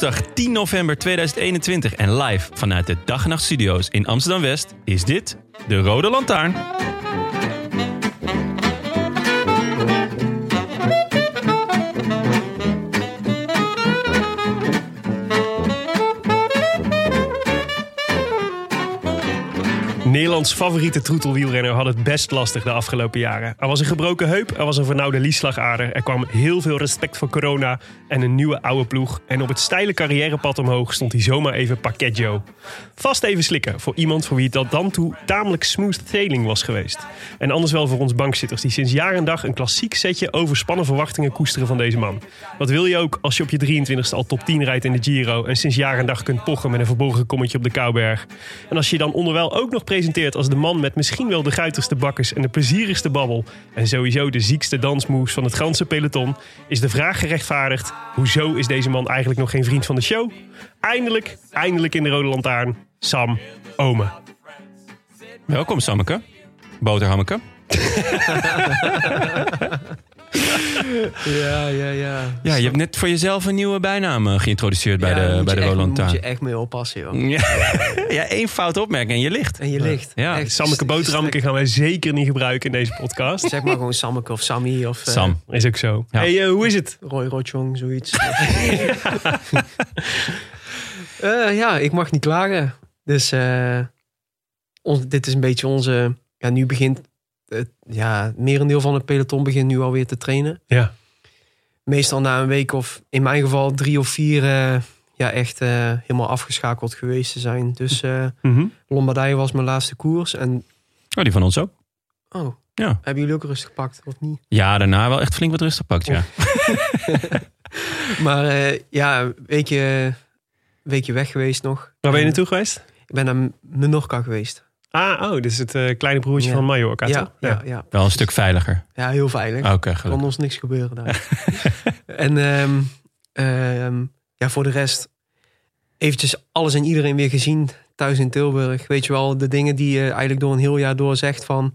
Woensdag 10 november 2021 en live vanuit de Dag en Nacht Studio's in Amsterdam West is dit de Rode Lantaarn. Nederlands favoriete troetelwielrenner had het best lastig de afgelopen jaren. Er was een gebroken heup, er was een vernauwde liesslagader, er kwam heel veel respect voor corona en een nieuwe oude ploeg. En op het steile carrièrepad omhoog stond hij zomaar even pakket Joe. Vast even slikken voor iemand voor wie tot dan toe tamelijk smooth sailing was geweest. En anders wel voor ons bankzitters die sinds jaar en dag een klassiek setje overspannen verwachtingen koesteren van deze man. Wat wil je ook als je op je 23ste al top 10 rijdt in de Giro en sinds jaar en dag kunt pochen met een verborgen kommetje op de Kouberg. En als je dan onderwijl ook nog presenteert als de man met misschien wel de guitigste bakkers en de plezierigste babbel en sowieso de ziekste dansmoves van het ganse peloton, is de vraag gerechtvaardigd: hoezo is deze man eigenlijk nog geen vriend van de show? Eindelijk, eindelijk in de Rode Lantaarn, Sam Ome. Welkom Sammeke, boterhammeke. Ja, ja, ja. Ja, je hebt net voor jezelf een nieuwe bijnaam eh, geïntroduceerd bij de, bij de Rode Daar moet je echt mee oppassen, joh. Ja, ja, één fout opmerking en je ligt. En je ligt. Ja, Echt Sammeke boterhammeke gaan wij zeker niet gebruiken in deze podcast. Zeg maar gewoon Sammeke of Sammy of eh, Sam. Is ook zo. Ja. Hey, eh, hoe is het? Roy Rotjong, zoiets. Eh, ja, ik mag niet klagen. Dus eh, ons, dit is een beetje onze... Ja, nu begint... Het, ja, het merendeel van het peloton begint nu alweer te trainen. Ja. Meestal na een week of in mijn geval drie of vier... eh, ja, echt eh, helemaal afgeschakeld geweest te zijn. Dus Mhm. Lombardije was mijn laatste koers. En Oh, die van ons ook. oh, Ja. hebben jullie ook rustig gepakt of niet? Ja, daarna wel echt flink wat rustig pakt, ja. Maar ja, een weekje, weekje weg geweest nog. Waar ben je naartoe geweest? Ik ben naar Menorca geweest. Ah, oh, dit is het eh, kleine broertje Ja. van Mallorca, Ja, toch? ja, ja. Wel een stuk veiliger. ja, heel veilig. Oké, kan gelukkig. ons niks gebeuren daar. en ehm, ehm, ja, voor de rest eventjes alles en iedereen weer gezien thuis in Tilburg. Weet je wel, de dingen die je eigenlijk door een heel jaar door zegt van...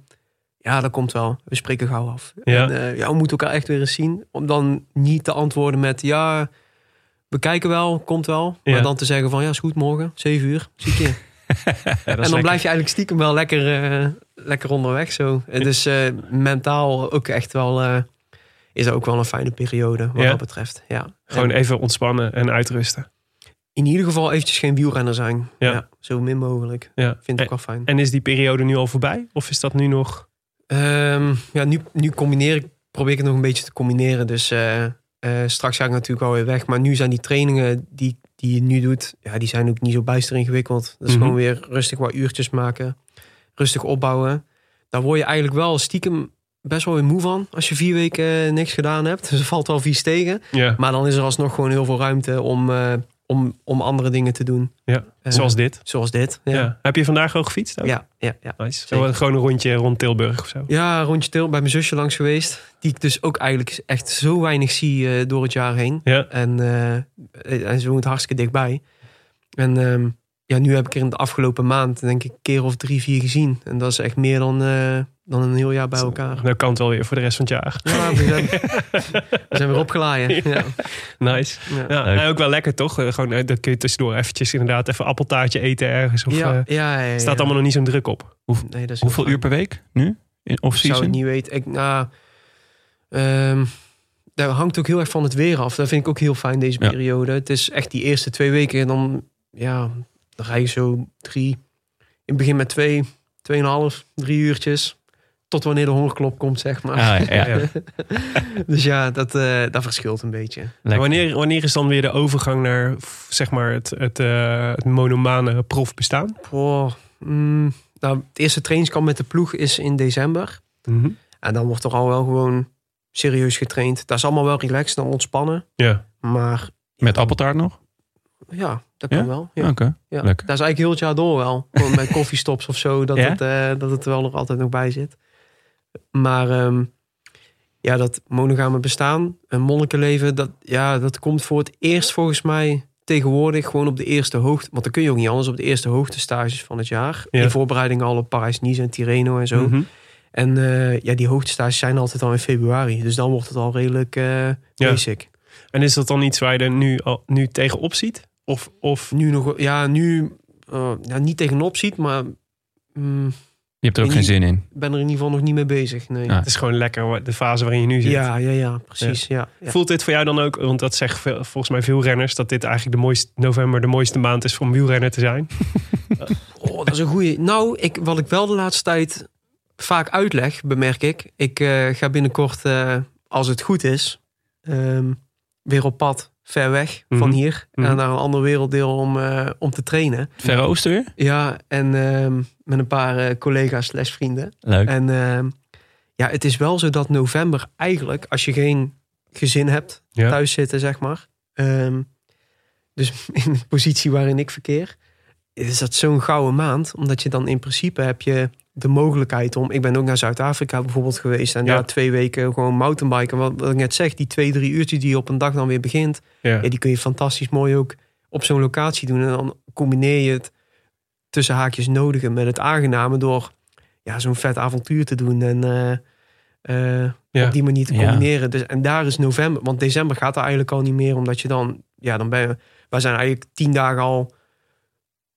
Ja, dat komt wel. We spreken gauw af. Ja. En, eh, ja, we moeten elkaar echt weer eens zien. Om dan niet te antwoorden met... Ja, we kijken wel, komt wel. Maar Ja. dan te zeggen van... Ja, is goed, morgen, 7 uur, zie ik je. En dan lekker. blijf je eigenlijk stiekem wel lekker, eh, lekker onderweg zo. En Dus eh, mentaal ook echt wel... eh, is dat ook wel een fijne periode wat Ja. dat betreft. Ja. Gewoon En even ontspannen en uitrusten. in ieder geval eventjes geen wielrenner zijn. Ja. Ja. zo min mogelijk. Ja. Vind En, ik wel fijn. en is die periode nu al voorbij? Of is dat nu nog... Ehm, ja, nu, nu combineer ik, probeer ik het nog een beetje te combineren. Dus straks ga ik natuurlijk alweer weg. Maar nu zijn die trainingen die, die je nu doet, ja, die zijn ook niet zo bijster ingewikkeld. Dat is Mhm. gewoon weer rustig wat uurtjes maken. Rustig opbouwen. Daar word je eigenlijk wel stiekem best wel weer moe van. Als je vier weken eh, niks gedaan hebt. Dus er valt wel vies tegen. Maar dan is er alsnog gewoon heel veel ruimte om, eh, om, om andere dingen te doen. ja. Eh, zoals dit. Zoals dit. Ja. Ja, Heb je vandaag ook gefietst? ook? ja, ja. ja. Nice. Zo, gewoon een rondje rond Tilburg of zo. Ja, rondje til bij mijn zusje langs geweest. Die ik dus ook eigenlijk echt zo weinig zie eh, door het jaar heen. Ja. En, eh, en ze woont hartstikke dichtbij. En ehm, ja, nu heb ik er in de afgelopen maand denk ik een keer of drie, vier gezien. En dat is echt meer dan, eh, dan een heel jaar bij elkaar. Dan kan het wel weer voor de rest van het jaar. Ja, we zijn, we zijn weer opgeladen. Ja. Nice. Ja. Ja, en ook wel lekker toch? Eh, Gewoon, eh, dan kun je tussendoor eventjes inderdaad even appeltaartje eten ergens. Of, Ja, eh, ja, ja, ja. staat allemaal nog niet zo'n druk op. Nee, dat is Hoeveel uur per week nu? In fijn. Ik zou het niet weten. Ik, nou, ehm, dat hangt ook heel erg van het weer af. Dat vind ik ook heel fijn deze Ja. periode. Het is echt die eerste twee weken. En dan, ja, dan rij je zo drie. In het begin met twee, tweeënhalf, drie uurtjes. Tot wanneer de hongerklop komt, zeg maar. Ah, ja, ja. dus ja, dat, eh, dat verschilt een beetje. Wanneer, wanneer is dan weer de overgang naar zeg maar het, het, eh, het monomane profbestaan? Boah, mm, nou, het eerste trainingskamp met de ploeg is in december. Mhm. En dan wordt er al wel gewoon serieus getraind. Dat is allemaal wel relaxed en ontspannen. Ja. Maar Met appeltaart nog? Ja, dat kan Ja? wel. Ja. Oké, Ja. Dat is eigenlijk heel het jaar door wel. Gewoon met koffiestops of zo. Dat, Ja? het, eh, dat het er wel nog altijd nog bij zit. Maar ehm, ja, dat monogame bestaan, een monnikenleven, dat, ja, dat komt voor het eerst volgens mij tegenwoordig gewoon op de eerste hoogte. Want dan kun je ook niet anders op de eerste hoogtestages van het jaar. Ja. In voorbereiding al op Parijs-Nice en Tirreno en zo. Mhm. En eh, ja, die hoogtestages zijn altijd al in februari. Dus dan wordt het al redelijk Ja. basic. En is dat dan iets waar je er nu, al, nu tegenop ziet? Of, of Nu nog, ja, nu eh, ja, niet tegenop ziet, maar mm, Je hebt er ook En geen zin in. ik ben er in ieder geval nog niet mee bezig. Nee. Ah. het is gewoon lekker de fase waarin je nu zit? Ja, ja, ja, precies. Ja. Ja. Voelt dit voor jou dan ook, want dat zeggen volgens mij veel renners, dat dit eigenlijk de mooiste, november de mooiste maand is voor een wielrenner te zijn? Oh, dat is een goeie. Nou, ik, wat ik wel de laatste tijd vaak uitleg, bemerk ik. Ik eh, ga binnenkort, eh, als het goed is, ehm, weer op pad ver weg van Mhm. hier. En naar een ander werelddeel om, eh, om te trainen. Verre Oosten weer? Ja, en ehm, met een paar eh, collega's slash vrienden. Leuk. En ehm, ja, het is wel zo dat november eigenlijk, als je geen gezin hebt, Ja. thuis zitten, zeg maar. ehm, dus in de positie waarin ik verkeer, is dat zo'n gouden maand. Omdat je dan in principe heb je de mogelijkheid om... Ik ben ook naar Zuid-Afrika bijvoorbeeld geweest. En ja. Ja. twee weken gewoon mountainbiken. Wat, wat ik net zeg, die twee, drie uurtjes die je op een dag dan weer begint... Ja. Ja, die kun je fantastisch mooi ook op zo'n locatie doen. En dan combineer je het tussen haakjes nodige met het aangename... door ja, zo'n vet avontuur te doen en eh, eh, Ja. op die manier te Ja. combineren. Dus, en daar is november, want december gaat er eigenlijk al niet meer... omdat je dan, ja, dan ben je... Wij zijn eigenlijk tien dagen al,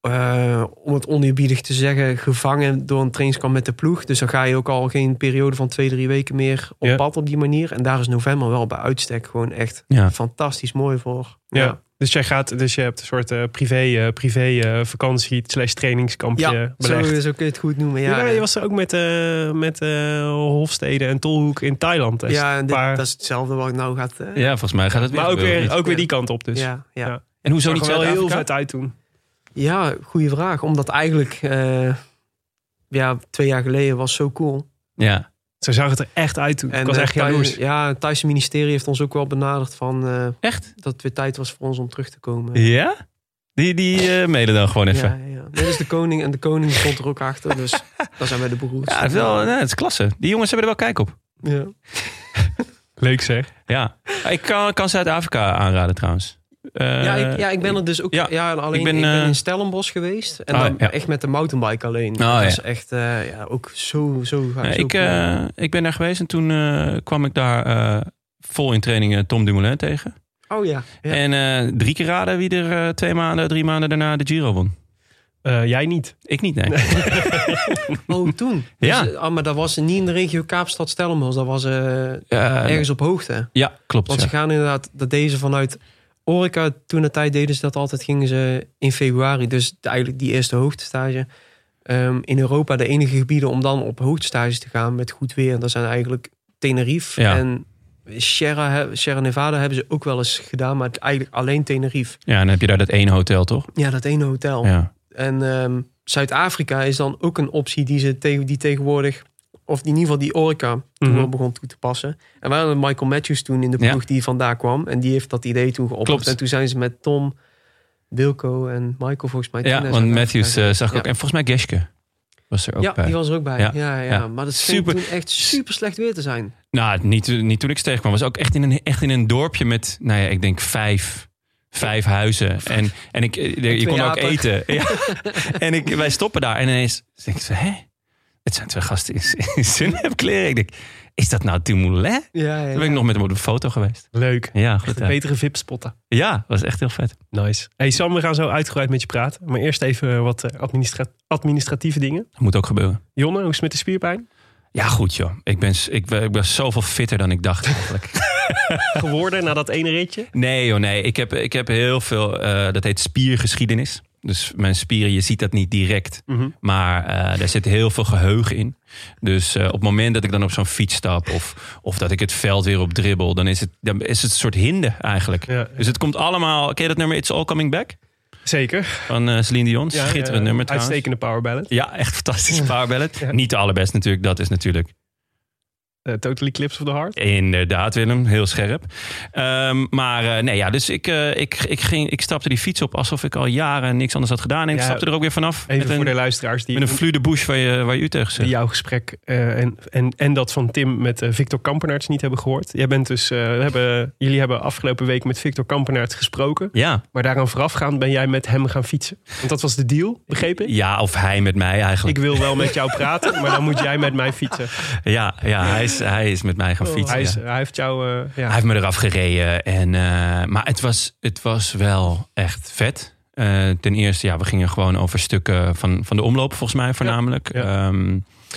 eh, om het oneerbiedig te zeggen... gevangen door een trainingskamp met de ploeg. Dus dan ga je ook al geen periode van twee, drie weken meer op Ja. pad op die manier. En daar is november wel bij uitstek gewoon echt Ja. fantastisch mooi voor. Ja. Dus jij gaat, dus je hebt een soort eh, privé, eh, privé eh, vakantie slash trainingskampje Ja, zo, belegd. zo kun je het goed noemen. Ja, Ja, je was er ook met, eh, met eh, Hofstede en Tolhoek in Thailand. Dus ja, en dit, paar- dat is hetzelfde wat ik nou gaat. eh, Ja, volgens mij gaat het weer maar ook weer, ook weer die kant op dus. ja, ja. Ja. En hoezo niet wel heel vet uit toen. Ja, goede vraag. Omdat eigenlijk, eh, ja, twee jaar geleden was zo cool. Ja. Zo zag het er echt uit toen. ik was eh, echt jaloers. Ja, het Thaise ministerie heeft ons ook wel benaderd van eh, Echt? dat het weer tijd was voor ons om terug te komen. Ja? Die, die eh mailen dan gewoon even. Ja, ja. Dit is de koning en de koning stond er ook achter. Dus daar zijn wij de beroerd. Ja, het is, wel, nee, het is klasse. Die jongens hebben er wel kijk op. Ja. Leuk zeg. Ja. Ik kan, kan Zuid-Afrika aanraden trouwens. Eh, Ja, ik, ja, ik ben er dus ook. ja. Ja, alleen Ik ik ben, ben, eh, in Stellenbosch geweest. En Ah, dan ja. echt met de mountainbike alleen. Oh, dat ja. is echt eh, ja, ook zo, zo, zo ik, cool. eh, ik ben daar geweest en toen eh, kwam ik daar eh, vol in training eh, Tom Dumoulin tegen. Oh ja. ja. En eh, drie keer raden wie er eh, twee maanden, drie maanden daarna de Giro won. Eh, jij niet. Ik niet, nee. Oh, toen. Ja. Dus, ah, maar dat was niet in de regio Kaapstad Stellenbosch. Dat was eh, Eh, ergens op hoogte. Ja, klopt. Want ja. ze gaan inderdaad, dat deden ze vanuit Orica. Toen de tijd deden ze dat altijd, gingen ze in februari. Dus eigenlijk die eerste hoogtestage. Ehm, in Europa de enige gebieden om dan op hoogtestages te gaan met goed weer. Dat zijn eigenlijk Tenerife Ja. en Sierra, Sierra Nevada hebben ze ook wel eens gedaan. Maar eigenlijk alleen Tenerife. Ja, dan heb je daar dat ene hotel, toch? Ja, dat ene hotel. Ja. En ehm, Zuid-Afrika is dan ook een optie die ze tegen die tegenwoordig, of in ieder geval die Orica toen Mhm. wel begon toe te passen. En we hadden Michael Matthews toen in de Ja. ploeg die vandaar kwam. En die heeft dat idee toen. En toen zijn ze met Tom, Wilco en Michael volgens mij. Ja, want Matthews eh, zag ik ook. En volgens mij Geske was er ook ja, bij. die was er ook bij. Ja. Ja. Maar dat scheen Super. toen echt super slecht weer te zijn. Nou, niet, niet toen ik tegenkwam. was ook echt in een, echt in een dorpje met, nou ja, ik denk vijf, vijf huizen. En, en ik, eh, je kon ook apen. eten. Ja. En ik, wij stoppen daar en ineens denk ik hè? Het zijn twee gasten in, in. Ik denk, is dat nou Dumoulin? Ja, ja, Toen ben ik nog met hem op de foto geweest. Leuk. Ja, goed. Echt betere VIP-spotten. Ja, was echt heel vet. Nice. Hey Sam, we gaan zo uitgebreid met je praten. Maar eerst even wat eh, administra- administratieve dingen. Dat moet ook gebeuren. Jonne, hoe is het met de spierpijn? Ja, goed joh. Ik ben, ik, ik ben zoveel fitter dan ik dacht eigenlijk. Geworden na dat ene ritje? Nee joh, nee. Ik heb, ik heb heel veel, eh, dat heet spiergeschiedenis. Dus mijn spieren, je ziet dat niet direct. Mhm. Maar eh daar zit heel veel geheugen in. Dus eh, op het moment dat ik dan op zo'n fiets stap... Of, of dat ik het veld weer op dribbel... dan is het, dan is het een soort hinde eigenlijk. Ja, Dus het komt allemaal... Ken je dat nummer It's All Coming Back? zeker. Van eh Celine Dion. Ja, Schitterend ja, nummer trouwens. Uitstekende power ballad. Ja, echt fantastische power ballad. Niet de allerbest natuurlijk. Dat is natuurlijk Eh, Totally Clips of the Heart. Inderdaad, Willem. Heel scherp. Ehm, maar eh, nee, ja, dus ik, eh, ik, ik, ging, ik stapte die fiets op alsof ik al jaren niks anders had gedaan. En ik Ja, stapte er ook weer vanaf. Even met voor de een, luisteraars die, met een Flu de Bush waar je, waar je u tegen die zegt. jouw gesprek en, en, en dat van Tim met Victor Kampenaerts niet hebben gehoord. Jij bent dus, hebben, jullie hebben afgelopen week met Victor Kampenaerts gesproken. Ja. Maar daaraan voorafgaand ben jij met hem gaan fietsen. Want dat was de deal, begreep ik? ja, of hij met mij eigenlijk. Ik wil wel met jou praten, maar dan moet jij met mij fietsen. Ja, ja hij, is, hij is met mij gaan fietsen. Oh, Hij, is, ja. hij heeft jou... eh, ja. Hij heeft me eraf gereden. En, eh, maar het was, het was wel echt vet. Eh, ten eerste, ja, we gingen gewoon over stukken van, van de omloop, volgens mij voornamelijk. Ja.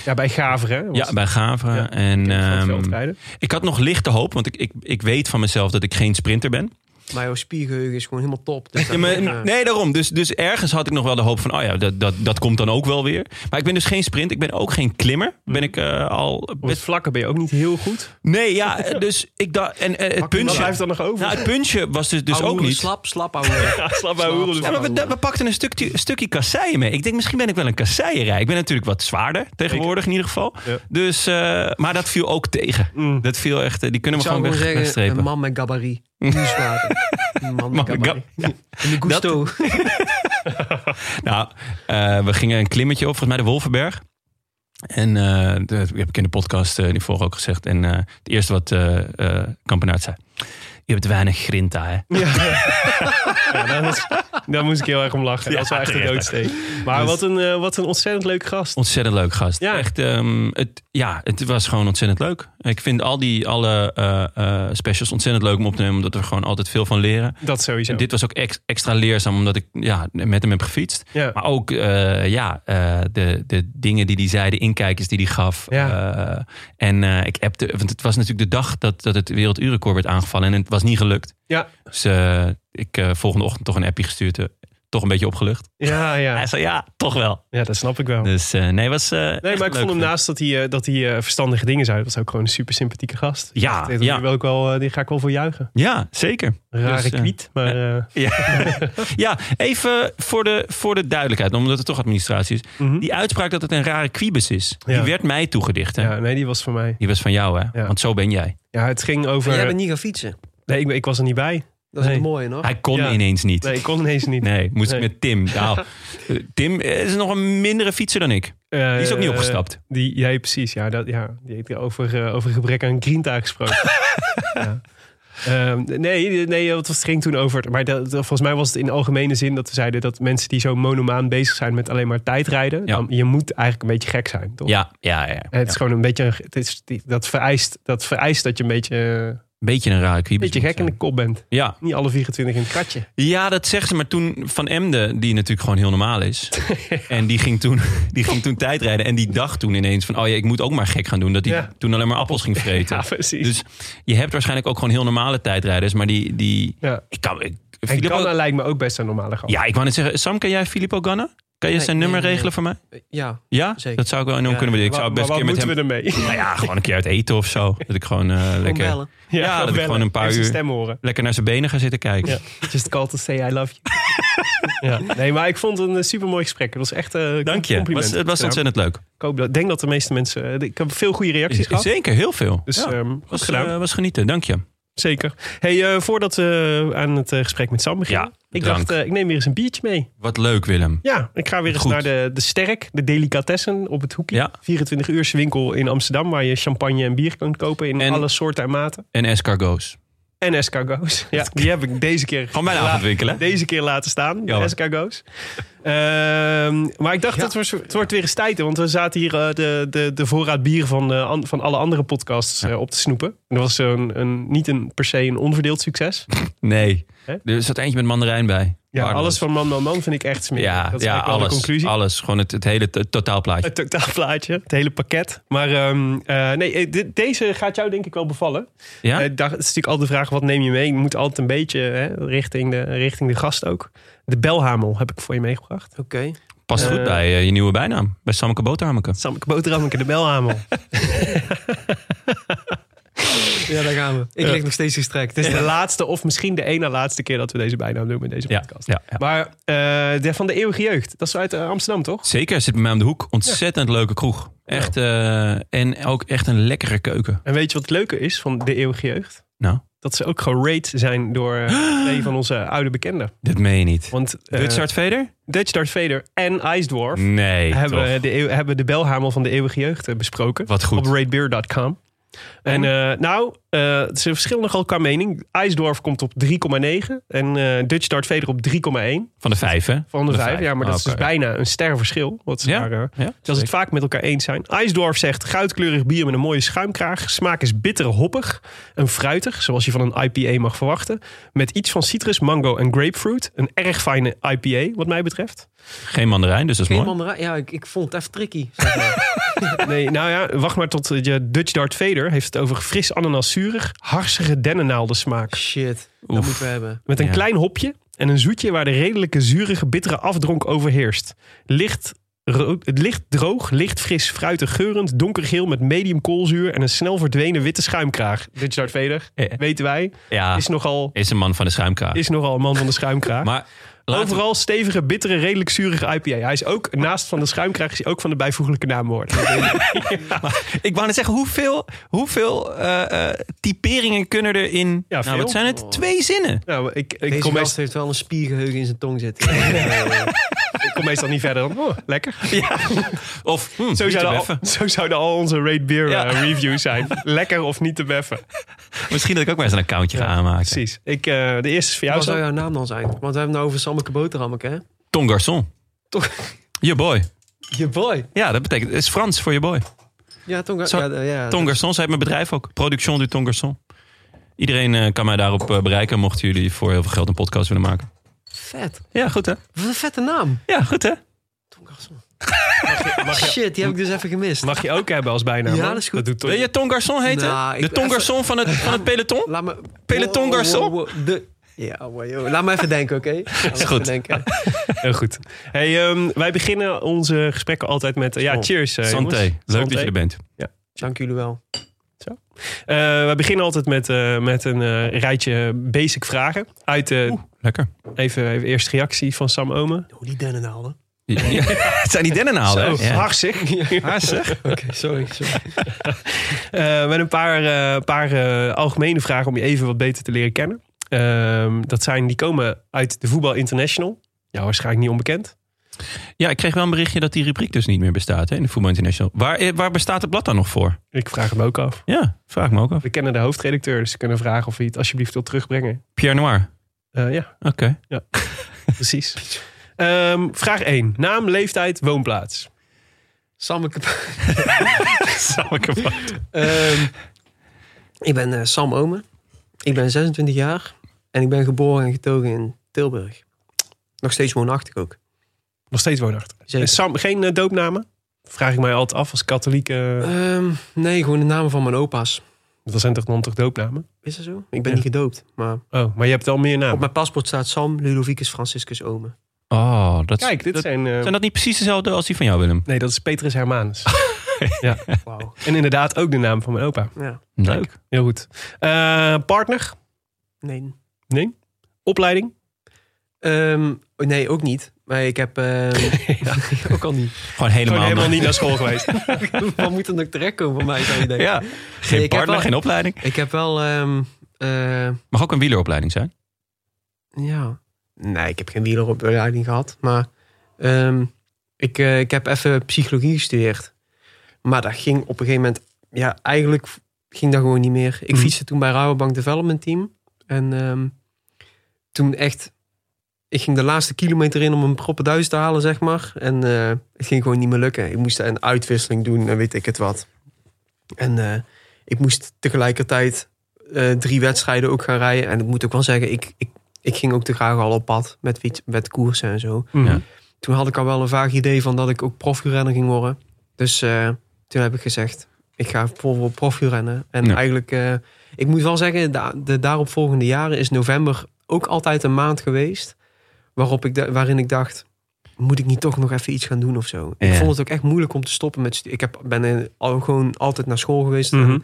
Ja, bij Gaveren. hè, was ja, bij Gaveren. Ja, en, ehm, ik had nog lichte hoop, want ik, ik, ik weet van mezelf dat ik geen sprinter ben. Maar jouw spiergeheugen is gewoon helemaal top. Dus Ja, maar- ja. nee, daarom. Dus, dus ergens had ik nog wel de hoop van, oh ja, dat, dat, dat komt dan ook wel weer. Maar ik ben dus geen sprint. Ik ben ook geen klimmer. Ben ik eh, al best... vlakken ben je ook niet heel goed. Nee, ja, eh, dus ik dacht... En eh, het puntje... blijft er nog over? Nou, het puntje was dus, dus Ouwe ook niet... Slap, slap, ouwe. Ja, slap Ja, maar we, ouwe. we pakten een stukje, stukje kasseien mee. Ik denk, misschien ben ik wel een kasseierij. Ik ben natuurlijk wat zwaarder tegenwoordig in ieder geval. Ja. Dus, eh, maar dat viel ook tegen. Mm. Dat viel echt... eh, Die kunnen we gewoon wegstrepen. een man met gabarit. Nieuwswaarde. Een man met Man met gabarit. ga- ja. In de gusto. Nou, eh, we gingen een klimmetje op, volgens mij de Wolvenberg. En eh, dat heb ik in de podcast uh, die vorige ook gezegd. En het eerste wat uh, Kampenaert zei. Je hebt weinig grinta, hè? Ja, ja daar, was- daar moest ik heel erg om lachen. Ja, dat was echt een doodsteek. Maar Dus- wat, een, eh, wat een ontzettend leuk gast. Ontzettend leuk gast. Ja. Echt, ehm, het, ja, het was gewoon ontzettend leuk. Ik vind al die alle eh, eh, specials ontzettend leuk om op te nemen. Omdat we gewoon altijd veel van leren. Dat sowieso. En dit was ook ex- extra leerzaam omdat ik ja, met hem heb gefietst. ja. Maar ook ja, de, de dingen die hij zei, de inkijkers die hij gaf. Ja. En ik appte, want het was natuurlijk de dag dat, dat het werelduurrecord werd aangevallen. En het was niet gelukt. Ja. Dus ik eh, volgende ochtend toch een appje gestuurd. eh, toch een beetje opgelucht. Ja, ja. Hij zei ja, toch wel. ja, dat snap ik wel. Dus eh, nee, was. eh, Nee, maar ik vond hem naast dat hij, dat hij eh, verstandige dingen zei. was ook gewoon een super sympathieke gast. Ja, ja. Die, wil ik wel, die ga ik wel voor juichen. Ja, zeker. Rare Dus, kwiet, maar... eh, Ja, ja even voor de, voor de duidelijkheid, omdat het toch administratie is. mhm. Die uitspraak dat het een rare quibus is, Ja. die werd mij toegedicht. Hè? Ja, nee, die was voor mij. Die was van jou, hè? Ja. Want zo ben jij. Ja, het ging Maar over... jij bent niet gaan fietsen. Nee, ik, ik was er niet bij. Dat is Nee. het mooie, nog. Hij kon Ja. ineens niet. Nee, ik kon ineens niet. Nee, moest Nee. ik met Tim. Nou, eh, Tim is nog een mindere fietser dan ik. Die is ook niet Eh, opgestapt. Die, ja, precies. Ja, dat, ja, die heeft over, eh, over gebrek aan grinta gesproken. ja. Ehm, nee, nee, het was- het ging toen over. Maar dat, dat- volgens mij was het in algemene zin dat we zeiden dat mensen die zo monomaan bezig zijn met alleen maar tijdrijden, Ja. dan, je moet eigenlijk een beetje gek zijn, toch? Ja, ja, ja. En het is ja. gewoon een beetje, een- het is, die- dat, vereist, dat vereist dat je een beetje, eh, Beetje een quibus. beetje gek in de kop bent. Ja. Niet alle 24 in het kratje. ja, dat zeggen ze. Maar toen Van Emden, die natuurlijk gewoon heel normaal is. En die ging, toen, die ging toen tijdrijden. En die dacht toen ineens van... Oh ja, ik moet ook maar gek gaan doen. Dat hij Ja. toen alleen maar appels ging vreten. Ja, precies. Dus je hebt waarschijnlijk ook gewoon heel normale tijdrijders. Maar die... die ja. ik kan, ik, Filippo- lijkt me ook best een normale gast. ja, ik wou net zeggen. Sam, kan jij Filippo Ganna? Kan je Nee, zijn nee, nummer nee. regelen voor mij? Ja, Ja? Zeker. Dat zou ik wel enorm Ja, kunnen willen. Ik zou best maar een wat keer met moeten hem... we ermee? Nou ja, gewoon een keer uit eten of zo. Dat ik gewoon eh, gewoon lekker, bellen. Ja, dat ik gewoon een paar uur- stem horen. lekker naar zijn benen ga zitten kijken. Ja. Just call to say I love you. ja. Nee, maar ik vond het een super mooi gesprek. Het was echt eh Dank je. compliment. Was, het was Ja. ontzettend leuk. Ik hoop dat, denk dat de meeste mensen... eh, Ik heb veel goede reacties gehad. Zeker, heel veel. Dus ja, ehm, was, eh, was genieten, dank je. Zeker. Hey, eh, voordat we aan het eh, gesprek met Sam beginnen. Ik drank. dacht, eh, ik neem weer eens een biertje mee. Wat leuk, Willem. Ja, ik ga weer eens Goed. naar de, de Sterk, de delicatessen op het hoekje. Ja. 24 uur winkel in Amsterdam. Waar je champagne en bier kunt kopen in En- alle soorten en maten. En escargots. En escargots. Ja, die heb ik deze keer... Gewoon bijna avondwinkelen. Deze keer laten staan, de escargots. Ehm, maar ik dacht, Ja. het, wordt, het wordt weer eens tijd. Want we zaten hier eh, de, de, de voorraad bier van, eh, an- van alle andere podcasts eh, op te snoepen. En dat was een, een, niet een, per se een onverdeeld succes. Nee. Er zat eentje met mandarijn bij. Ja, alles van Man Man Man vind ik echt smerig. Ja, dat is ja alles. de conclusie. Alles. Gewoon het, het hele to- totaalplaatje. Het totaalplaatje, het hele pakket. Maar ehm, eh, nee, eh, de- deze gaat jou denk ik wel bevallen. Ja? Eh, daar is natuurlijk altijd de vraag, wat neem je mee? Je moet altijd een beetje hè, richting, de, richting de gast ook. De belhamel heb ik voor je meegebracht. Oké. Past goed bij je nieuwe bijnaam. Bij Sammeke Boterhammeke. Sammeke boterhammeke, de belhamel. Ja, daar gaan we. Ik lig nog steeds gestrekt. Het is de laatste of misschien de ene laatste keer dat we deze bijnaam doen in deze podcast. Maar eh, de, van de eeuwige jeugd, dat is uit eh, Amsterdam toch? Zeker, zit bij mij om de hoek. Ontzettend leuke kroeg. Echt, eh, en ook echt een lekkere keuken. En weet je wat het leuke is van de eeuwige jeugd? Nou, Dat ze ook gerate zijn door twee van onze oude bekenden. dit meen je niet. Want eh, Dutch Darth Vader? Dutch Darth Vader en Ice Dwarf Nee, hebben toch. de, hebben de belhamel van de eeuwige jeugd besproken. Wat goed. Op ratebeer.com. En eh, nou, eh, ze verschillen nogal qua mening. IJsdorf komt op 3,9 en eh, Dutch Darth Vader op 3,1 Van de vijf, hè? van de, vijf. Ja, maar dat is dus bijna een sterrenverschil. Wat ze Ja, daar, Ja, Terwijl ze het vaak met elkaar eens zijn. IJsdorf zegt goudkleurig bier met een mooie schuimkraag. Smaak is bitter hoppig en fruitig, zoals je van een IPA mag verwachten. Met iets van citrus, mango en grapefruit. Een erg fijne IPA, wat mij betreft. Geen mandarijn, dus dat is Geen mooi. mandarijn. Ja, ik, ik vond het even tricky. Zeg maar. Nee, nou ja, wacht maar tot eh, je Dutch Darth Vader heeft het over fris ananaszurig, harsige dennennaalden smaak. Shit, dat moeten we hebben. Met een Ja. klein hopje en een zoetje waar de redelijke zurige, bittere afdronk overheerst. Licht, het licht droog, licht fris, fruitig geurend, donkergeel met medium koolzuur en een snel verdwenen witte schuimkraag. Dutch Darth Vader, Ja. weten wij, Ja, is nogal, is een man van de schuimkraag. is nogal een man van de schuimkraag. Maar laten we- Overal stevige, bittere, redelijk zurige IPA. Hij is ook, naast van de schuimkraag, is hij ook van de bijvoeglijke naamwoorden. ik wou net zeggen, hoeveel, hoeveel eh, eh, typeringen kunnen er in... Ja, nou, wat zijn het? Twee zinnen. nou, ik, ik, Deze kom heeft wel een spiergeheugen in zijn tong zitten. ik kom meestal niet verder dan, oh, lekker. Of, hm, Zo zouden, al, beffen. zo zouden al onze Rate Beer Ja. eh, reviews zijn. Lekker of niet te beffen. Misschien dat ik ook maar eens een accountje ga aanmaken. Precies. Ik, eh, de eerste is voor jou. Wat zou jouw naam dan zijn? Want we hebben het nou over Sammeke Boterhammeke, hè? Ton Garçon. Toch? Je boy. Je boy. Ja, dat betekent, het is Frans voor je boy. Ja, Tonga. Zo- ja, ja, Ton Garçon, zij heeft mijn bedrijf ook. Production du Ton Garçon. Iedereen eh, kan mij daarop bereiken, mochten jullie voor heel veel geld een podcast willen maken. Vet. Ja, goed hè? Wat een vette naam. Ja, goed hè? Tonga. Mag je, Shit, die heb ik dus even gemist. mag je ook hebben als bijnaam. Ja, dat is goed. doet toch- Wil je Ton Garçon heten? Nou, de Ton even- Garçon van het, van het peloton? Laat me... Peloton Wow, Garçon? wow, wow, De... Ja, wow, joh. laat me even denken, oké? Me even goed. Denken. Heel goed. Hey, ehm, wij beginnen onze gesprekken altijd met... ja, Oh. cheers. eh, Santé. Leuk Santé. dat je er bent. Dank jullie wel. Eh, wij beginnen altijd met, eh, met een eh, rijtje basic vragen. Uit eh, Lekker. even, even eerst reactie van Sam Omen. Oh, die dennenhalen. Ja, het zijn die dennenhalen. Zo? Ja. hartstikke. Harsig. Oké, sorry. sorry. Eh, met een paar, eh, paar eh, algemene vragen om je even wat beter te leren kennen. Ehm, dat zijn, die komen uit de Voetbal International. Ja, waarschijnlijk niet onbekend. Ja, ik kreeg wel een berichtje dat die rubriek dus niet meer bestaat hè, in de Voetbal International. Waar, eh, waar bestaat het blad dan nog voor? Ik vraag hem ook af. Ja, vraag me ook af. We kennen de hoofdredacteur, dus we kunnen vragen of hij het alsjeblieft wil terugbrengen. Pierre Noir. Eh, ja, Oké. precies. Ehm, vraag 1. Naam, leeftijd, woonplaats. Sammeke... Sammeke Ehm, ik ben eh, Sam Omen. Ik ben 26 jaar. En ik ben geboren en getogen in Tilburg. Nog steeds woonachtig ook. Nog steeds woonachtig. Zeker. En Sam, geen eh, doopnamen? Vraag ik mij altijd af als katholieke. Ehm, nee, gewoon de namen van mijn opa's. dat zijn toch dan toch doopnamen? Is dat zo? Ik ben Ja. niet gedoopt. Maar Oh, maar je hebt al meer op namen. mijn paspoort staat Sam Ludovicus Franciscus Omen. Oh, dat, Kijk, dit dat- zijn... eh, zijn dat niet precies dezelfde als die van jou, Willem? Nee, dat is Petrus Hermanus. Wauw. en inderdaad ook de naam van mijn opa. Ja. Leuk. Heel goed. Eh, partner? Nee. Nee. Opleiding? Nee, ook niet. Maar ik heb... ehm, ook al niet. Gewoon helemaal, Gewoon helemaal niet naar school geweest. Wat moet er nog terechtkomen van mij, zou je denken? Ja, geen Nee, ik heb partner, wel- geen opleiding. Ik heb wel... ehm, eh, Mag ook een wieleropleiding zijn. Ja. Nee, ik heb geen wieleropleiding gehad. Maar ehm, ik, eh, ik heb even psychologie gestudeerd. Maar dat ging op een gegeven moment... Ja, eigenlijk ging dat gewoon niet meer. Ik Mhm. fietste toen bij Rabobank Development Team. En ehm, toen echt, ik ging de laatste kilometer in om een proppenduis te halen, zeg maar. En eh, het ging gewoon niet meer lukken. Ik moest een uitwisseling doen en weet ik het wat. En eh, ik moest tegelijkertijd eh, drie wedstrijden ook gaan rijden. En ik moet ook wel zeggen, ik, ik, ik ging ook te graag al op pad met, fiets, met koersen en zo. Mhm. Ja. Toen had ik al wel een vaag idee van dat ik ook profielrenner ging worden. Dus toen heb ik gezegd, ik ga vol voor profielrennen. En Ja. eigenlijk, ik moet wel zeggen, de, de daaropvolgende jaren is november ook altijd een maand geweest. Waarop ik waarin ik dacht, moet ik niet toch nog even iets gaan doen of zo. Ik vond het ook echt moeilijk om te stoppen met Ik heb, ben al gewoon altijd naar school geweest. Mhm. En,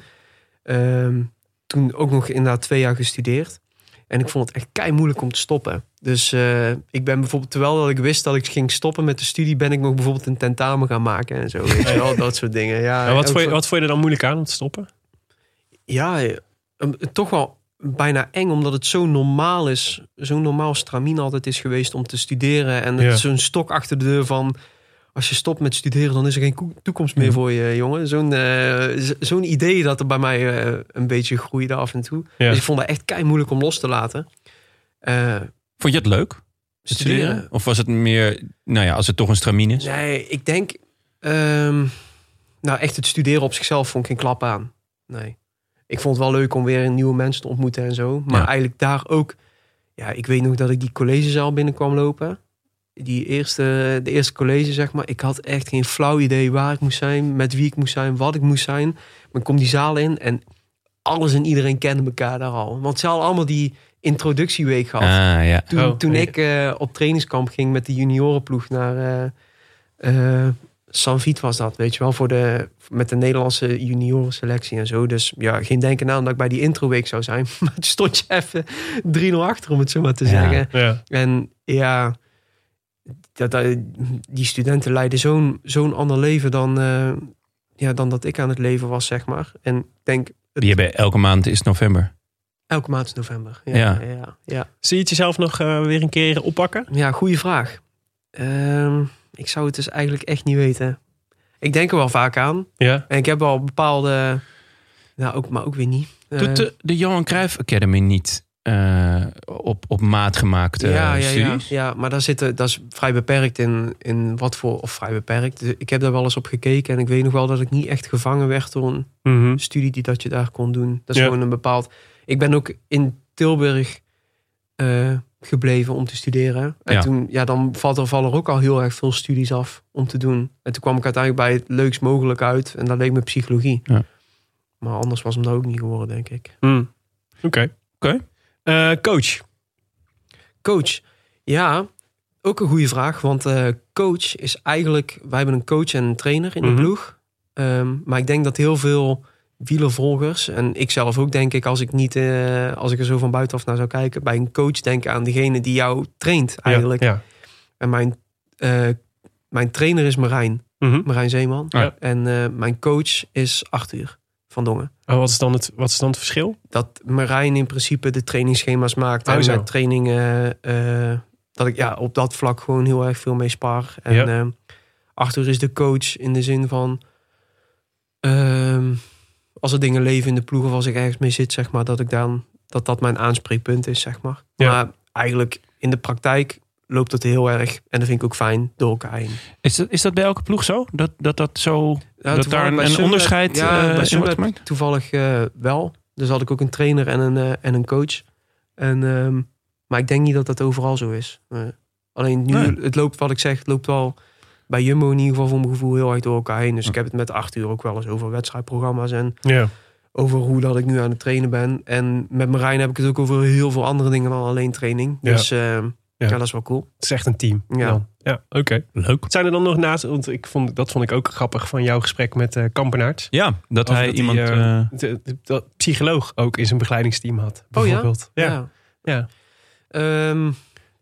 ehm, toen ook nog inderdaad twee jaar gestudeerd. En ik vond het echt kei moeilijk om te stoppen. Dus eh, ik ben bijvoorbeeld, terwijl dat ik wist dat ik ging stoppen met de studie, ben ik nog bijvoorbeeld een tentamen gaan maken en zo. Weet je wel, dat soort dingen. Ja, wat, vond je, wat vond je er dan moeilijk aan om te stoppen? ja, eh, um, toch wel bijna eng, omdat het zo normaal is. Zo'n normaal stramien altijd is geweest om te studeren. En het Ja. is zo'n stok achter de deur van... Als je stopt met studeren, dan is er geen toekomst meer voor je, jongen. Zo'n eh, zo'n idee dat er bij mij eh, een beetje groeide af en toe. Ja. Dus ik vond het echt kei moeilijk om los te laten. Eh, Vond je het leuk, studeren? Of was het meer, nou ja, als het toch een stramien is? Nee, ik denk... ehm, nou, echt het studeren op zichzelf vond ik geen klap aan. Nee. Ik vond het wel leuk om weer nieuwe mensen te ontmoeten en zo. Maar Ja. eigenlijk daar ook... Ja, ik weet nog dat ik die collegezaal binnenkwam lopen. Die eerste, de eerste college, zeg maar. Ik had echt geen flauw idee waar ik moest zijn, met wie ik moest zijn, wat ik moest zijn. Maar ik kom die zaal in en alles en iedereen kende elkaar daar al. Want ze hadden allemaal die introductieweek gehad. Ah, ja. Toen, Oh, toen ik eh, op trainingskamp ging met de juniorenploeg naar eh eh Sanvit was dat, weet je wel, voor de, met de Nederlandse juniorenselectie en zo. Dus ja, geen denken aan dat ik bij die introweek zou zijn. Maar toen stond je even 3-0 achter, om het zo maar te Ja. zeggen. Ja. En ja, dat, dat- die studenten leiden zo'n zo'n ander leven dan, eh, ja, dan dat ik aan het leven was, zeg maar. En ik denk, Die hebben elke maand is november. elke maand is november. Ja, Ja. ja. ja, ja. Zie je het jezelf nog eh, weer een keer oppakken? Ja, goede vraag. Ehm, ik zou het dus eigenlijk echt niet weten. Ik denk er wel vaak aan. Ja. En ik heb wel bepaalde... Nou, ook, maar ook weer niet. Eh, Doet de, de Johan Cruijff Academy niet eh, op, op maat gemaakte ja, ja, ja, studies? ja, maar daar zitten, dat is vrij beperkt in, in wat voor... Of vrij beperkt. Dus Ik heb daar wel eens op gekeken. En ik weet nog wel dat ik niet echt gevangen werd door een Mhm. studie die dat je daar kon doen. Dat is Ja. gewoon een bepaald... Ik ben ook in Tilburg eh, gebleven om te studeren. En Ja. toen, ja, dan valt er, vallen er ook al heel erg veel studies af om te doen. En toen kwam ik uiteindelijk bij het leukst mogelijk uit. En dat leek me psychologie. Ja. Maar anders was hem dat ook niet geworden, denk ik. Mm. Oké. Oké. Eh, coach. Coach. Ja, ook een goede vraag. Want eh, coach is eigenlijk... Wij hebben een coach en een trainer in de Mhm. ploeg. Ehm, maar ik denk dat heel veel wielervolgers... en ik zelf ook denk ik... als ik, niet, eh, als ik er zo van buitenaf naar zou kijken... bij een coach denken aan degene die jou traint eigenlijk. Ja. En mijn, eh, mijn trainer is Marijn. Mhm. Marijn Zeeman. Ja. En eh, mijn coach is Arthur van Dongen. Oh, wat, is dan het, wat is dan het verschil? dat Marijn in principe de trainingsschema's maakt. Oh, en met trainingen, dat ik ja, op dat vlak gewoon heel erg veel mee spar. En Arthur is de coach in de zin van... als er dingen leven in de ploeg of als ik ergens mee zit, zeg maar, dat ik dan dat dat mijn aanspreekpunt is, zeg maar. Ja. Maar eigenlijk in de praktijk loopt het heel erg en dat vind ik ook fijn door elkaar heen. Is, dat, is dat bij elke ploeg zo? Dat dat, dat zo Ja, dat daar een, bij een Sunweb- onderscheid ja, eh, bij in wordt Sunweb gemaakt? toevallig eh, wel. Dus had ik ook een trainer en een, eh, en een coach. En, ehm, maar ik denk niet dat dat overal zo is. Alleen nu, Nee. het loopt wat ik zeg, het loopt wel bij Jumbo in ieder geval voor mijn gevoel heel erg door elkaar heen. Dus ik heb het met Arthur ook wel eens over wedstrijdprogramma's en Ja. over hoe dat ik nu aan het trainen ben. En met Marijn heb ik het ook over heel veel andere dingen dan alleen training. Ja. Dus ehm, Ja. ja. dat is wel cool. Het is echt een team. Ja. dan. ja oké. Leuk. Zijn er dan nog naast, want ik vond, dat vond ik ook grappig van jouw gesprek met eh Kampenaerts. Ja, dat Of hij dat iemand... eh, eh, De, psycholoog ook in zijn begeleidingsteam had. Oh ja? Bijvoorbeeld. ja? Ja. Ja.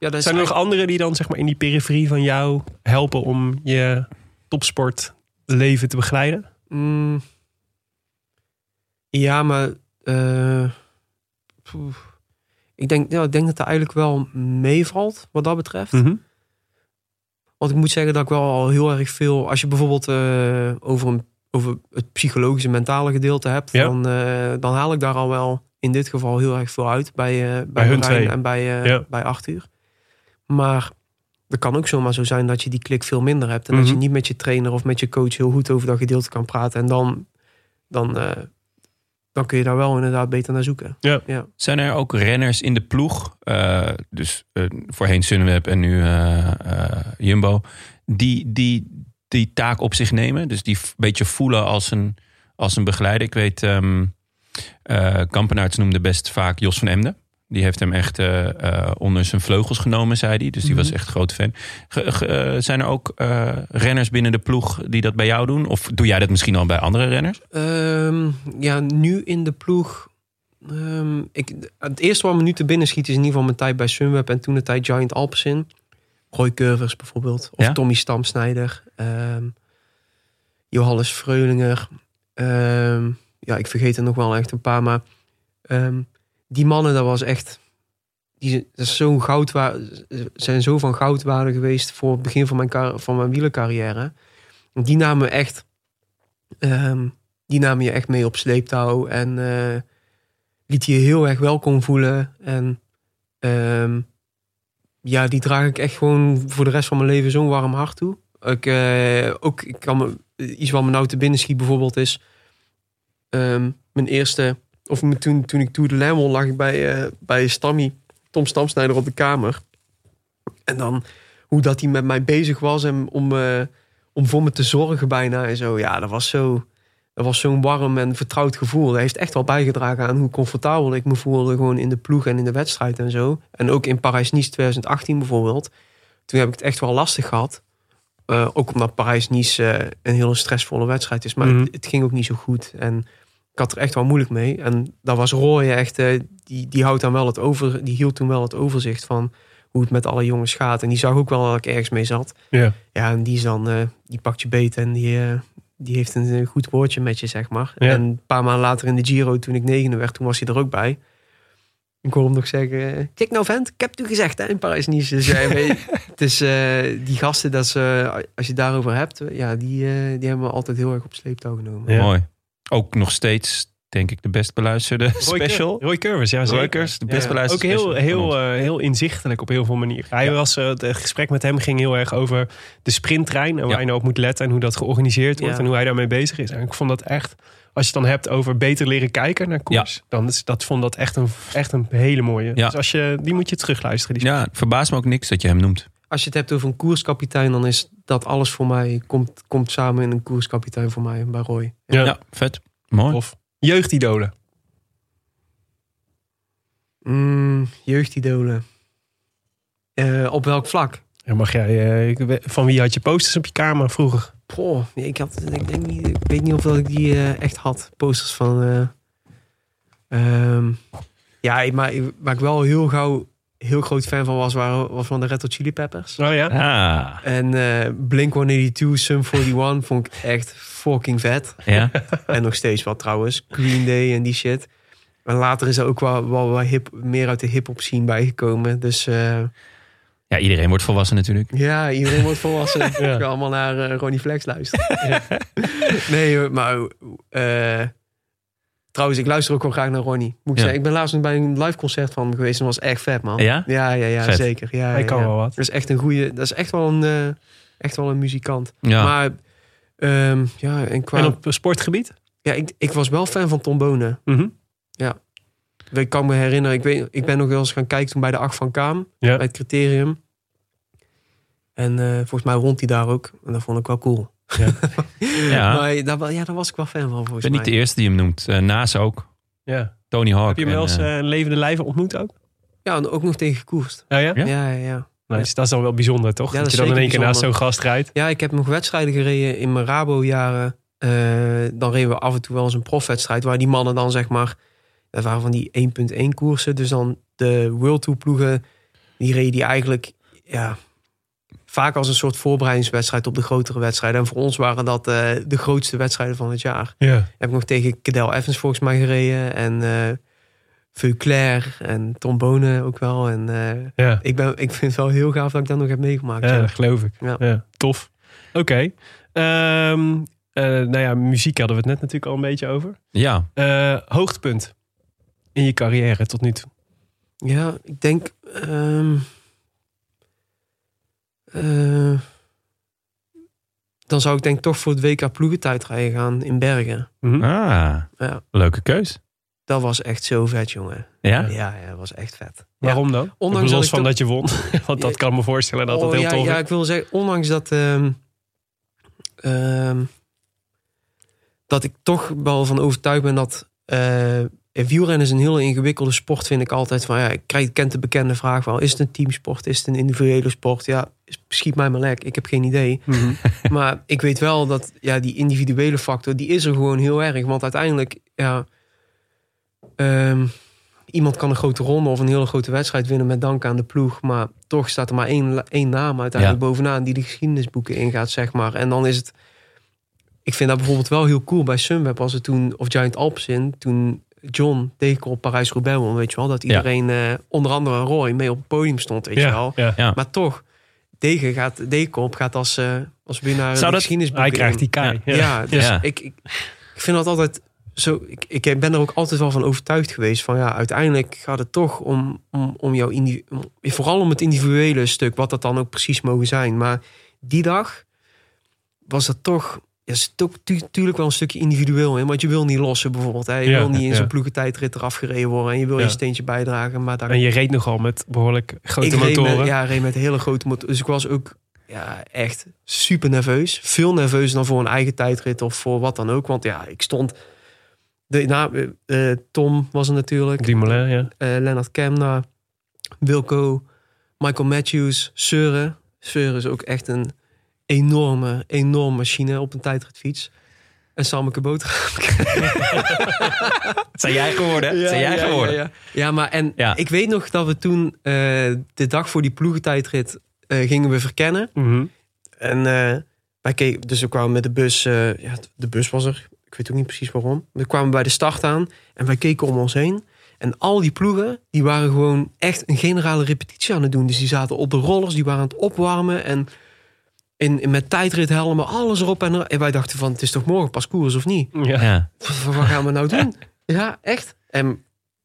Ja, dat Zijn er nog anderen die dan zeg maar in die periferie van jou helpen om je topsportleven te begeleiden? Mm. Ja, maar eh, ik, denk, ja, ik denk dat het eigenlijk wel meevalt wat dat betreft. Mhm. Want ik moet zeggen dat ik wel al heel erg veel... Als je bijvoorbeeld eh, over, een, over het psychologische mentale gedeelte hebt... Ja. Dan, eh, dan haal ik daar al wel in dit geval heel erg veel uit bij, bij, Bij hun twee. en bij, eh Ja. bij Arthur. Maar het kan ook zomaar zo zijn dat je die klik veel minder hebt. En dat Mhm. je niet met je trainer of met je coach heel goed over dat gedeelte kan praten. En dan, dan, eh, dan kun je daar wel inderdaad beter naar zoeken. Zijn er ook renners in de ploeg, eh, dus eh, voorheen Sunweb en nu eh, eh, Jumbo, die, die die taak op zich nemen? Dus die een beetje voelen als een, als een begeleider. Ik weet, ehm eh Kampenaerts noemde best vaak Jos van Emden. Die heeft hem echt eh, eh, onder zijn vleugels genomen, zei hij. Dus die was Mhm. echt grote fan. Ge- ge- eh, zijn er ook eh, renners binnen de ploeg die dat bij jou doen? Of doe jij dat misschien al bij andere renners? Ehm, ja, nu in de ploeg. ehm, ik, het eerste wat me nu te binnen schiet is in ieder geval mijn tijd bij Sunweb en toen de tijd Giant Alpecin. Roy Curvers bijvoorbeeld. Of Ja? Tommy Stamsnijder. ehm, Johannes Freulinger. ehm, ja, ik vergeet er nog wel echt een paar. Maar ehm, die mannen, dat was echt... Die dat is zo'n goudwa- zijn zo van goudwaarde geweest voor het begin van mijn, van mijn wielercarrière. Die namen me echt... ehm, die namen je echt mee op sleeptouw. En eh, liet je heel erg welkom voelen. En ehm, ja, die draag ik echt gewoon voor de rest van mijn leven zo'n warm hart toe. Ik, eh, ook, ik kan iets wat me nou te binnen schiet bijvoorbeeld is... ehm, mijn eerste... Of toen, toen ik Tour de Lamel lag ik bij, eh, bij Stammy, Tom Stamsnijder op de kamer. En dan hoe dat hij met mij bezig was en om, eh, om voor me te zorgen bijna en zo. Ja, dat was zo... Dat was zo'n warm en vertrouwd gevoel. Dat heeft echt wel bijgedragen aan hoe comfortabel ik me voelde. Gewoon in de ploeg en in de wedstrijd en zo. En ook in Parijs-Nice 2018 bijvoorbeeld. Toen heb ik het echt wel lastig gehad. Eh, ook omdat Parijs-Nice een hele stressvolle wedstrijd is. Maar Mhm. het, het ging ook niet zo goed. En ik had er echt wel moeilijk mee. En dat was Roy echt... eh, die, die, houdt dan wel het over, die hield toen wel het overzicht van... hoe het met alle jongens gaat. En die zag ook wel dat ik ergens mee zat. Ja. Ja, en die is dan, eh, die pakt je beet en die, eh, die heeft een goed woordje met je, zeg maar. Ja. En een paar maanden later in de Giro, toen ik negende werd, toen was hij er ook bij. Ik hoorde hem nog zeggen, kijk nou vent, ik heb het u gezegd hè, in Parijs-Nice. Dus, weet het is, eh, die gasten, dat ze, als je het daarover hebt, ja, die, die hebben we altijd heel erg op sleeptouw genomen. Ja. Mooi. Ook nog steeds, denk ik, de best beluisterde Roy special. Roy Curvers, ja zeker. Roykers, de best Ja. beluisterde Ook heel, heel, eh, heel inzichtelijk op heel veel manieren. Hij was, eh, het gesprek met hem ging heel erg over de sprinttrein. En waar Ja. je nou op moet letten en hoe dat georganiseerd wordt. Ja. En hoe hij daarmee bezig is. En ik vond dat echt, als je het dan hebt over beter leren kijken naar koers. Dan is dat, vond dat echt een, echt een hele mooie. Ja. Dus als je, die moet je terugluisteren. Die Ja, verbaast me ook niks dat je hem noemt. Als je het hebt over een koerskapitein, dan is dat alles voor mij, komt, komt samen in een koerskapitein voor mij bij Roy. Ja. Ja, vet. Mooi. Of jeugdidolen. Mm, jeugdidolen. Eh, op welk vlak? Ja, mag jij, eh, van wie had je posters op je kamer vroeger? Nee, ik, had, ik, denk niet, ik weet niet of dat ik die eh, echt had. Posters van... eh, ehm, ja, ik- maar waar ik wel heel gauw heel groot fan van was, waren, was van de Red Hot Chili Peppers. Oh ja? Ah, En eh Blink-182, Sum 41 vond ik echt fucking vet. ja. En nog steeds wat trouwens. Green Day en die shit. En later is er ook wel, wel, wel hip, meer uit de hip-hop scene bijgekomen. Dus eh, ja, iedereen wordt volwassen natuurlijk. ja, iedereen wordt volwassen. Ja. Allemaal naar eh, Ronnie Flex luisteren. nee, maar eh, trouwens, ik luister ook wel graag naar Ronnie. Moet ik Ja. zeggen, ik ben laatst nog bij een live concert van hem geweest en dat was echt vet, man. Ja? Ja, ja, ja, Vet. zeker. Ja, Hij ja, kan ja. wel wat. Dat is echt een goede. Dat is echt wel een, eh, echt wel een muzikant. Ja. Maar ehm, ja, en qua. En op sportgebied? ja, ik, ik was wel fan van Tom Bonen. Mhm. Ik kan me herinneren, ik, weet, ik ben nog wel eens gaan kijken toen bij de Acht van Kaam, Ja. bij het criterium. En eh, volgens mij rond hij daar ook. En dat vond ik wel cool. ja. Maar daar, wel- ja, daar was ik wel fan van Ik volgens ben niet mij. de eerste die hem noemt. Uh, Naas ook. ja. Tony Hawk. Heb je hem wel eens eh, eh, een levende lijven ontmoet ook? Ja, en ook nog tegen gekoerst. Ja, ja? Ja? Ja, ja, ja. Nou, dus dat is dan wel bijzonder, toch? Ja, dat, dat je dan in één keer naast zo'n gast rijdt. Ja, ik heb nog wedstrijden gereden in mijn Rabo-jaren. Eh, dan reden we af en toe wel eens een profwedstrijd... waar die mannen dan zeg maar... Dat waren van die 1.1 koersen. Dus dan de World Tour ploegen... die reden die eigenlijk... Ja, vaak als een soort voorbereidingswedstrijd... op de grotere wedstrijden. En voor ons waren dat eh, de grootste wedstrijden van het jaar. Ja. Heb ik nog tegen Cadel Evans volgens mij gereden. En eh Veuclair en Trombone ook wel. En eh, Ja. ik, ben, ik vind het wel heel gaaf dat ik dat nog heb meegemaakt. ja, ja. dat geloof ik. Ja. Ja, tof. Oké. Ehm, eh, nou ja, muziek hadden we het net natuurlijk al een beetje over. Ja, Eh, hoogtepunt in je carrière tot nu toe? Ja, ik denk. ehm, eh, dan zou ik denk toch voor het WK ploegentijdrijden gaan in Bergen. Mhm. Ah, Ja, leuke keus. dat was echt zo vet, jongen. Ja? Ja, ja dat was echt vet. Waarom dan? Ondanks Los van toch- dat je won. Want dat Ja. kan me voorstellen dat Oh, dat heel ja, tof ja, is. ik wil zeggen, ondanks dat. ehm, ehm, dat ik toch wel van overtuigd ben dat. eh wielrennen is een heel ingewikkelde sport, vind ik altijd. Van, ja, ik krijg, kent de bekende vraag wel: is het een teamsport? Is het een individuele sport? Ja, schiet mij maar lek. Ik heb geen idee. Mhm. Maar ik weet wel dat ja, die individuele factor, die is er gewoon heel erg. Want uiteindelijk, ja, ehm, iemand kan een grote ronde of een hele grote wedstrijd winnen met dank aan de ploeg. Maar toch staat er maar één, één naam uiteindelijk bovenaan die de geschiedenisboeken ingaat, zeg maar. En dan is het, ik vind dat bijvoorbeeld wel heel cool bij Sunweb, als het toen, of Giant Alps in, toen John Dekel Parijs-Roubaix won, weet je wel. Dat Ja. iedereen, eh, onder andere Roy, mee op het podium stond, weet je wel. Ja, ja. Maar toch, Degen gaat, Dekelp gaat als, eh als winnaar Zou dat, hij krijgt die kaai. Ja, Ja. dus Ja. Ik, ik, ik vind dat altijd zo. Ik, ik ben er ook altijd wel van overtuigd geweest. Van ja, uiteindelijk gaat het toch om, om, om jouw om- vooral om het individuele stuk, wat dat dan ook precies mogen zijn. Maar die dag was dat toch. Ja, ook tu- tuurlijk wel een stukje individueel in. Want je wil niet lossen bijvoorbeeld. Hè. Je Ja, wil niet in ja. zo'n ploegentijdrit eraf gereden worden. En je wil je steentje bijdragen. Maar daar En je reed nogal met behoorlijk grote ik reed motoren. met, ja, reed met hele grote motoren. Dus ik was ook ja, echt super nerveus. Veel nerveuzer dan voor een eigen tijdrit of voor wat dan ook. Want ja, ik stond... De, nou, eh, Tom was er natuurlijk. Dumoulin, ja. eh Lennart Kemna. Wilco. Michael Matthews. Seuren. Seuren is ook echt een enorme, enorme machine op een tijdritfiets. En Sameke Boter. Zijn jij geworden? Zijn jij ja, geworden? Ja, ja. Ja, maar en Ja. ik weet nog dat we toen eh, de dag voor die ploegentijdrit eh, gingen we verkennen. Mhm. En eh, wij keken, dus we kwamen met de bus. ja, de bus was er. Ik weet ook niet precies waarom. We kwamen bij de start aan en wij keken om ons heen. En al die ploegen, die waren gewoon echt een generale repetitie aan het doen. Dus die zaten op de rollers, die waren aan het opwarmen. En in, in, met tijdrithelmen, alles erop en er. En wij dachten van, het is toch morgen pas koers of niet? Ja. Ja. Wat, wat gaan we nou doen? Ja, echt. En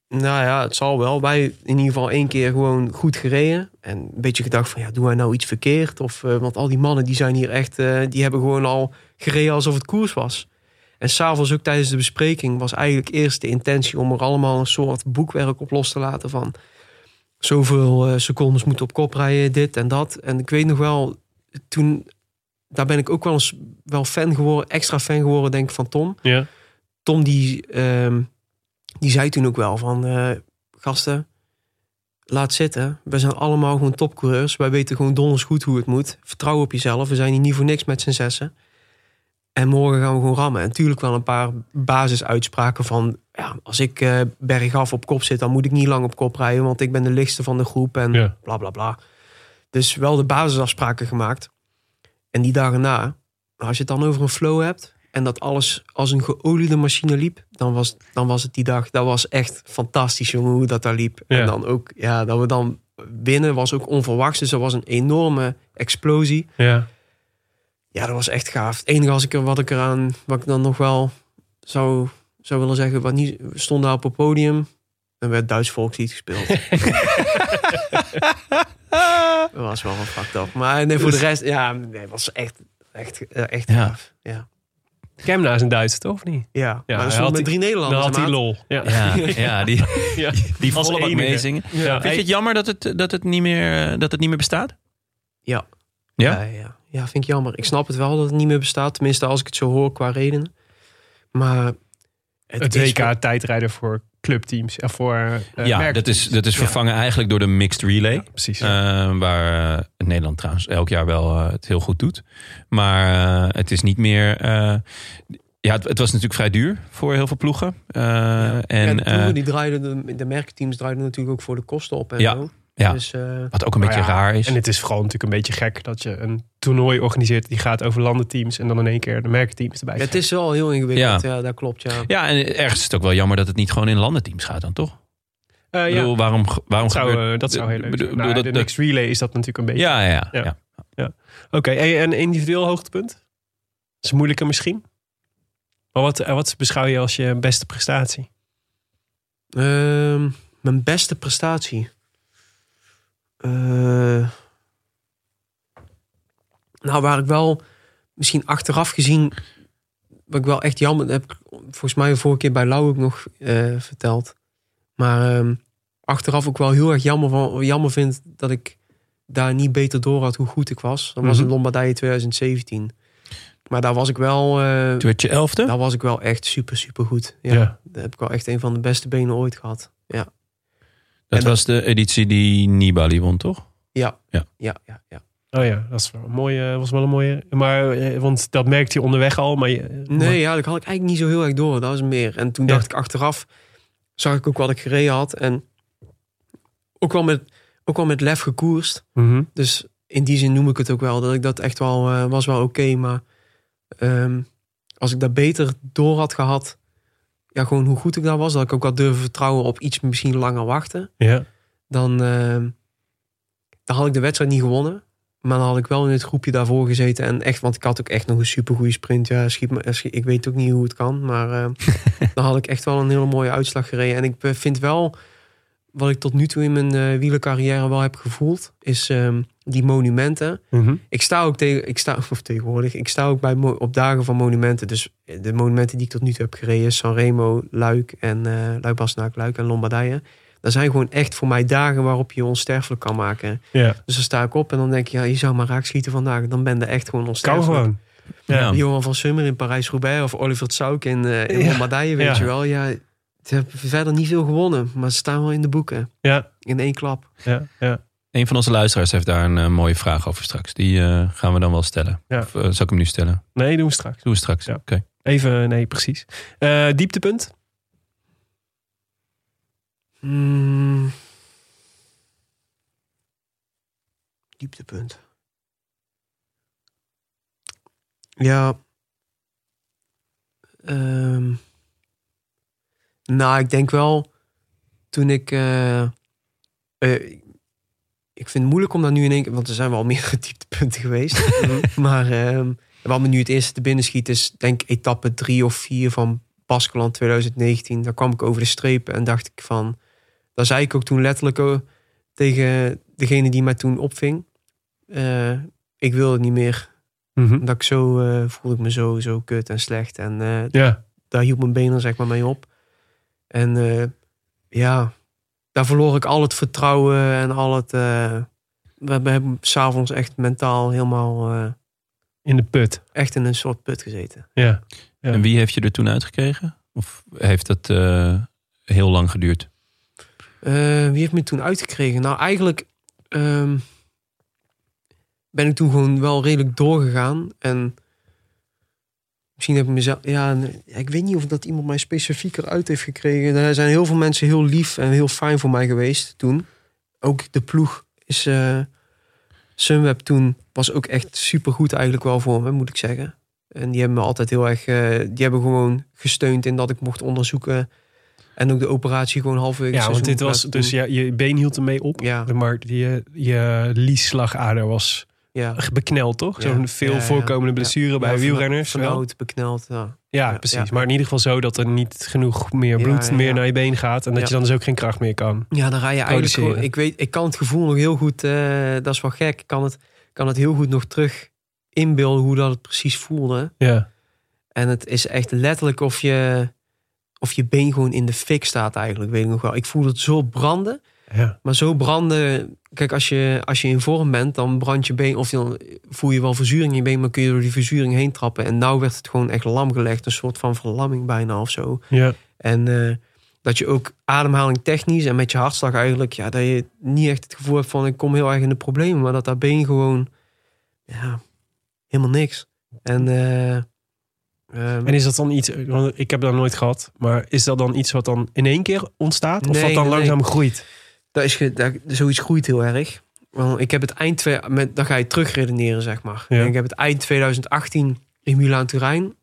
nou ja, het zal wel. Wij in ieder geval één keer gewoon goed gereden. En een beetje gedacht van, ja, doen wij nou iets verkeerd? Of, eh, want al die mannen die zijn hier echt, eh, die hebben gewoon al gereden alsof het koers was. En s'avonds ook tijdens de bespreking was eigenlijk eerst de intentie om er allemaal een soort boekwerk op los te laten van zoveel eh, secondes moeten op kop rijden, dit en dat. En ik weet nog wel, toen, daar ben ik ook wel eens wel fan geworden, extra fan geworden, denk ik, van Tom. Ja. Tom die, ehm, die zei toen ook wel van eh, gasten, laat zitten. We zijn allemaal gewoon topcoureurs. Wij weten gewoon donders goed hoe het moet. Vertrouw op jezelf. We zijn hier niet voor niks met z'n zessen. En morgen gaan we gewoon rammen. En natuurlijk wel een paar basisuitspraken van... Ja, als ik eh, bergaf op kop zit, dan moet ik niet lang op kop rijden... want ik ben de lichtste van de groep en Ja. bla bla bla. Dus wel de basisafspraken gemaakt. En die dagen na, als je het dan over een flow hebt... en dat alles als een geoliede machine liep... dan was, dan was het die dag, dat was echt fantastisch, jongen, hoe dat daar liep. Ja. En dan ook, ja, dat we dan winnen was ook onverwachts. Dus dat was een enorme explosie. Ja. Ja, dat was echt gaaf. Het enige als ik er, wat ik eraan, wat ik dan nog wel zou, zou willen zeggen, wat niet, we stonden daar op het podium en werd Duits volkslied gespeeld. dat was wel een fucked up. Maar nee, voor de rest, ja, nee, het was echt, echt, eh, echt Ja. gaaf. Ja, Kemna is een Duitser, toch? Of niet? ja. Ja, maar hij had met die- drie Dan Nederlanders. had hij lol. Ja. Ja, ja, die, Ja. die volle bak meezingen. Ja. Vind je het jammer dat het, dat het, niet, meer, eh, dat het niet meer bestaat? Ja. Ja? Ja, ja. ja, vind ik jammer. Ik snap het wel dat het niet meer bestaat. Tenminste, als ik het zo hoor qua redenen. Maar het, Het is WK tijdrijden voor clubteams. En voor eh, ja, dat is, dat is Ja. vervangen eigenlijk door de mixed relay. Ja, precies. Eh, waar eh, Nederland trouwens elk jaar wel eh, het heel goed doet. Maar eh, het is niet meer. eh, ja, het, het was natuurlijk vrij duur voor heel veel ploegen. Eh, Ja. En de ploegen eh, die draaiden, de, de merkteams draaiden natuurlijk ook voor de kosten op en Ja, zo. Ja. Dus eh, wat ook een beetje ja, raar is. En het is vooral natuurlijk een beetje gek dat je een toernooi organiseert die gaat over landenteams en dan in één keer de merkteams erbij. ja, het is wel heel ingewikkeld. Ja. Ja, dat klopt. Ja. Ja, en ergens is het ook wel jammer dat het niet gewoon in landenteams gaat dan, toch? Eh, Ik ja, bedoel, waarom, waarom dat zou, gebeurt... eh, dat zou heel leuk bedoel- zijn. bedoel, Nou, dat- de dat- mixed relay is dat natuurlijk een beetje. Ja, ja, ja. Ja. ja. Oké, en en individueel hoogtepunt? Dat is moeilijker misschien. Maar wat, wat beschouw je als je beste prestatie? Ehm, mijn beste prestatie. Eh, nou, waar ik wel misschien achteraf gezien. Wat ik wel echt jammer heb. ik Volgens mij de vorige keer bij Lau ook nog eh, verteld. Maar ehm, achteraf ook wel heel erg jammer, van, jammer vind dat ik daar niet beter door had hoe goed ik was. Dat was Mhm. in Lombardije 2017. Maar daar was ik wel. eh, Toen werd je elfde? daar was ik wel echt super, super goed. Ja, Ja. Daar heb ik wel echt een van de beste benen ooit gehad. Ja, dat en- was de editie die Nibali won, toch? ja, Ja. ja, ja. ja. Oh ja, dat is wel een mooie, was wel een mooie. Maar, eh, want dat merkte je onderweg al. Maar, je- Nee, ja, dat had ik eigenlijk niet zo heel erg door. Dat was meer. En toen Ja. dacht ik achteraf, zag ik ook wat ik gereden had. En ook wel met, ook wel met lef gekoerst. Mhm. Dus in die zin noem ik het ook wel. Dat ik dat echt wel, eh, was wel oké. maar ehm, als ik dat beter door had gehad. Ja, gewoon hoe goed ik daar was. Dat ik ook had durven vertrouwen op iets misschien langer wachten. ja. dan, ehm, dan had ik de wedstrijd niet gewonnen. Maar dan had ik wel in het groepje daarvoor gezeten. En echt, want ik had ook echt nog een supergoeie sprint. Ja, schiet me, schiet- ik weet ook niet hoe het kan. Maar ehm, dan had ik echt wel een hele mooie uitslag gereden. En ik vind wel, wat ik tot nu toe in mijn eh wielercarrière wel heb gevoeld, is ehm, die monumenten. Mhm. Ik sta ook tegen, ik sta, of tegenwoordig, ik sta ook bij op dagen van monumenten. Dus de monumenten die ik tot nu toe heb gereden, Sanremo, Luik en eh Luik Luik en Lombardije. Dat zijn gewoon echt voor mij dagen waarop je onsterfelijk kan maken. ja. Dus dan sta ik op en dan denk je, ja, je zou maar raak schieten vandaag. Dan ben je echt gewoon Kan onsterfelijk. gewoon. Ja. Johan van Summer in Parijs-Roubaix of Oliver Tsauk in, eh, in Ja. Lombardije, weet Ja. je wel. Ja, ze hebben verder niet veel gewonnen, maar ze staan wel in de boeken. Ja, In één klap. ja, ja. Een van onze luisteraars heeft daar een eh, mooie vraag over straks. Die eh, gaan we dan wel stellen. Ja. Of eh, zal ik hem nu stellen? Nee, doen we straks. Doen we straks. Ja. Oké. Even, nee, precies. Eh, dieptepunt? Hmm. Dieptepunt. Ja. Ehm. nou, ik denk wel toen ik. eh, eh, ik vind het moeilijk om daar nu in één keer. Want er zijn wel meerdere dieptepunten geweest. maar ehm wat me nu het eerste te binnen schiet is, denk ik, etappe drie of vier van Baskeland 2019. Daar kwam ik over de streep en dacht ik van. Daar zei ik ook toen letterlijk eh, tegen degene die mij toen opving. eh, ik wil het niet meer. Mhm. Dat ik zo eh, voelde ik me zo, zo kut en slecht. En Ja, daar hield mijn benen zeg maar mee op. En ja, daar verloor ik al het vertrouwen en al het. eh, we hebben s'avonds echt mentaal helemaal eh, in de put. echt in een soort put gezeten. Ja. Ja. En wie heeft je er toen uitgekregen? Of heeft dat eh, heel lang geduurd? Eh, wie heeft me toen uitgekregen? Nou, eigenlijk ehm, ben ik toen gewoon wel redelijk doorgegaan. En misschien heb ik mezelf... Ja, ik weet niet of dat iemand mij specifieker uit heeft gekregen. Er zijn heel veel mensen heel lief en heel fijn voor mij geweest toen. Ook de ploeg is... eh Sunweb toen was ook echt supergoed eigenlijk wel voor me, moet ik zeggen. En die hebben me altijd heel erg... eh, die hebben gewoon gesteund in dat ik mocht onderzoeken... En ook de operatie gewoon halverwege Ja, want dit was dus ja, je been hield ermee op. Ja. Maar je, je liesslagader was Ja. bekneld, toch? Ja. Zo'n veel voorkomende blessure bij wielrenners. Vernauwd, bekneld, ja. Precies. Maar in ieder geval zo dat er niet genoeg meer bloed meer naar je been gaat. En dat je dan dus ook geen kracht meer kan. Ja, dan ga je eigenlijk Produceren. Ik, weet, ik kan het gevoel nog heel goed... eh, dat is wel gek. Ik kan het, kan het heel goed nog terug inbeelden hoe dat het precies voelde. Ja. En het is echt letterlijk of je, of je been gewoon in de fik staat eigenlijk. Weet ik nog wel. Ik voel het zo branden. Ja. Maar zo branden... Kijk, als je, als je in vorm bent, dan brandt je been... Of dan voel je wel verzuring in je been, maar kun je door die verzuring heen trappen. En nou werd het gewoon echt lam gelegd. Een soort van verlamming bijna of zo. Ja. En eh, dat je ook ademhaling technisch en met je hartslag eigenlijk... Ja, dat je niet echt het gevoel hebt van ik kom heel erg in de problemen. Maar dat dat been gewoon... Ja, helemaal niks. En... eh, ehm, En is dat dan iets, want ik heb dat nooit gehad, maar is dat dan iets wat dan in één keer ontstaat? Of Nee, wat dan nee, nee. langzaam groeit? Dat is, dat, zoiets groeit heel erg. Want ik heb het eind... Twee, met, dan ga je terugredeneren, zeg maar. Ja. En ik heb het eind 2018 in Milaan-Turijn...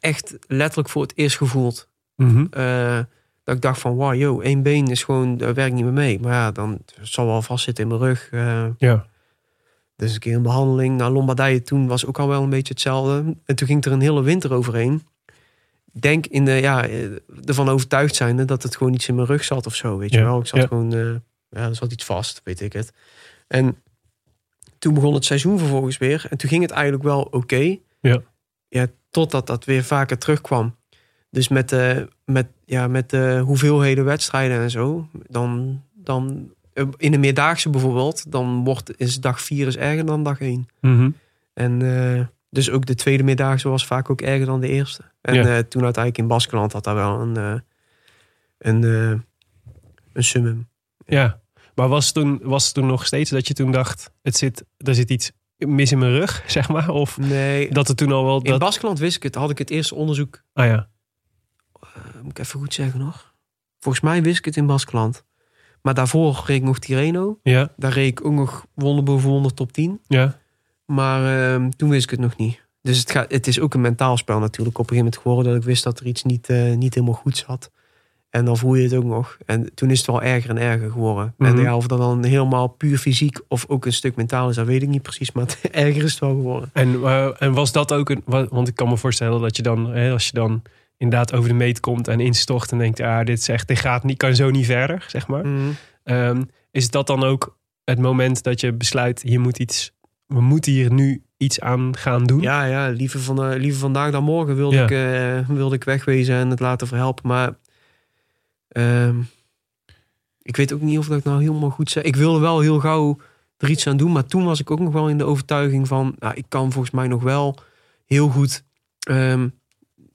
echt letterlijk voor het eerst gevoeld. Mhm. Eh, dat ik dacht van, wow, yo, één been is gewoon... Dat werkt niet meer mee. Maar ja, dan zal wel vastzitten in mijn rug. eh, Ja. Dus een keer een behandeling. Nou, Lombardije toen was ook al wel een beetje hetzelfde. En toen ging er een hele winter overheen. denk in de, ja, eh, ervan overtuigd zijnde dat het gewoon iets in mijn rug zat of zo, weet je Ja, wel. Ik zat ja. gewoon, ja, er zat iets vast, weet ik het. En toen begon het seizoen vervolgens weer. En toen ging het eigenlijk wel oké. Ja. Ja, totdat dat weer vaker terugkwam. Dus met de, met, ja, met de hoeveelheden wedstrijden en zo, dan, dan in de meerdaagse bijvoorbeeld, dan wordt, is dag 4 is erger dan dag 1. Mhm. En eh, dus ook de tweede meerdaagse was vaak ook erger dan de eerste. En Ja. eh, toen uiteindelijk in Baskeland had daar wel een, eh, een, een summum. Ja, maar was het toen, was toen nog steeds dat je toen dacht, het zit, er zit iets mis in mijn rug, zeg maar? Of Nee, dat het toen al wel... in Dat, Baskeland wist ik het. Had ik het eerste onderzoek, ah ja, eh, moet ik even goed zeggen nog. Volgens mij wist ik het in Baskeland. Maar daarvoor reed ik nog Tireno. ja, Daar reed ik ook nog wonder boven wonder top 10. ja. Maar ehm, toen wist ik het nog niet. Dus het, gaat, het is ook een mentaal spel natuurlijk op een gegeven moment geworden. Dat ik wist dat er iets niet, eh, niet helemaal goed zat. En dan voel je het ook nog. En toen is het wel erger en erger geworden. Mhm. En ja, of dat dan helemaal puur fysiek of ook een stuk mentaal is, dat weet ik niet precies. Maar het, erger is het wel geworden. En, eh, en was dat ook een... wa- Want ik kan me voorstellen dat je dan, hè, als je dan inderdaad over de meet komt en instort en denkt, ah, dit, is echt, dit gaat niet, kan zo niet verder, zeg maar. Mhm. Ehm, is dat dan ook het moment dat je besluit, hier moet iets, we moeten hier nu iets aan gaan doen? Ja, ja liever, van, eh, liever vandaag dan morgen wilde, Ja. ik, eh, wilde ik wegwezen en het laten verhelpen. Maar ehm, ik weet ook niet of dat ik nou helemaal goed zeg. Ik wilde wel heel gauw er iets aan doen. Maar toen was ik ook nog wel in de overtuiging van... Nou, ik kan volgens mij nog wel heel goed ehm,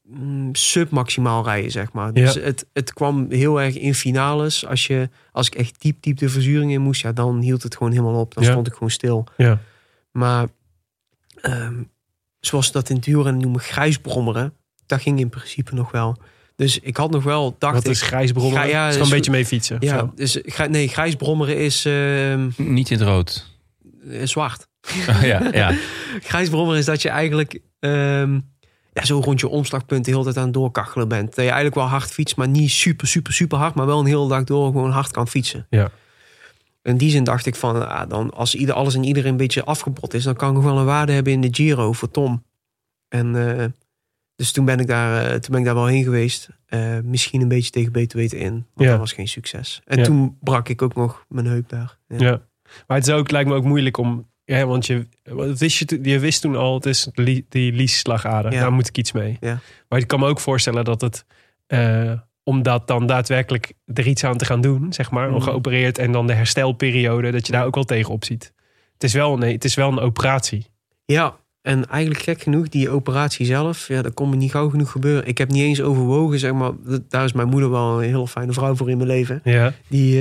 mm, submaximaal rijden, zeg maar. Dus Ja. het, het kwam heel erg in finales. Als, je, als ik echt diep, diep de verzuring in moest... Ja, dan hield het gewoon helemaal op. Dan Ja. stond ik gewoon stil. Ja. Maar ehm, zoals ze dat in het wielrennen noemen, grijsbrommeren, dat ging in principe nog wel. Dus ik had nog wel, dacht Wat ik... is grijsbrommen? Ga- ja, is is gewoon een beetje mee fietsen. ja, Zo. dus nee, grijsbrommeren is ehm, Niet in het rood. eh, zwart. Oh, ja, ja. Grijsbrommer is dat je eigenlijk ehm, ja, zo rond je omslagpunt de hele tijd aan het doorkachelen bent. Dat je eigenlijk wel hard fietst, maar niet super, super, super hard, maar wel een hele dag door gewoon hard kan fietsen. Ja. In die zin dacht ik van, ah, dan als ieder, alles en iedereen een beetje afgebot is, dan kan ik wel een waarde hebben in de Giro voor Tom. En eh, dus toen ben ik daar, eh, toen ben ik daar wel heen geweest. Eh, misschien een beetje tegen beter weten in, want Ja. dat was geen succes. En Ja. toen brak ik ook nog mijn heup daar. Ja. Ja. Maar het is ook, lijkt me ook moeilijk om... Ja, want je, wist je, toen- je wist toen al, het is die, die liesslagader. Ja. Daar moet ik iets mee. Ja. Maar ik kan me ook voorstellen dat het... eh, om dat dan daadwerkelijk er iets aan te gaan doen, zeg maar. Mhm. Geopereerd en dan de herstelperiode. Dat je daar ook wel tegen op ziet. Het is wel, nee, het is wel een operatie. Ja, en eigenlijk gek genoeg, die operatie zelf, ja, dat kon me niet gauw genoeg gebeuren. Ik heb niet eens overwogen, zeg maar. Daar is mijn moeder wel een hele fijne vrouw voor in mijn leven. Ja. Die,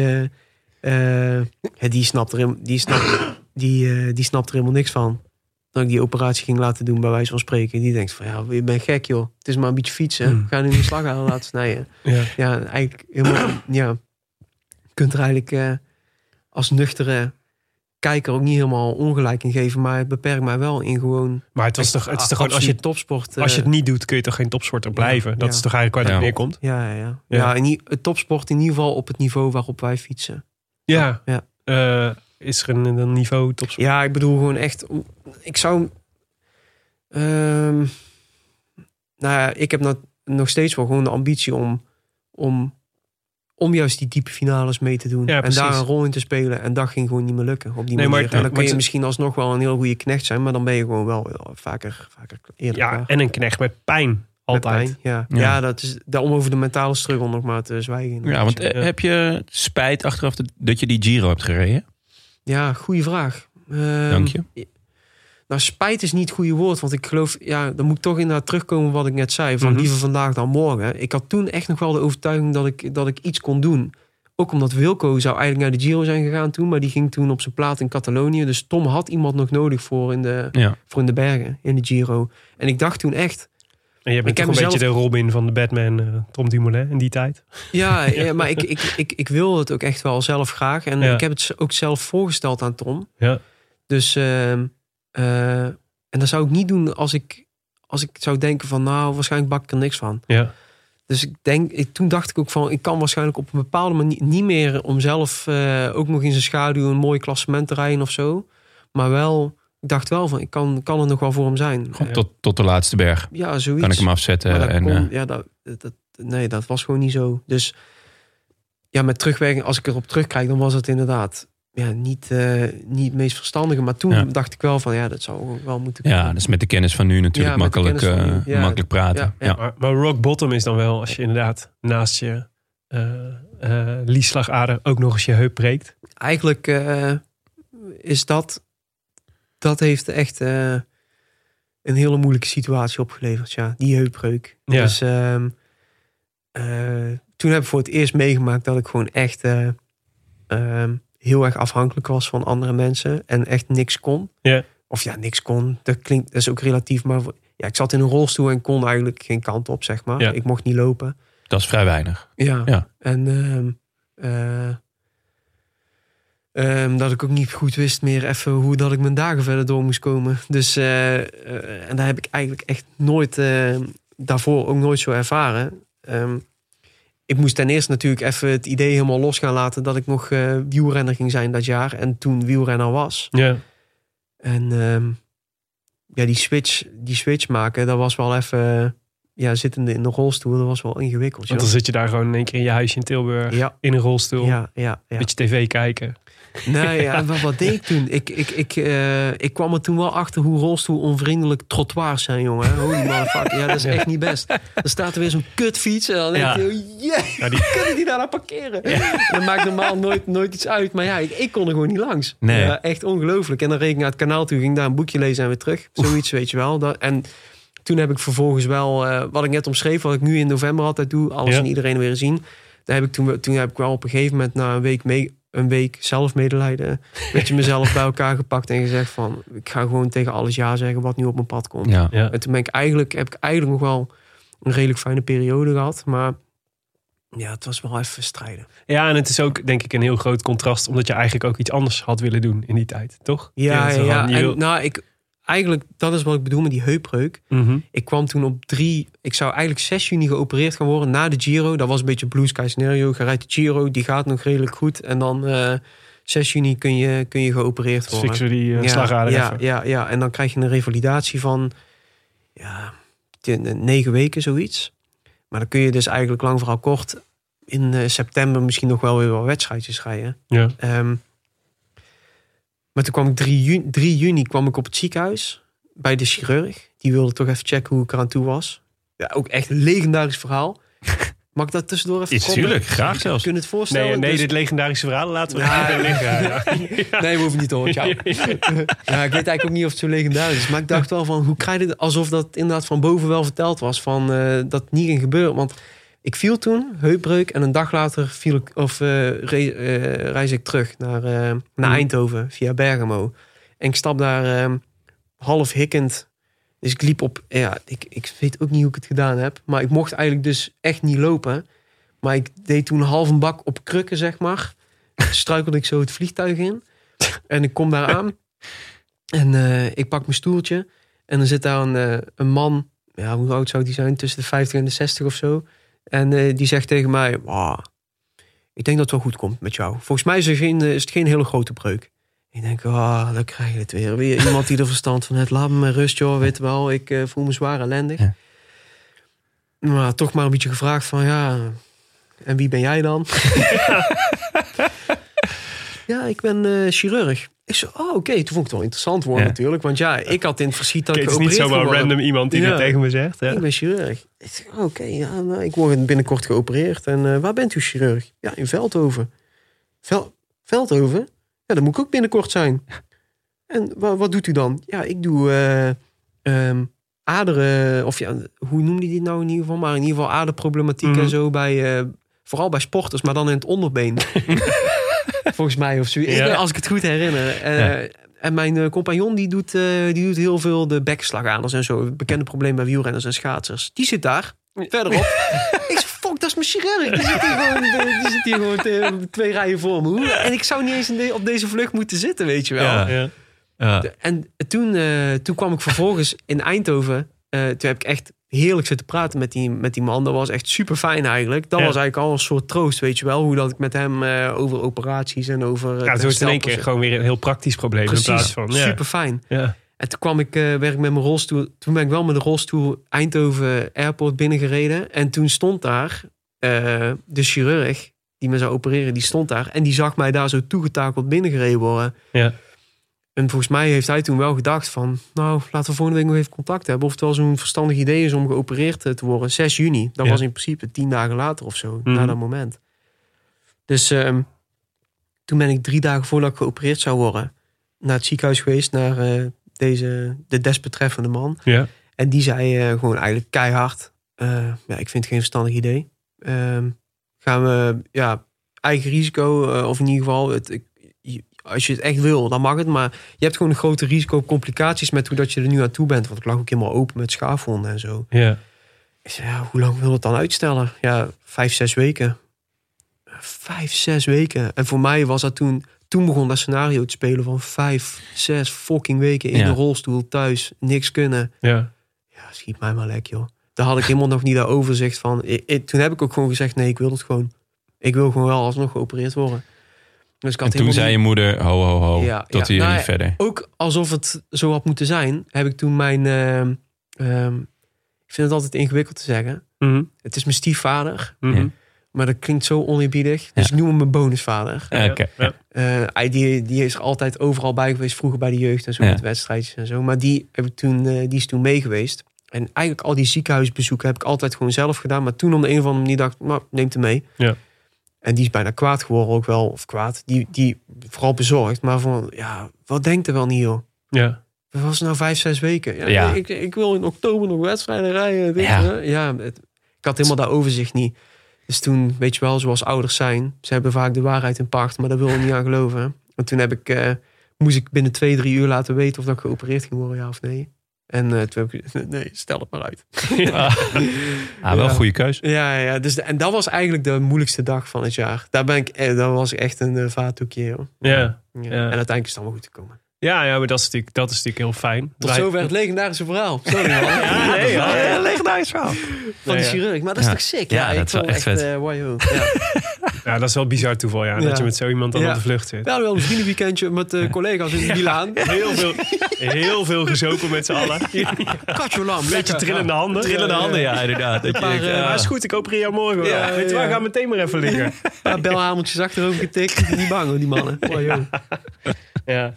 eh, eh, die, snapt er, helemaal- die, snapt, die, eh, die snapt er helemaal niks van. Dat ik die operatie ging laten doen, bij wijze van spreken. Die denkt van, ja, je bent gek joh. Het is maar een beetje fietsen. Hmm. Ga nu een slaghalen laten snijden. ja. Ja, eigenlijk helemaal, ja. Je kunt er eigenlijk als nuchtere kijker ook niet helemaal ongelijk in geven. Maar het beperkt mij wel in gewoon... Maar het, was toch, het is toch gewoon, als je, topsport... als je eh, het niet doet, kun je toch geen topsporter blijven? dat ja. is toch eigenlijk waar het Ja. neerkomt? Ja, ja, ja. Ja. die- het topsport in ieder geval op het niveau waarop wij fietsen. Ja. Ja. Eh, is er een, een niveau topsport? Ja, ik bedoel gewoon echt... Ik zou... ehm, nou ja, ik heb nou nog steeds wel gewoon de ambitie om... om om juist die diepe finales mee te doen. Ja, en daar een rol in te spelen. En dat ging gewoon niet meer lukken op die Nee, maar- manier. en dan maar kun je misschien alsnog wel een heel goede knecht zijn. Maar dan ben je gewoon wel vaker, vaker eerder Ja, klaar. en een knecht met pijn. Met Altijd. pijn, Ja. Ja. Ja. dat is daarom over de mentale struggle nog maar te zwijgen. ja, want eh, heb je spijt achteraf dat, dat je die Giro hebt gereden? Ja, goede vraag. Ehm, Dank je. Nou, spijt is niet het goede woord. Want ik geloof, ja, dan moet ik toch inderdaad terugkomen wat ik net zei. Van Mhm. liever vandaag dan morgen. Ik had toen echt nog wel de overtuiging dat ik, dat ik iets kon doen. Ook omdat Wilco zou eigenlijk naar de Giro zijn gegaan toen. Maar die ging toen op zijn plaat in Catalonië. Dus Tom had iemand nog nodig voor in de, Ja. voor in de bergen, in de Giro. En ik dacht toen echt... En je bent Ik toch een beetje de Robin van de Batman, eh, Tom Dumoulin, in die tijd. Ja, ja maar ik, ik, ik, ik wil het ook echt wel zelf graag. En Ja. ik heb het ook zelf voorgesteld aan Tom. Ja. Dus, ehm, eh, en dat zou ik niet doen als ik, als ik zou denken van, nou, waarschijnlijk bak ik er niks van. Ja. Dus ik denk, ik, toen dacht ik ook van, ik kan waarschijnlijk op een bepaalde manier niet meer om zelf eh, ook nog in zijn schaduw een mooi klassement te rijden of zo. Maar wel ik dacht wel van, ik kan, kan er nog wel voor hem zijn. Gewoon tot, tot de laatste berg. Ja, zoiets. Kan ik hem afzetten. En, kon- eh, ja, dat, dat, nee, dat was gewoon niet zo. Dus ja, met terugwerking, als ik erop terugkijk, dan was het inderdaad ja, niet, eh, niet het meest verstandige. Maar toen Ja. dacht ik wel van, ja, dat zou wel moeten ja, kunnen. dus met de kennis van nu natuurlijk Ja, makkelijk, eh, nu. Ja. makkelijk praten. Ja, Ja, ja. Maar, maar rock bottom is dan wel als je inderdaad naast je eh eh, liesslagader ook nog eens je heup breekt. Eigenlijk eh, is dat, dat heeft echt eh, een hele moeilijke situatie opgeleverd. Ja, die heupbreuk. Ja. Dus ehm, eh, toen heb ik voor het eerst meegemaakt dat ik gewoon echt eh, ehm, heel erg afhankelijk was van andere mensen en echt niks kon. Ja. Of ja, niks kon. Dat klinkt, dat is ook relatief, maar ja, ik zat in een rolstoel en kon eigenlijk geen kant op, zeg maar. Ja. Ik mocht niet lopen. Dat is vrij weinig. Ja. Ja. En ehm, eh, ehm, dat ik ook niet goed wist meer even hoe dat ik mijn dagen verder door moest komen. Dus eh, eh, en daar heb ik eigenlijk echt nooit eh, daarvoor ook nooit zo ervaren. Ehm, ik moest ten eerste natuurlijk even het idee helemaal los gaan laten dat ik nog eh, wielrenner ging zijn dat jaar. En toen wielrenner was. Ja. En ehm, ja, die switch, die switch maken, dat was wel even. Ja, zittende in de rolstoel, dat was wel ingewikkeld. Want dan zit je daar gewoon in één keer in je huisje in Tilburg. Ja, In een rolstoel. ja, ja. ja. Beetje tv kijken. Nee, ja, wat, wat deed ik toen? Ik, ik, ik, eh, ik kwam er toen wel achter hoe rolstoelonvriendelijk trottoirs zijn, jongen. Holy motherfucker. Ja, dat is echt niet best. Dan staat er weer zo'n kutfiets en dan denk je, oh, yeah, die- kunnen die daar nou parkeren? Dat maakt normaal nooit, nooit iets uit. Maar ja, ik, ik kon er gewoon niet langs. Nee. Ja, echt ongelooflijk. En dan reed ik naar het kanaal toe, ging daar een boekje lezen en weer terug. Zoiets, weet je wel. Dat, en toen heb ik vervolgens wel, eh, wat ik net omschreef, wat ik nu in november altijd doe, alles Ja. en iedereen weer zien. Daar heb ik toen, toen heb ik wel op een gegeven moment na een week mee, een week zelfmedelijden, een beetje mezelf bij elkaar gepakt en gezegd van, ik ga gewoon tegen alles ja zeggen wat nu op mijn pad komt. Ja. Ja. En toen ben ik eigenlijk, heb ik eigenlijk nog wel een redelijk fijne periode gehad, maar ja, het was wel even strijden. ja, en het is ook denk ik een heel groot contrast. Omdat je eigenlijk ook iets anders had willen doen in die tijd. Toch? Ja, ja, ja. je En, nou, ik, eigenlijk, dat is wat ik bedoel met die heupbreuk. Mhm. Ik kwam toen op drie, ik zou eigenlijk 6 juni geopereerd gaan worden na de Giro. Dat was een beetje blue sky scenario. Je rijdt de Giro, die gaat nog redelijk goed. En dan eh 6 juni kun je, kun je geopereerd worden. fixen die eh, ja, slagader ja, even. ja, ja, en dan krijg je een revalidatie van ja, t- negen weken zoiets. Maar dan kun je dus eigenlijk lang vooral kort in eh, september misschien nog wel weer wat wedstrijdjes rijden. Ja. Ehm, maar toen kwam ik 3 juni, 3 juni kwam ik op het ziekenhuis bij de chirurg. Die wilde toch even checken hoe ik eraan toe was. Ja, ook echt een legendarisch verhaal. Mag ik dat tussendoor even proppen? tuurlijk, graag zelfs. Kun je het voorstellen? Nee, nee Dus- dit legendarische verhaal laten we Ja. liggen. Ja. Nee, we hoeven niet te horen. Ja, ik weet eigenlijk ook niet of het zo legendarisch is. Maar ik dacht wel van, hoe krijg je dit? Alsof dat inderdaad van boven wel verteld was. Van, eh, dat niet ging gebeuren. Want ik viel toen, heupbreuk. En een dag later viel ik, of, eh, re- eh, reis ik terug naar, eh, naar Mhm. Eindhoven via Bergamo. En ik stap daar eh, half hikkend. Dus ik liep op, ja, ik, ik weet ook niet hoe ik het gedaan heb. Maar ik mocht eigenlijk dus echt niet lopen. Maar ik deed toen half een bak op krukken, zeg maar. Struikelde ik zo het vliegtuig in. En ik kom daar aan. En ik pak mijn stoeltje. En dan zit daar een, een man. Ja, hoe oud zou die zijn? Tussen de 50 en de 60 of zo. En eh, die zegt tegen mij: "Wauw, Ik denk dat het wel goed komt met jou. Volgens mij is, er geen, eh, is het geen hele grote breuk. Ik denk, ah, dan krijg je het weer. Weer iemand die er verstand van heeft. Laat me rust, joh. Weet wel, ik eh, voel me zwaar ellendig. Ja. Maar toch maar een beetje gevraagd van, ja... En wie ben jij dan? ja, ik ben eh, chirurg. Ik zo, oh, oké. Toen vond ik het wel interessant worden Ja. natuurlijk. Want ja, ik had in het verschiet dat Oké, ik het is niet zomaar random iemand die Ja. dit tegen me zegt. Ja. Ik ben chirurg. Ik Oké, ja, nou, ik word binnenkort geopereerd. En eh, waar bent u chirurg? Ja, in Veldhoven. Vel Veldhoven? Ja, dan moet ik ook binnenkort zijn. En wa- wat doet u dan? Ja, ik doe eh, ehm, aderen, of ja, hoe noemde hij dit nou in ieder geval? Maar in ieder geval aderproblematiek Mhm. en zo bij, vooral bij sporters, maar dan in het onderbeen. Volgens mij of zo. Ja. Als ik het goed herinner. Eh, Ja. En mijn eh, compagnon die doet, eh, die doet heel veel de bekslagaanders en zo. Bekende probleem bij wielrenners en schaatsers. Die zit daar, verderop. ik zeg, fuck, dat is mijn chirurg. Die zit hier gewoon, die zit hier gewoon te- twee rijen voor me. En ik zou niet eens in de- op deze vlucht moeten zitten, weet je wel. Ja. Ja. Ja. De- En toen, eh, toen kwam ik vervolgens in Eindhoven. eh, toen heb ik echt heerlijk zitten praten met die, met die man. Dat was echt super fijn eigenlijk. Dat Ja. was eigenlijk al een soort troost, weet je wel. Hoe dat ik met hem eh, over operaties en over... Ja, zo is in één keer gewoon weer een heel praktisch probleem Precies, in plaats van. Ja. super fijn. Ja. En toen kwam ik, werd ik met mijn rolstoel. Toen ben ik wel met de rolstoel Eindhoven Airport binnengereden. En toen stond daar eh, de chirurg die me zou opereren, die stond daar. En die zag mij daar zo toegetakeld binnengereden worden. Ja. En volgens mij heeft hij toen wel gedacht van... nou, laten we volgende week nog even contact hebben. Of het wel zo'n verstandig idee is om geopereerd eh, te worden. 6 juni. Dat Ja. was in principe tien dagen later of zo. Mhm. Na dat moment. Dus ehm, toen ben ik drie dagen voordat ik geopereerd zou worden... naar het ziekenhuis geweest. Naar eh, deze, de desbetreffende man. Ja. En die zei eh, gewoon eigenlijk keihard... ja, ik vind het geen verstandig idee. Ehm, gaan we, ja, eigen risico... of in ieder geval... Het, ik- als je het echt wil, dan mag het. Maar je hebt gewoon een grote risico op complicaties... met hoe dat je er nu aan toe bent. Want ik lag ook helemaal open met schaafwonden en zo. Ja. Ik zei, ja, hoe lang wil het dan uitstellen? Ja, vijf, zes weken. Vijf, zes weken. En voor mij was dat toen... Toen begon dat scenario te spelen van vijf, zes fucking weken in Ja. de rolstoel thuis. Niks kunnen. Ja. Ja, schiet mij maar lek, joh. Daar had ik helemaal nog niet dat overzicht van. Ik, ik- toen heb ik ook gewoon gezegd, nee, ik wil het gewoon. Ik wil gewoon wel alsnog geopereerd worden. Dus ik had En toen zei je moeder, ho, ho, ho, Ja, tot ja. hier Nou niet ja, verder. Ook alsof het zo had moeten zijn, heb ik toen mijn... ehm, ehm, ik vind het altijd ingewikkeld te zeggen. Mhm. Het is mijn stiefvader, Mhm. Maar dat klinkt zo oneerbiedig. Dus Ja. ik noem hem mijn bonusvader. Ja, Oké. Ja. Eh, hij, die, die is er altijd overal bij geweest, vroeger bij de jeugd en zo, Ja. met wedstrijdjes en zo. Maar die, heb ik toen, eh, die is toen mee geweest. En eigenlijk al die ziekenhuisbezoeken heb ik altijd gewoon zelf gedaan. Maar toen om de een of andere manier dacht ik, nou, neemt hem mee. Ja. En die is bijna kwaad geworden ook wel, of kwaad. Die, die vooral bezorgd, maar van, ja, wat denkt er wel niet, joh? Ja. Dat was nou vijf, zes weken. Ja, Ja. Ik, ik wil in oktober nog wedstrijden rijden. Dit, Ja. ja, het- ik had helemaal dat overzicht niet. Dus toen, weet je wel, zoals ouders zijn. Ze hebben vaak de waarheid in pacht, maar daar wil ik niet aan geloven. En toen heb ik, eh, moest ik binnen twee, drie uur laten weten of dat ik geopereerd ging worden, ja of nee. En eh, toen heb ik, nee, stel het maar uit. Ah, wel een goede keus. Ja, ja dus de- en dat was eigenlijk de moeilijkste dag van het jaar. Daar ben ik, eh, dat was echt een uh, vaatdoekje, joh. Ja. Ja. Ja. En uiteindelijk is het allemaal goed gekomen. Ja, ja, maar dat is natuurlijk, dat is natuurlijk heel fijn. Tot zover het legendarische verhaal. Sorry man. Ja, nee, ja, legendarisch verhaal. Van de chirurg. Maar dat is toch sick? Ja, ik dat is wel echt vet. eh, wow, ja. Ja, dat is wel bizar toeval, ja. Ja. Dat je met zo iemand dan Ja. op de vlucht zit. We hadden wel een vriendenweekendje met eh, collega's in Milaan. Heel veel, heel veel gezopen met z'n allen. Katjolam. Beetje trillende handen. Trillende handen, ja, inderdaad. Dat je Maar, denkt, eh, ah. Maar is goed, ik opereer jou morgen. Ja, Ja, Weet je waar, ja. ga meteen maar even liggen. Een paar belhameltjes achterover getikt. Niet bang hoor, die mannen. Joh. Ja.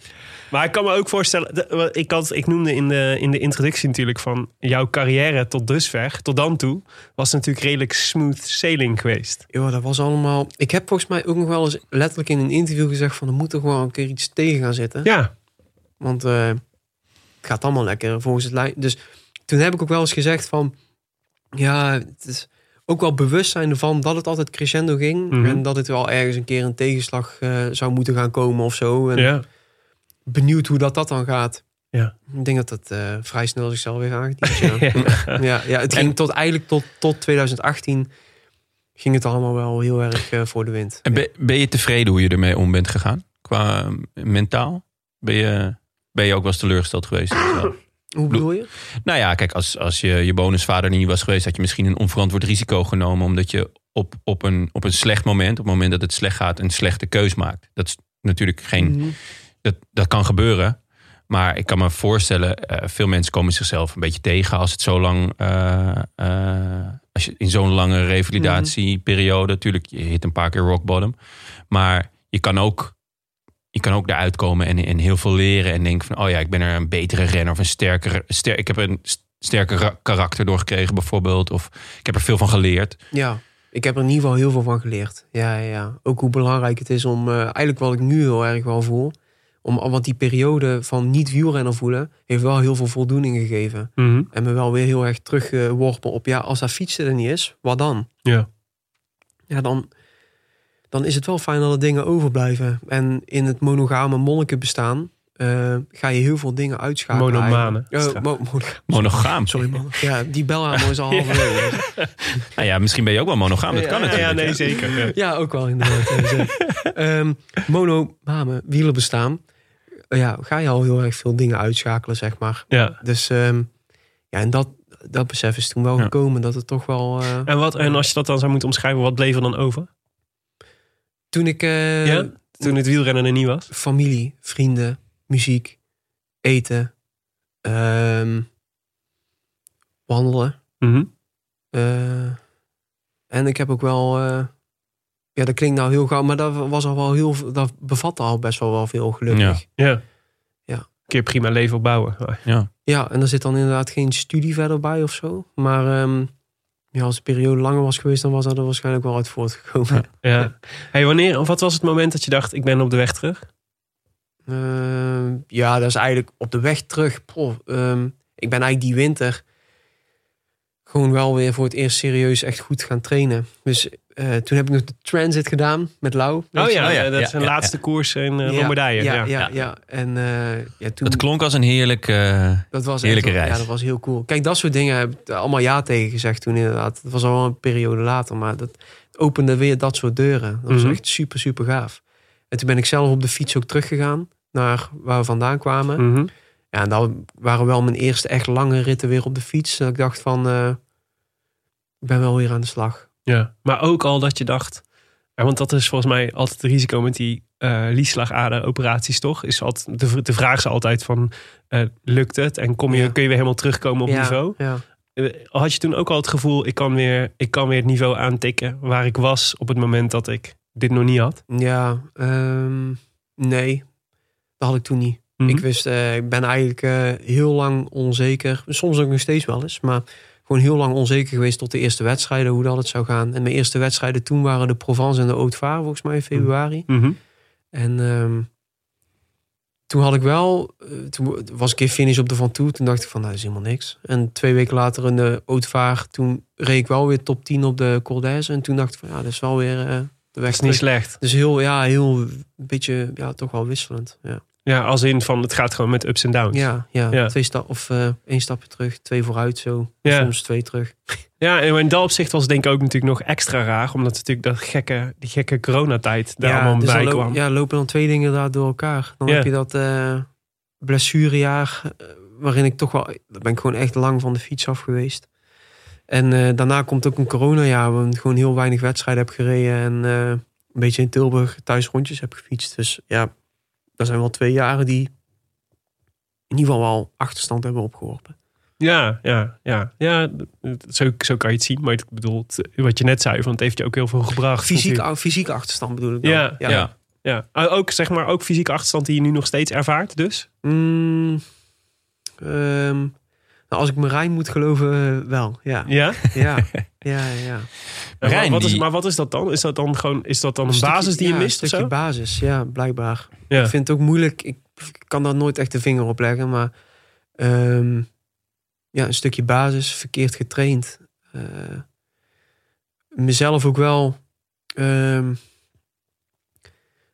Maar ik kan me ook voorstellen, ik, had, ik noemde in de, in de introductie natuurlijk van jouw carrière tot dusver, tot dan toe, was natuurlijk redelijk smooth sailing geweest. Joh, dat was allemaal... Ik heb volgens mij ook nog wel eens letterlijk in een interview gezegd van... er moet er gewoon een keer iets tegen gaan zitten. Ja, Want eh, het gaat allemaal lekker volgens het lijn. Dus toen heb ik ook wel eens gezegd van... Ja, het is ook wel bewust zijn ervan dat het altijd crescendo ging. Mhm. En dat het wel ergens een keer een tegenslag eh, zou moeten gaan komen of zo. En ja. Benieuwd hoe dat, dat dan gaat. Ja. Ik denk dat dat eh, vrij snel zichzelf weer aangediend. Ja. ja, ja, het ging tot eigenlijk tot, tot 2018 ging het allemaal wel heel erg eh, voor de wind. En ben, ben je tevreden hoe je ermee om bent gegaan? Qua eh, mentaal? Ben je, ben je ook wel eens teleurgesteld geweest? Hoe bedoel je? nou ja, kijk, als, als je, je bonusvader niet was geweest... had je misschien een onverantwoord risico genomen... omdat je op, op, een, op een slecht moment, op het moment dat het slecht gaat... een slechte keus maakt. Dat is natuurlijk geen... Mhm. Dat, dat kan gebeuren. Maar ik kan me voorstellen, eh, veel mensen komen zichzelf een beetje tegen als het zo lang. eh, eh, als je in zo'n lange revalidatieperiode. Natuurlijk, je hit een paar keer rock bottom. Maar je kan ook. Je kan ook eruit komen en, en heel veel leren. En denken van, oh ja, ik ben er een betere renner of een sterker. Ster, ik heb een st- sterker ra- karakter door gekregen bijvoorbeeld. Of ik heb er veel van geleerd. Ja, ik heb er in ieder geval heel veel van geleerd. Ja, ja, ja. Ook hoe belangrijk het is om, eigenlijk wat ik nu heel erg wel voel, om, want die periode van niet wielrenner voelen, heeft wel heel veel voldoening gegeven. Mhm. En me wel weer heel erg teruggeworpen op, ja, als dat fietsen er niet is, wat dan? Ja. Ja, dan, dan is het wel fijn dat er dingen overblijven. En in het monogame monnikenbestaan eh ga je heel veel dingen uitschakelen. Monomane. mo- mono- Monogaam. Sorry man. Ja, die belhamer is al halverwege. Nou ja, misschien ben je ook wel monogaam. Dat Ja, kan ja, natuurlijk. Ja, nee, zeker. Ja. Ja, ook wel inderdaad. Ehm monogame wielen bestaan. Ja, ga je al heel erg veel dingen uitschakelen, zeg maar. Ja. Dus ehm, ja, en dat, dat besef is toen wel Ja. gekomen. Dat het toch wel... eh, En, wat, en als je dat dan zou moeten omschrijven, wat bleef er dan over? toen ik... eh, ja? Toen het wielrennen er niet was? Familie, vrienden, muziek, eten, ehm, wandelen. Mhm. eh, en ik heb ook wel... ja, dat klinkt nou heel gauw, maar dat was al wel heel... Dat bevatte al best wel wel veel gelukkig. Ja. Ja. Kun je prima leven opbouwen. Ja. Ja, en er zit dan inderdaad geen studie verder bij of zo. Maar ehm, ja, als de periode langer was geweest, dan was dat er waarschijnlijk wel uit voortgekomen. Ja. Hey, wanneer, of wat was het moment dat je dacht, ik ben op de weg terug? Ehm, ja, dat is eigenlijk op de weg terug. Poh, ehm, ik ben eigenlijk die winter gewoon wel weer voor het eerst serieus echt goed gaan trainen. Dus eh, toen heb ik nog de transit gedaan met Lau. Oh ja, Oh ja, dat is ja, een ja, laatste koers in eh, Ja, Lombardije. Ja, Ja, ja, ja, En eh, ja, toen, Het klonk als een heerlijk... eh, dat was heerlijke echt, reis. Ja, dat was heel cool. Kijk, dat soort dingen heb ik allemaal ja tegen gezegd toen inderdaad. Dat was al een periode later, maar dat opende weer dat soort deuren. Dat was Mhm. echt super, super gaaf. En toen ben ik zelf op de fiets ook teruggegaan naar waar we vandaan kwamen. Mhm. Ja, en dat waren wel mijn eerste echt lange ritten weer op de fiets. Dat ik dacht van, eh, ik ben wel weer aan de slag. ja. Maar ook al dat je dacht... ja, want dat is volgens mij altijd het risico met die eh liesslagaderoperaties, toch? Is altijd, de, de vraag is altijd van, eh, lukt het? En kom je, Ja. kun je weer helemaal terugkomen op ja, niveau? Ja. Eh, Had je toen ook al het gevoel, ik kan, weer, ik kan weer het niveau aantikken... waar ik was op het moment dat ik dit nog niet had? Ja, ehm, nee, dat had ik toen niet. Mhm. Ik wist, eh, ik ben eigenlijk eh, heel lang onzeker. Soms ook nog steeds wel eens, maar gewoon heel lang onzeker geweest tot de eerste wedstrijden, hoe dat het zou gaan. En mijn eerste wedstrijden toen waren de Provence en de Haute-Var, volgens mij in februari. Mhm. En ehm, toen had ik wel, eh, toen was ik een finish op de Van Toe. Toen dacht ik van, nou, dat is helemaal niks. En twee weken later in de Haute-Var, toen reed ik wel weer top 10 op de Col. En toen dacht ik van, ja, dat is wel weer de weg is niet slecht. Dus heel, ja, heel, een beetje, ja, toch wel wisselend. Ja, Ja, als in van, het gaat gewoon met ups en downs. ja, ja. Ja. twee stap of eh, één stapje terug, twee vooruit zo. Ja. Soms twee terug. Ja, en in dat opzicht was het denk ik ook natuurlijk nog extra raar. Omdat natuurlijk dat gekke, die gekke coronatijd daar allemaal dus bij kwam. ja, lopen dan twee dingen daar door elkaar. Dan Ja. heb je dat eh, blessurejaar, eh, waarin ik toch wel, daar ben ik gewoon echt lang van de fiets af geweest. En daarna komt ook een coronajaar, waarin ik gewoon heel weinig wedstrijden heb gereden en een beetje in Tilburg thuis rondjes heb gefietst. Dus ja, dat zijn wel twee jaren die in ieder geval wel achterstand hebben opgeworpen. Ja, ja, ja. ja zo, zo kan je het zien. Maar ik bedoel, wat je net zei, want het heeft je ook heel veel gebracht. Fysiek, fysieke achterstand bedoel ik dan. Ja, ja. Ja, Ah, ook zeg maar ook fysieke achterstand die je nu nog steeds ervaart, dus. Mm, ehm, nou, als ik Marijn moet geloven, eh, wel. Ja, Ja. ja, ja. ja. Wat is, die- maar wat is dat dan? Is dat dan gewoon is dat dan een, stukje- basis die je ja, mist Een of stukje zo? basis, ja, blijkbaar. Ja. Ik vind het ook moeilijk. Ik kan daar nooit echt de vinger op leggen, maar ehm, ja, een stukje basis, verkeerd getraind. Eh, mezelf ook wel. ehm,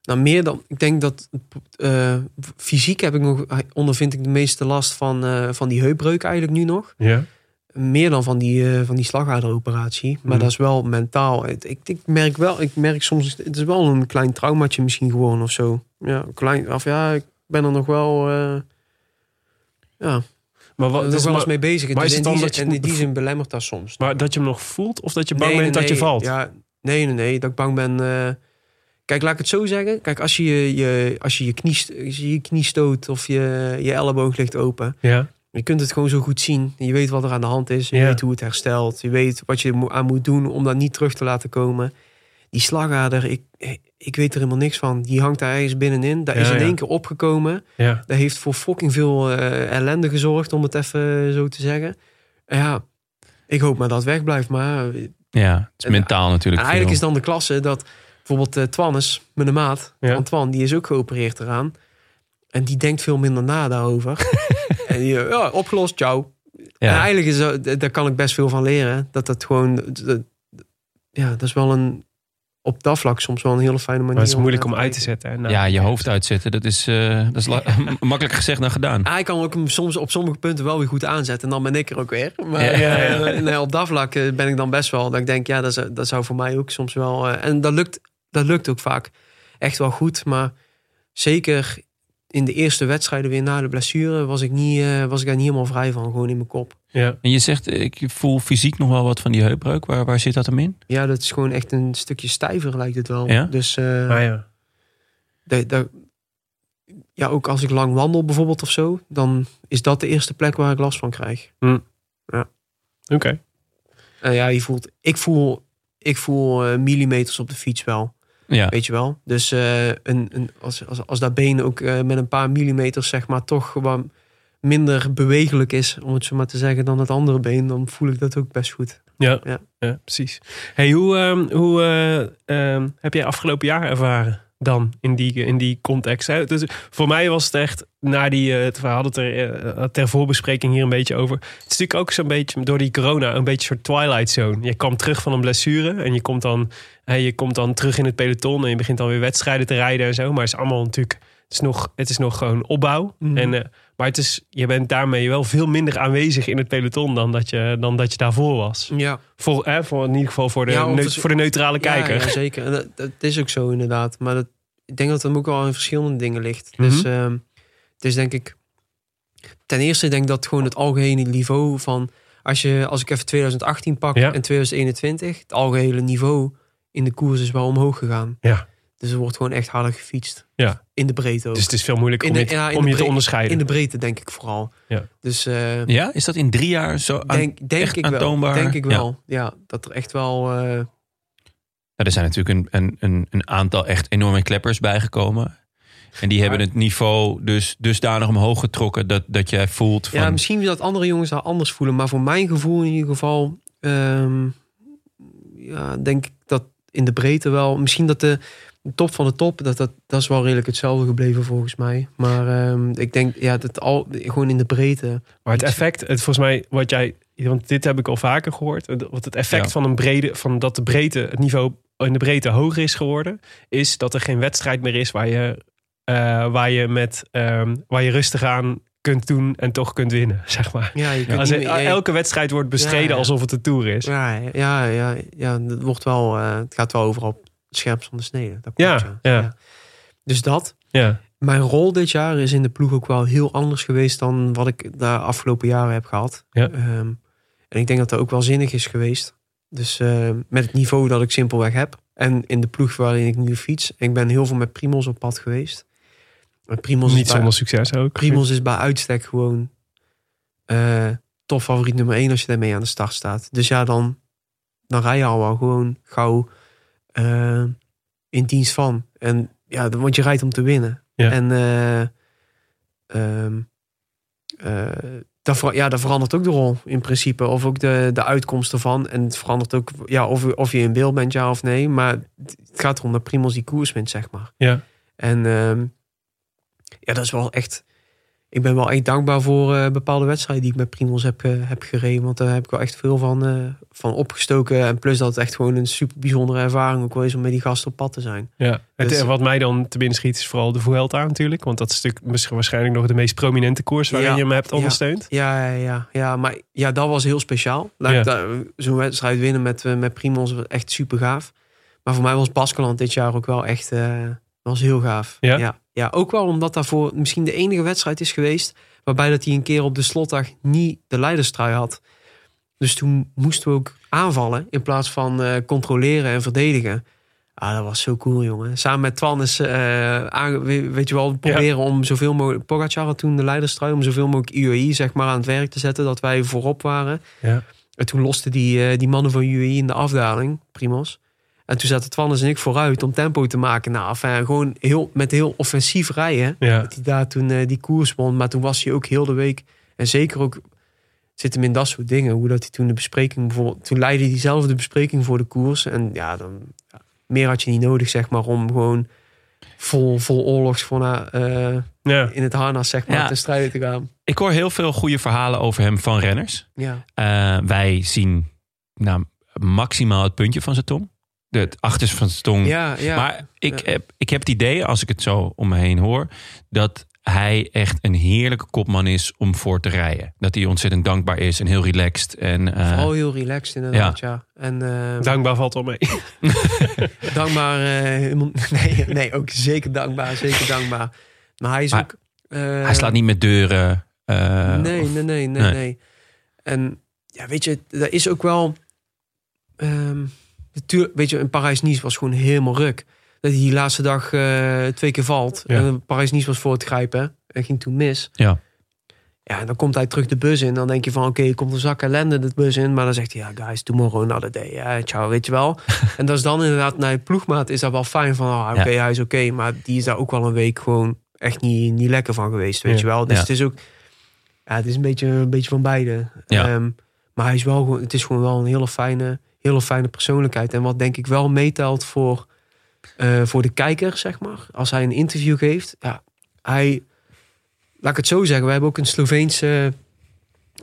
nou, meer dan. Ik denk dat eh, fysiek heb ik nog, ondervind ik de meeste last van, eh, van die heupbreuk eigenlijk nu nog. Ja. Meer dan van die, eh, van die slagaderoperatie. Maar Mhm. dat is wel mentaal. Ik, ik merk wel, ik merk soms, het is wel een klein traumaatje misschien gewoon of zo. Ja, klein, of ja, ik ben er nog wel, eh ja, Maar wat nog dus wel eens mee bezig. maar is het in die, dat zin- je in die zin belemmert dat soms. maar dat je hem nog voelt of dat je bang Nee, bent nee, dat je valt? Ja, nee, nee, nee, dat ik bang ben. Eh, kijk, laat ik het zo zeggen. Kijk, als je je, je, als je, je, knie, je je knie stoot of je, je elleboog ligt open. Ja. Je kunt het gewoon zo goed zien. Je weet wat er aan de hand is. Je Ja. weet hoe het herstelt. Je weet wat je aan moet doen om dat niet terug te laten komen. Die slagader, ik, ik weet er helemaal niks van. Die hangt daar ergens binnenin. Daar is in ja. één keer opgekomen. Ja. Dat heeft voor fucking veel eh, ellende gezorgd, om het even zo te zeggen. En ja, ik hoop maar dat het weg blijft. Maar eh, Ja, het is En- mentaal natuurlijk. en eigenlijk is dan de klasse dat bijvoorbeeld eh Twannes, mijn maat, Ja. Antoine, die is ook geopereerd eraan. En die denkt veel minder na daarover. en die, eh, ja, opgelost, ciao. En Ja. eigenlijk is dat, daar kan ik best veel van leren. Dat dat gewoon, dat- ja, dat is wel een, op dat vlak soms wel een hele fijne manier. Maar het is moeilijk om uit te zetten. hè? Nou, ja, je hoofd uitzetten, dat is, eh, dat is la- makkelijk gezegd dan gedaan. Hij kan ook hem soms op sommige punten wel weer goed aanzetten. En dan ben ik er ook weer. Maar Ja, ja, ja. eh, nee, op dat vlak eh, ben ik dan best wel. Dat ik denk, ja, dat, zou- dat zou voor mij ook soms wel. eh, en dat lukt, dat lukt ook vaak echt wel goed. Maar zeker in de eerste wedstrijden weer na de blessure was ik, niet, eh, was ik daar niet helemaal vrij van, gewoon in mijn kop. Ja. En je zegt, ik voel fysiek nog wel wat van die heupbreuk. Waar, waar zit dat hem in? Ja, dat is gewoon echt een stukje stijver lijkt het wel. Ja? Dus eh, Ah, ja. da- da- ja, ook als ik lang wandel bijvoorbeeld of zo, dan is dat de eerste plek waar ik last van krijg. Oké. En ja, je voelt, ik voel, ik voel eh, millimeters op de fiets wel, Ja, weet je wel. Dus eh, een, een, als, als, als dat been ook eh, met een paar millimeters zeg maar toch gewoon minder bewegelijk is, om het zo maar te zeggen, dan het andere been, dan voel ik dat ook best goed. Ja. Ja. Ja. precies. Hey, hoe eh, hoe eh, ehm, heb jij afgelopen jaar ervaren dan in die, in die context? Hè? Dus voor mij was het echt, na die, eh, we hadden het er eh, ter voorbespreking hier een beetje over. Het is natuurlijk ook zo'n beetje door die corona een beetje een soort twilight zone. Je kwam terug van een blessure en je komt dan, hè, je komt dan terug in het peloton en je begint dan weer wedstrijden te rijden en zo. Maar het is allemaal natuurlijk, het is nog, het is nog gewoon opbouw. Mhm. En, eh, maar het is, je bent daarmee wel veel minder aanwezig in het peloton dan dat je, dan dat je daarvoor was. Ja, Voor, hè, voor in ieder geval voor de, Ja, het- voor de neutrale kijker. Ja, ja, zeker. En dat, dat is ook zo inderdaad. Maar dat, ik denk dat het ook wel in verschillende dingen ligt. Dus Mhm. ehm, het is denk ik... Ten eerste denk ik dat gewoon het algehele niveau van... Als, je, als ik even 2018 pak Ja. en 2021... Het algehele niveau in de koers is wel omhoog gegaan. Ja. Dus er wordt gewoon echt harder gefietst. Ja. In de breedte ook. Dus het is veel moeilijker In om de- je, ja, om je te onderscheiden. in de breedte denk ik vooral. Ja. Dus eh, ja, is dat in drie jaar zo aan- denk, denk echt ik wel. aantoonbaar? Denk ik wel. Ja. dat er echt wel... eh, Nou, er zijn natuurlijk een, een, een, een aantal echt enorme kleppers bijgekomen. En die hebben het niveau dus dusdanig omhoog getrokken dat, dat jij voelt van... Ja, misschien dat andere jongens daar anders voelen. Maar voor mijn gevoel in ieder geval... ehm, ja, denk ik dat in de breedte wel... Misschien dat de top van de top... Dat, dat, dat is wel redelijk hetzelfde gebleven volgens mij. Maar ehm, ik denk ja, dat al, gewoon in de breedte... Maar het effect, het, volgens mij, wat jij, want dit heb ik al vaker gehoord. Wat het effect Ja. van een brede, van dat de breedte, het niveau in de breedte hoger is geworden, is dat er geen wedstrijd meer is waar je, eh, waar je met, ehm, waar je rustig aan kunt doen en toch kunt winnen, zeg maar. Ja, je kunt Als niet er- meer- ja, elke wedstrijd wordt bestreden Ja, ja. alsof het een tour is. ja, ja, ja, ja, het wordt wel... eh, het gaat wel overal scherpst van de snede. Dat Ja, klopt, ja. Dus dat... Ja, Mijn rol dit jaar is in de ploeg ook wel heel anders geweest dan wat ik de afgelopen jaren heb gehad. Ja. Ehm, en ik denk dat dat ook wel zinnig is geweest. Dus eh, met het niveau dat ik simpelweg heb. En in de ploeg waarin ik nu fiets. Ik ben heel veel met Primos op pad geweest. Primos, niet zonder succes ook. Primos is bij uitstek gewoon eh top favoriet nummer één als je daarmee aan de start staat. Dus ja, dan, dan rij je al wel gewoon gauw eh, in dienst van. En ja, want je rijdt om te winnen. Ja. En dat, ver- ja, dat verandert ook de rol in principe. Of ook de, de uitkomst ervan. En het verandert ook ja, of, of je in beeld bent, ja of nee. Maar het gaat erom dat Primos die koers wint, zeg maar. Ja. En ehm, ja, dat is wel echt... Ik ben wel echt dankbaar voor eh, bepaalde wedstrijden die ik met Primos heb, eh, heb gereden. Want daar heb ik wel echt veel van, eh, van opgestoken. En plus dat het echt gewoon een super bijzondere ervaring ook wel is om met die gasten op pad te zijn. Ja, het, Dus- wat mij dan te binnen schiet is vooral de Vuelta natuurlijk. Want dat is natuurlijk misschien waarschijnlijk nog de meest prominente koers waarin Ja, je hem hebt ondersteund. Ja, ja, ja, ja, maar ja, dat was heel speciaal. Ja. Zo'n wedstrijd winnen met, met Primos was echt super gaaf. Maar voor mij was Baskeland dit jaar ook wel echt was heel gaaf. Ja? ja? Ja, ook wel omdat daarvoor misschien de enige wedstrijd is geweest... waarbij dat hij een keer op de slotdag niet de leiderstrui had. Dus toen moesten we ook aanvallen in plaats van eh, controleren en verdedigen. Ah, dat was zo cool, jongen. Samen met Twan is, we- weet je wel, proberen om zoveel mogelijk... Pogacar had toen de leiderstrui, om zoveel mogelijk UAE zeg maar, aan het werk te zetten. Dat wij voorop waren. Ja. En toen losten die, eh, die mannen van UAE in de afdaling, Primos. En toen zaten Twannes en ik vooruit om tempo te maken. Nou, enfin, gewoon heel, met heel offensief rijden. Ja. Dat hij daar toen eh, die koers won. Maar toen was hij ook heel de week. En zeker ook zit hem in dat soort dingen. Hoe dat hij toen de bespreking bijvoorbeeld. Toen leidde hij zelf de bespreking voor de koers. En ja, dan ja, meer had je niet nodig, zeg maar, om gewoon vol, vol oorlogsvorna eh Ja. in het harnas, zeg maar, Ja. te strijden te gaan. Ik hoor heel veel goede verhalen over hem van renners. Ja, Eh, wij zien nou, maximaal het puntje van zijn tong. De, het achterste van zijn tong. ja, ja. maar ik, Ja. heb, ik heb het idee, als ik het zo om me heen hoor, dat hij echt een heerlijke kopman is om voor te rijden. Dat hij ontzettend dankbaar is en heel relaxed. En, eh, Vooral heel relaxed inderdaad, ja. En, eh, Dankbaar valt al mee. dankbaar. eh, nee, nee, ook zeker dankbaar. Zeker dankbaar. Maar hij is Maar- ook. Eh, Hij slaat niet met deuren. eh, nee, of- nee, nee, nee, nee. nee. En ja, weet je, er is ook wel... ehm natuurlijk, weet je, in Parijs-Nice was gewoon helemaal ruk. Dat hij die laatste dag eh, twee keer valt. Ja. En Parijs-Nice was voor het grijpen. En ging toen mis. Ja. Ja, en dan komt hij terug de bus in. Dan denk je van, oké, komt een zak ellende de bus in. Maar dan zegt hij, ja, guys, tomorrow another day. Ja, ciao, weet je wel. en dat is dan inderdaad, naar je ploegmaat is dat wel fijn van, ah, oké, Ja. hij is oké. maar die is daar ook wel een week gewoon echt niet, niet lekker van geweest, weet Ja. je wel. Dus Ja. het is ook, ja, het is een beetje, een beetje van beide. Ja. Ehm, maar hij is wel gewoon, het is gewoon wel een hele fijne, hele fijne persoonlijkheid. En wat denk ik wel meetelt voor, eh, voor de kijker, zeg maar. Als hij een interview geeft, ja, hij, laat ik het zo zeggen, we hebben ook een Sloveense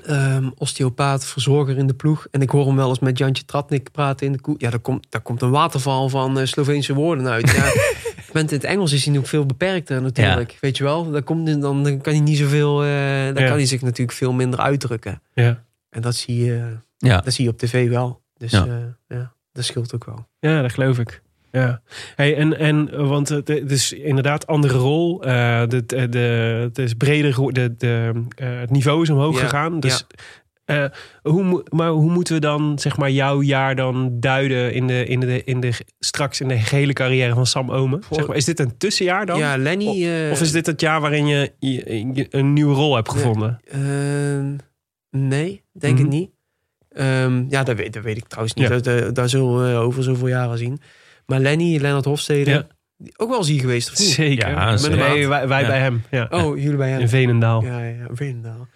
ehm, osteopaat, verzorger in de ploeg. En ik hoor hem wel eens met Jantje Tratnik praten in de koe. Ja, daar komt, daar komt een waterval van eh, Sloveense woorden uit. Ja, met het Engels is hij nog veel beperkter natuurlijk. Weet je wel, daar komt, dan, dan kan hij niet zoveel, eh dan Ja. kan hij zich natuurlijk veel minder uitdrukken. Ja. En dat zie je, Ja. dat zie je op tv wel. Dus Ja. ja, ja dat scheelt ook wel. Ja, dat geloof ik. Ja, hey, en, en eh, want het is inderdaad andere rol. eh de, de, de, het is breder, de, de, eh, het niveau is omhoog Ja, gegaan. Dus, eh, hoe, maar hoe moeten we dan zeg maar jouw jaar dan duiden in de, in de, in de, straks in de gehele carrière van Sam Omen? Zeg maar, is dit een tussenjaar dan? Ja, Lenny... eh, Of is dit het jaar waarin je, je- je een nieuwe rol hebt gevonden? Ehm, nee, denk Mhm. ik niet. Ehm, ja, dat weet, dat weet ik trouwens niet. Ja. Dat, dat, dat zullen we over zoveel jaren zien. Maar Lenny, Lennart Hofstede, Ja. ook wel eens hier geweest. Of niet? Zeker. Ja, Met zeker. Nee, wij, wij Ja. bij hem. Ja. Oh, jullie bij In hem. Veenendaal. Ja, ja, Veenendaal.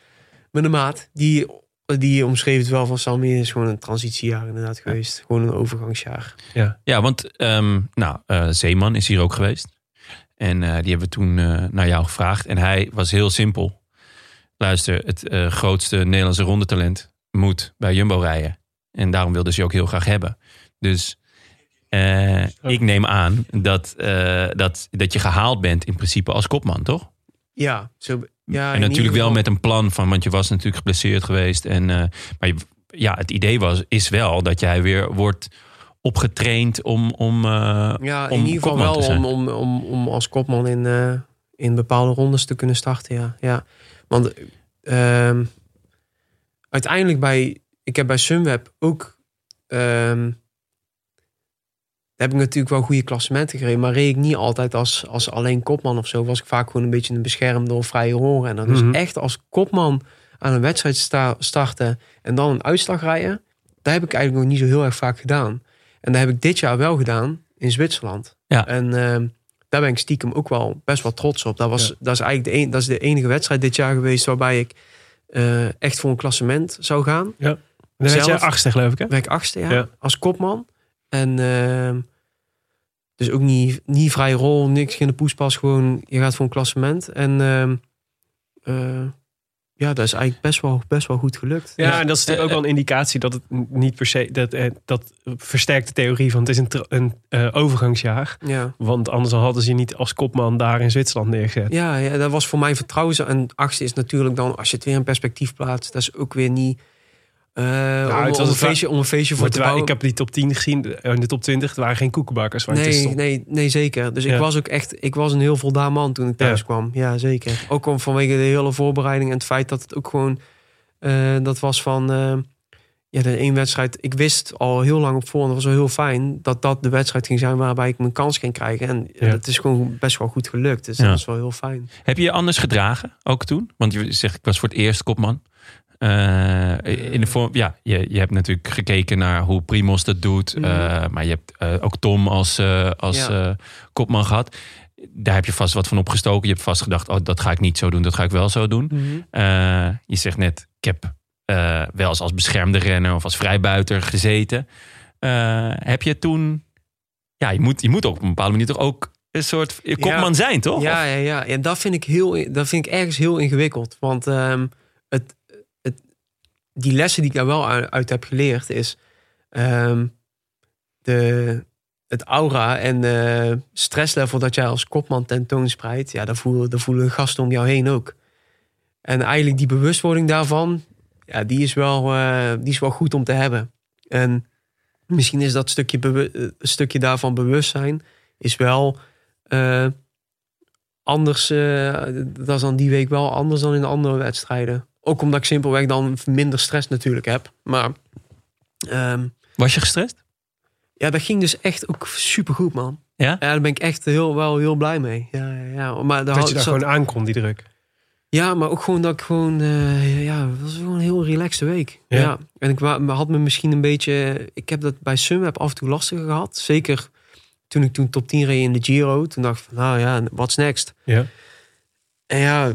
Met de maat, die, die omschreef het wel van Sammy, is gewoon een transitiejaar inderdaad geweest. Gewoon een overgangsjaar. Ja, want ehm, nou, eh, Zeeman is hier ook geweest. En eh, die hebben we toen eh, naar jou gevraagd. En hij was heel simpel. Luister, het eh, grootste Nederlandse rondetalent moet bij Jumbo rijden. En daarom wilden ze je ook heel graag hebben. Dus eh, ik neem aan dat, eh, dat, dat je gehaald bent in principe als kopman, toch? Ja, zo, ja en natuurlijk wel met een plan van, want je was natuurlijk geblesseerd geweest. En, eh, maar je- ja, het idee was, is wel dat jij weer wordt opgetraind om, om, Ja, om in ieder geval wel om, om, om, om als kopman in, in bepaalde rondes te kunnen starten. Ja, ja. Want ehm, uiteindelijk bij, ik heb bij Sunweb ook, ehm, heb ik natuurlijk wel goede klassementen gereden, maar reed ik niet altijd als, als alleen kopman of zo. Was ik vaak gewoon een beetje een beschermde of vrije rolrenner. Dus Mhm. echt als kopman aan een wedstrijd sta- starten en dan een uitslag rijden, daar heb ik eigenlijk nog niet zo heel erg vaak gedaan. En dat heb ik dit jaar wel gedaan in Zwitserland. Ja. En ehm, daar ben ik stiekem ook wel best wel trots op. Dat, was, Ja. dat is eigenlijk de, een, dat is de enige wedstrijd dit jaar geweest waarbij ik eh, echt voor een klassement zou gaan. Dan werd jij achtste, geloof ik, hè? Ik achtste, ja, Ja. als kopman. En ehm, dus ook niet, niet vrije rol, niks in de poespas. Gewoon, je gaat voor een klassement. En ehm, eh, ja, dat is eigenlijk best wel, best wel goed gelukt. Ja, en dat is natuurlijk ook wel een indicatie dat het niet per se... Dat, eh, dat versterkt de theorie van het is een, een eh, overgangsjaar. Ja. Want anders hadden ze je niet als kopman daar in Zwitserland neergezet. Ja, ja, dat was voor mij vertrouwen. En achtste is natuurlijk dan, als je het weer in perspectief plaatst, dat is ook weer niet. Eh, om, het was om, een feestje, om een feestje voor Maar te bouwen. ik heb die top 10 gezien, eh, in de top 20, er waren geen koekenbakkers. waar Nee, nee, nee, zeker. Dus Ja. ik was ook echt, ik was een heel voldaan man toen ik thuis Ja. kwam. Ja, zeker. Ook om, vanwege de hele voorbereiding en het feit dat het ook gewoon, eh, dat was van, eh, ja, de één wedstrijd. Ik wist al heel lang op voorhand, dat was wel heel fijn, dat dat de wedstrijd ging zijn waarbij ik mijn kans ging krijgen. En Ja. het is gewoon best wel goed gelukt. Dus Ja. dat was wel heel fijn. Heb je je anders gedragen, ook toen? Want je zegt, ik was voor het eerst kopman. Eh, in de vorm, ja, je, je hebt natuurlijk gekeken naar hoe Primos dat doet. Mhm. eh, maar je hebt eh, ook Tom als, als Ja. kopman gehad. Daar heb je vast wat van opgestoken. Je hebt vast gedacht, oh, dat ga ik niet zo doen, dat ga ik wel zo doen. Eh, je zegt net, ik heb wel eens als beschermde renner of als vrijbuiter gezeten. Heb je toen... Ja, je moet, je moet ook op een bepaalde manier toch ook een soort kopman zijn, toch? Ja, ja, ja. En dat vind ik, heel, dat vind ik ergens heel ingewikkeld. Want ehm, het, die lessen die ik daar wel uit, heb geleerd is... ehm, de, het aura en de stresslevel dat jij als kopman tentoonspreidt... ja, daar voelen, daar voelen gasten om jou heen ook. En eigenlijk die bewustwording daarvan... ja, die is wel, eh, die is wel goed om te hebben. En misschien is dat stukje, eh, stukje daarvan bewustzijn... is wel... eh, anders, dat is dan die week wel anders dan in de andere wedstrijden. Ook omdat ik simpelweg dan minder stress natuurlijk heb. Maar ehm, Was je gestrest? ja, dat ging dus echt ook supergoed, man. Ja? Ja, daar ben ik echt heel, wel heel blij mee. Ja, ja, ja. Maar daar Dat je daar zat- gewoon aankomt, die druk. Ja, maar ook gewoon dat ik gewoon... eh, ja, het was gewoon een heel relaxte week. Ja. Ja. En ik had me misschien een beetje... Ik heb dat bij Sunweb af en toe lastiger gehad. Zeker toen ik toen top 10 reed in de Giro. Toen dacht ik van, nou ja, what's next? Ja. En ja,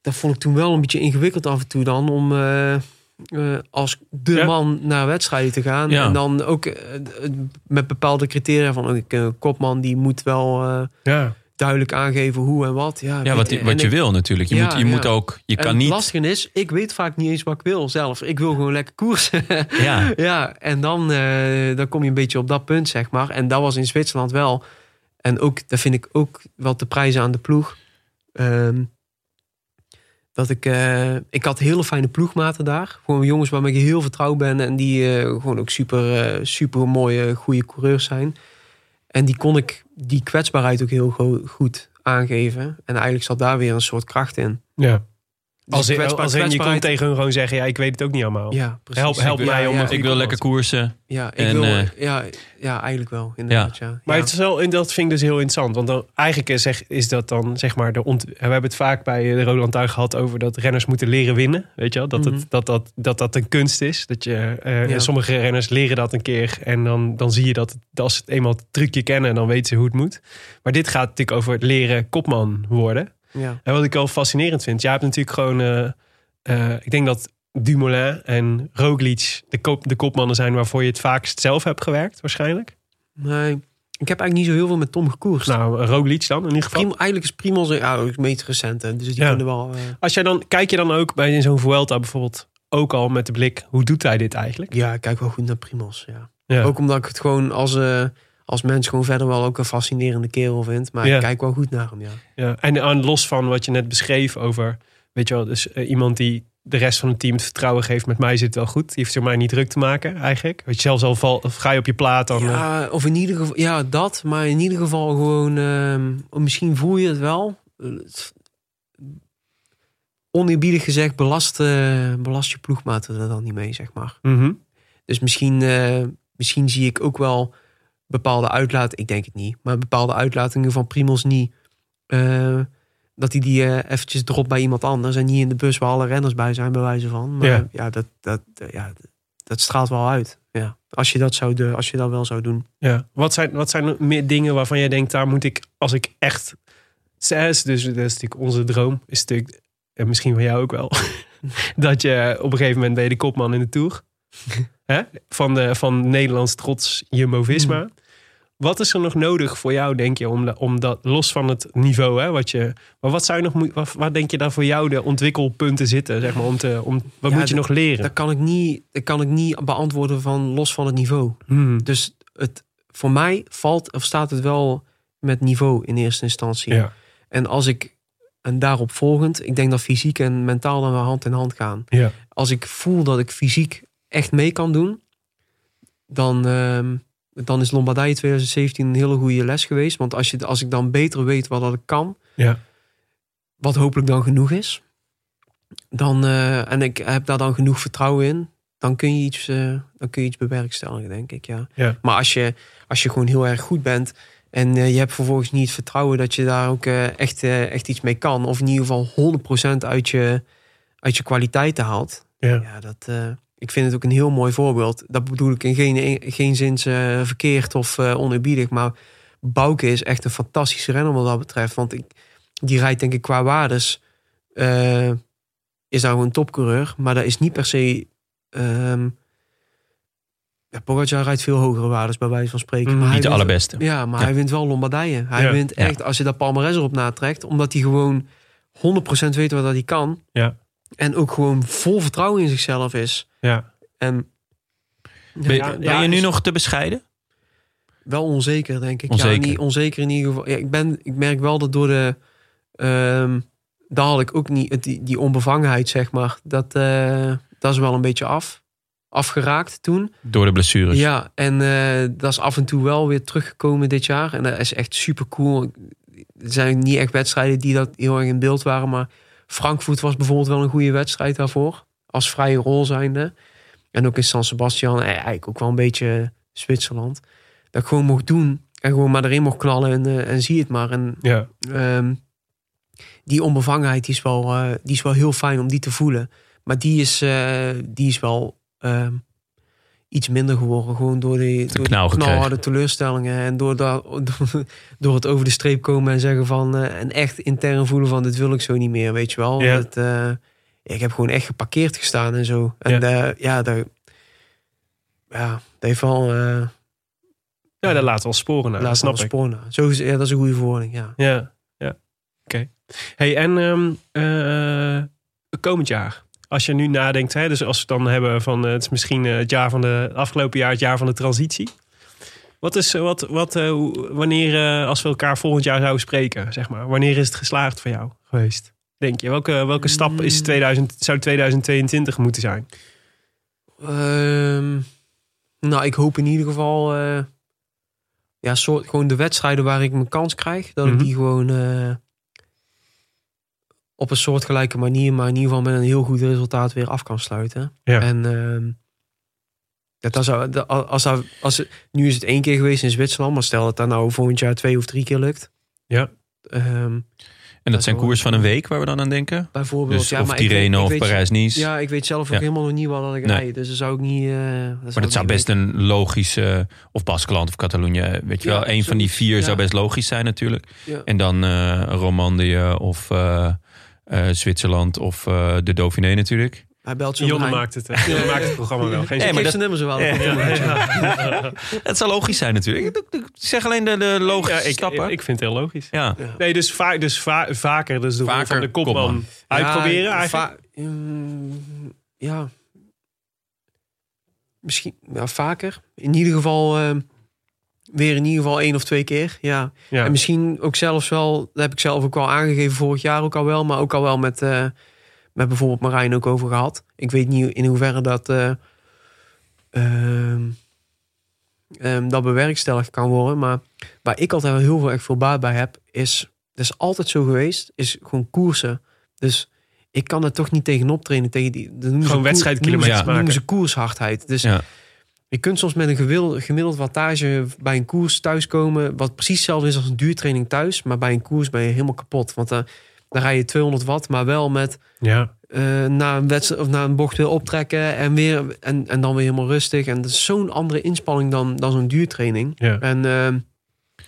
dat vond ik toen wel een beetje ingewikkeld af en toe dan... om eh, eh, als de Ja. man naar wedstrijden te gaan. Ja. En dan ook eh, met bepaalde criteria van... Een uh, kopman die moet wel eh, Ja. duidelijk aangeven hoe en wat. Ja, Ja, wat, en wat je ik- wil natuurlijk. Je, Ja, moet, je ja. moet ook, je en kan het niet. lastige is, ik weet vaak niet eens wat ik wil zelf. Ik wil gewoon lekker koersen. Ja, ja, en dan, eh, dan kom je een beetje op dat punt, zeg maar. En dat was in Zwitserland wel. En ook, dat vind ik ook wel te prijzen aan de ploeg. Ehm, dat ik, eh, ik had hele fijne ploegmaten daar. Gewoon jongens waarmee ik heel vertrouwd ben. En die eh, gewoon ook super, eh, super mooie, goede coureurs zijn. En die kon ik die kwetsbaarheid ook heel go- goed aangeven. En eigenlijk zat daar weer een soort kracht in. ja. Als, in, kwetsbaar- als in, je kon kwetsbaarheid- tegen hun gewoon zeggen, ja, ik weet het ook niet allemaal. Ja, precies. Help- help Ja, mij om ja, een ik wil lekker koersen. Ja, ik En, wil, eh, ja, ja, eigenlijk wel. Inderdaad, ja. Maar ja. het is wel, en dat vind ik dus heel interessant. Want dan, eigenlijk is, zeg, is dat dan, zeg maar, de ont, we hebben het vaak bij de Roland Tuig gehad over dat renners moeten leren winnen. Weet je wel? Dat, Mhm. het, dat, dat, dat dat een kunst is. Dat je, eh, Sommige renners leren dat een keer. En dan, dan zie je dat als ze het eenmaal het trucje kennen, dan weten ze hoe het moet. Maar dit gaat natuurlijk over het leren kopman worden. Ja. En wat ik wel fascinerend vind, jij hebt natuurlijk gewoon, eh, eh, ik denk dat Dumoulin en Roglic de, kop, de kopmannen zijn waarvoor je het vaakst zelf hebt gewerkt, waarschijnlijk. Nee, ik heb eigenlijk niet zo heel veel met Tom gekoerst. Nou, Roglic dan in ieder geval. Eigenlijk is Primoz ja, het meest recente. Dus die Ja. kunnen wel... eh, Als jij dan, kijk je dan ook bij in zo'n Vuelta bijvoorbeeld ook al met de blik, hoe doet hij dit eigenlijk? ja, ik kijk wel goed naar Primoz, ja. Ja. Ook omdat ik het gewoon als, als mens gewoon verder wel ook een fascinerende kerel vind. Maar Ja. ik kijk wel goed naar hem, ja. Ja. En aan los van wat je net beschreef over, weet je wel, dus eh, iemand die de rest van het team het vertrouwen geeft, met mij zit het wel goed. Die hoeft er mij niet druk te maken eigenlijk. Weet je, zelfs al val, of ga je op je plaat dan. eh, Ja, of in ieder geval, ja, dat. Maar in ieder geval gewoon, ehm, misschien voel je het wel. Eh, Oneerbiedig gezegd, belast, eh, belast je ploegmaten er dan niet mee, zeg maar. mhm. Dus misschien, eh, misschien zie ik ook wel bepaalde uitlatingen, ik denk het niet, maar bepaalde uitlatingen van Primos niet. eh, dat hij die eh, eventjes dropt bij iemand anders en niet in de bus waar alle renners bij zijn, bij wijze van. Maar Ja. ja, dat, dat, ja, dat straalt wel uit. Ja. Als, je dat zou de, als je dat wel zou doen. Ja. Wat zijn, wat zijn meer dingen waarvan jij denkt, daar moet ik, als ik echt zes, dus dat is natuurlijk onze droom, is natuurlijk, en misschien van jou ook wel, dat je op een gegeven moment ben je de kopman in de Tour. Hè? Van, de, van Nederlands trots Jumbo-Visma. Wat is er nog nodig voor jou, denk je, om, da- om dat, los van het niveau, hè, wat je, maar wat zou je nog, wat, waar denk je daar voor jou de ontwikkelpunten zitten, zeg maar, om te, om, wat Ja, moet je nog leren? Dat kan ik niet, dat kan ik niet beantwoorden van los van het niveau. Hmm. Dus het, voor mij valt of staat het wel met niveau in eerste instantie. Ja, En als ik, en daarop volgend, ik denk dat fysiek en mentaal dan wel hand in hand gaan. ja, Als ik voel dat ik fysiek echt mee kan doen, dan, ehm, dan is Lombardije 2017 een hele goede les geweest. Want als, je, als ik dan beter weet wat dat ik kan, ja, wat hopelijk dan genoeg is, dan, eh, en ik heb daar dan genoeg vertrouwen in, dan kun je iets, eh, dan kun je iets bewerkstelligen, denk ik. Ja. Ja. Maar als je, als je gewoon heel erg goed bent en eh, je hebt vervolgens niet het vertrouwen dat je daar ook echt, echt iets mee kan, of in ieder geval 100% uit je, uit je kwaliteiten haalt, ja. ja, dat, ik vind het ook een heel mooi voorbeeld. Dat bedoel ik in geen, geen zin eh, verkeerd of eh oneerbiedig. Maar Bouke is echt een fantastische renner wat dat betreft. Want ik, die rijdt denk ik qua waardes... eh, is nou een topcoureur. Maar dat is niet per se... ehm ja, Pogacar rijdt veel hogere waardes bij wijze van spreken. Mm, maar Niet de wint- allerbeste. Ja, maar Ja. hij wint wel Lombardije. Hij Ja. wint echt, als je dat palmares erop natrekt... omdat hij gewoon 100% weet wat dat hij kan... Ja. En ook gewoon vol vertrouwen in zichzelf is. ja. En Ben, ja, ben ja, je nu is nog te bescheiden? wel onzeker, denk ik. Onzeker. Ja, niet onzeker in ieder geval. Ja, ik, ben, ik merk wel dat door de. ehm daar had ik ook niet. Die, die onbevangenheid, zeg maar. Dat, eh, dat is wel een beetje af. Afgeraakt toen. Door de blessures. Ja, en eh, dat is af en toe wel weer teruggekomen dit jaar. En dat is echt super cool. het zijn niet echt wedstrijden die dat heel erg in beeld waren. Maar Frankfurt was bijvoorbeeld wel een goede wedstrijd daarvoor. Als vrije rol zijnde. En ook in San Sebastian. En eigenlijk ook wel een beetje Zwitserland. Dat ik gewoon mocht doen. En gewoon maar erin mocht knallen. En, eh, en zie het maar. En Ja. Ehm, die onbevangenheid die is, wel, eh, die is wel heel fijn om die te voelen. Maar die is, eh, die is wel ehm, iets minder geworden. Gewoon door die, door die knauw gekregen. knalharde teleurstellingen. En door, dat, door, door het over de streep komen en zeggen van... eh, en echt intern voelen van dit wil ik zo niet meer, weet je wel. Ja. Het, eh, ik heb gewoon echt geparkeerd gestaan en zo. En Ja. ja, ja, dat, ja, dat heeft wel... eh ja, dat laat wel sporen na. laat Dat snap wel ik. sporen na. Zo is, ja, dat is een goede verwoording, ja. Ja, ja. Oké. Hey, en ehm, eh, komend jaar. Als je nu nadenkt, hè, dus als we het dan hebben van eh, het is misschien eh, het jaar van de afgelopen jaar, het jaar van de transitie. Wat is eh, wat, wat wanneer als we elkaar volgend jaar zouden spreken, zeg maar, wanneer is het geslaagd voor jou geweest? Denk je welke welke stap is Mm. 2000 zou 2022 moeten zijn? Ehm, nou, ik hoop in ieder geval... ja, soort, gewoon de wedstrijden waar ik mijn kans krijg... dat Mhm. ik die gewoon op een soortgelijke manier... maar in ieder geval met een heel goed resultaat weer af kan sluiten. Ja. En ehm, ja, dat zou, dat- als, dat- als, het- nu is het één keer geweest in Zwitserland... maar stel dat dat nou volgend jaar twee of drie keer lukt... Ja. Ehm, En dat zijn koers van een week waar we dan aan denken? bijvoorbeeld... Dus ja, of maar ik weet- Tirreno ik of Parijs-Nice. Ja, ik weet zelf ook Ja. helemaal nog niet wat ik Nee. rijd. Dus dat zou ik niet... eh, maar dat zou best een logische... Of Baskeland of Catalonië. Weet je Ja, wel, een van die vier Ja. zou best logisch zijn natuurlijk. Ja. En dan eh Romandie of eh, Zwitserland of eh, de Dauphiné natuurlijk. Hij belt Jonne maakt het, eh, Jonne maakt het programma wel. Geen Ik maar dat- zijn nummer zo wel. Ja. Het zou logisch zijn natuurlijk. Ik- zeg alleen de, de logische Ja, ik, stappen. ik vind het heel logisch. ja. Ja. Nee, dus, va dus va vaker dus de Vaker van de kopman, kopman. uitproberen Ja, eigenlijk. mm, ja. Misschien ja, vaker. In ieder geval eh, weer in ieder geval één of twee keer. Ja. Ja. En misschien ook zelfs wel, dat heb ik zelf ook al aangegeven vorig jaar ook al wel. Maar ook al wel met, eh, met bijvoorbeeld Marijn ook over gehad. Ik weet niet in hoeverre dat, eh, ehm, ehm, dat bewerkstelligd kan worden. Maar waar ik altijd wel heel veel, echt veel baat bij heb, is, dat is altijd zo geweest, is gewoon koersen. Dus ik kan er toch niet tegenop trainen. Tegen die, dat noemen ze Gewoon wedstrijdkilometers maken. noemen ze koershardheid. Dus Ja. Je kunt soms met een gemiddeld, wattage bij een koers thuiskomen... wat precies hetzelfde is als een duurtraining thuis. Maar bij een koers ben je helemaal kapot. Want dan dan rij je 200 watt, maar wel met Ja. eh na, een wedstrijd, of na een bocht weer optrekken... en, weer, en, en dan weer helemaal rustig. En dat is zo'n andere inspanning dan, dan zo'n duurtraining. Ja. En ehm,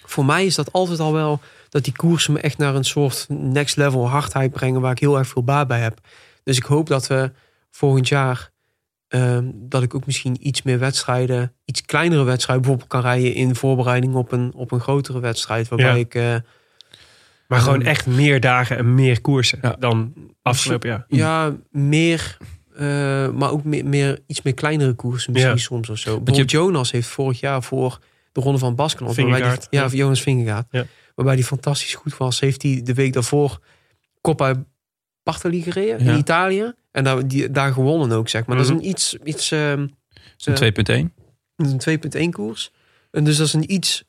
voor mij is dat altijd al wel dat die koersen me echt naar een soort next level hardheid brengen waar ik heel erg veel baat bij heb. Dus ik hoop dat we volgend jaar ehm, dat ik ook misschien iets meer wedstrijden, iets kleinere wedstrijden bijvoorbeeld kan rijden in voorbereiding op een, op een grotere wedstrijd. Waarbij Ja. ik eh, Maar gewoon Ehm, echt meer dagen en meer koersen Ja. dan afgelopen jaar. ja meer, eh, maar ook meer, meer iets meer kleinere koersen misschien Ja. soms of zo. je- Jonas heeft vorig jaar voor de ronde van Baskeland, waarbij die, ja, Jonas Vingegaard, waarbij die fantastisch goed was, heeft hij de week daarvoor Coppa Ja. in Italië en daar, die, daar gewonnen ook zeg maar. Dat is Mhm. een iets, iets Zo'n eh, 2.1. een 2.1 koers. En dus dat is een iets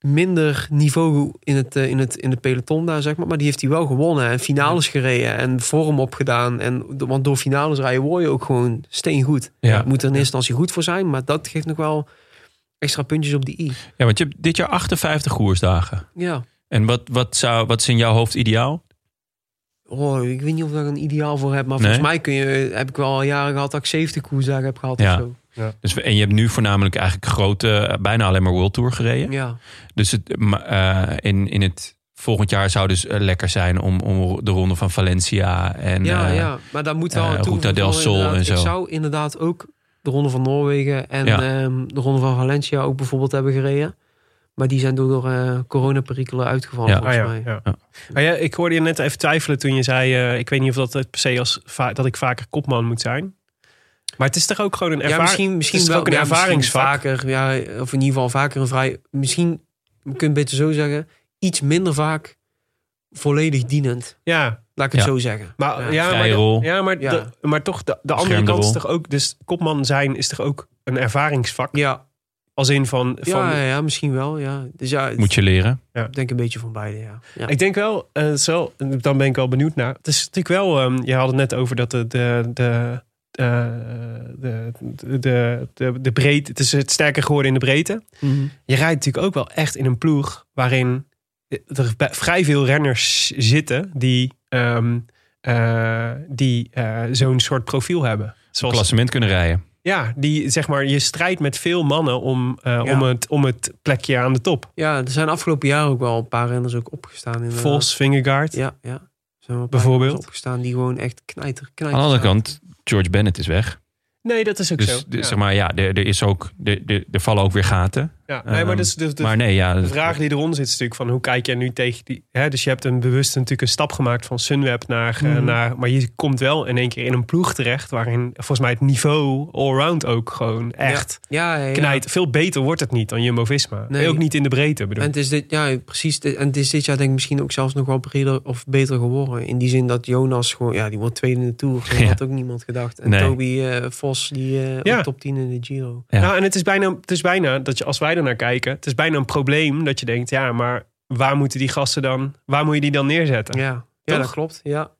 minder niveau in het, eh, in het, in het peloton daar, zeg maar. Maar die heeft hij wel gewonnen en finales gereden en vorm opgedaan. En, want door finales rijden word je ook gewoon steengoed. Ja. Moet er in eerste instantie goed voor zijn, maar dat geeft nog wel extra puntjes op die i. ja, want je hebt dit jaar 58 koersdagen. Ja. En wat, wat, zou, wat is in jouw hoofd ideaal? Oh, ik weet niet of ik daar een ideaal voor heb, maar Nee? volgens mij kun je, heb ik wel al jaren gehad dat ik 70 koersdagen heb gehad Ja. of zo. Dus, we- en je hebt nu voornamelijk eigenlijk grote, eh, bijna alleen maar World Tour gereden. Ja. Dus het, eh, in, in het volgend jaar zou dus eh, lekker zijn om, om de ronde van Valencia en Ja, eh, ja, maar daar moet wel een Ruta del Sol inderdaad. en zo. Ik zou inderdaad ook de Ronde van Noorwegen en Ja. ehm, de Ronde van Valencia ook bijvoorbeeld hebben gereden. Maar die zijn door eh coronaperikelen uitgevallen Ja. Ah, volgens ja, mij. ja. Ja. Maar ja, ik hoorde je net even twijfelen toen je zei... eh, ik weet niet of dat het per se als dat ik vaker kopman moet zijn. Maar het is toch ook gewoon een Ja, ervaring? misschien, misschien het is wel ook een ja, misschien ervaringsvak? vaker, ja, of in ieder geval vaker een vrij. Misschien, je kunt het beter zo zeggen, iets minder vaak volledig dienend. Ja, Laat ik het Ja. zo zeggen. maar, Ja. ja, maar, de- ja, maar, Ja. De, maar toch, de, de andere kant is toch ook... Dus kopman zijn is toch ook een ervaringsvak? Ja, Als in van... van Ja, ja, ja, misschien wel. Ja. Dus ja, Moet je leren. ik denk een beetje van beide. Ja. Ja. Ik denk wel, eh, zo, dan ben ik wel benieuwd naar. Het is natuurlijk wel, ehm, je had het net over dat de, de, de, eh, de, de, de, de, de breedte, het is het sterker geworden in de breedte. Mhm. Je rijdt natuurlijk ook wel echt in een ploeg waarin er vrij veel renners zitten die, ehm, eh, die eh, zo'n soort profiel hebben. Zoals, Klassement kunnen rijden. Ja, die zeg maar, je strijdt met veel mannen om, eh, Ja. om, het, om het plekje aan de top. ja, er zijn afgelopen jaar ook wel een paar renners ook opgestaan. inderdaad. Vos, Vingegaard. Ja, ja. Er zijn wel Bijvoorbeeld? opgestaan die gewoon echt knijter, knijter Aan de andere kant, George Bennett is weg. Nee, dat is ook Dus zo. de- ja. zeg maar, ja, er, er, is ook, er, er, er vallen ook weer gaten. Ja. Nee, maar dus, dus, de, maar nee, ja. de vraag die eronder zit is natuurlijk van hoe kijk jij nu tegen die... Hè, dus je hebt een bewust natuurlijk een stap gemaakt van Sunweb naar, eh, Mhm. naar... Maar je komt wel in één keer in een ploeg terecht waarin volgens mij het niveau allround ook gewoon echt Ja, ja, ja. knijt. Veel beter wordt het niet dan Jumbo-Visma. Nee. Ook niet in de breedte bedoel En ik. het is dit, ja, precies. dit- En het is dit jaar denk ik misschien ook zelfs nog wel breder of beter geworden. In die zin dat Jonas gewoon, ja, die wordt tweede in de Tour. Dat Ja. had ook niemand gedacht. En Nee. Toby eh, Vos, die Ja. ook top 10 in de Giro. Ja. Nou, en het is, bijna, het is bijna dat je als wij er naar kijken, het is bijna een probleem dat je denkt, ja, maar waar moeten die gasten dan, waar moet je die dan neerzetten? Ja, ja dat klopt. Ja.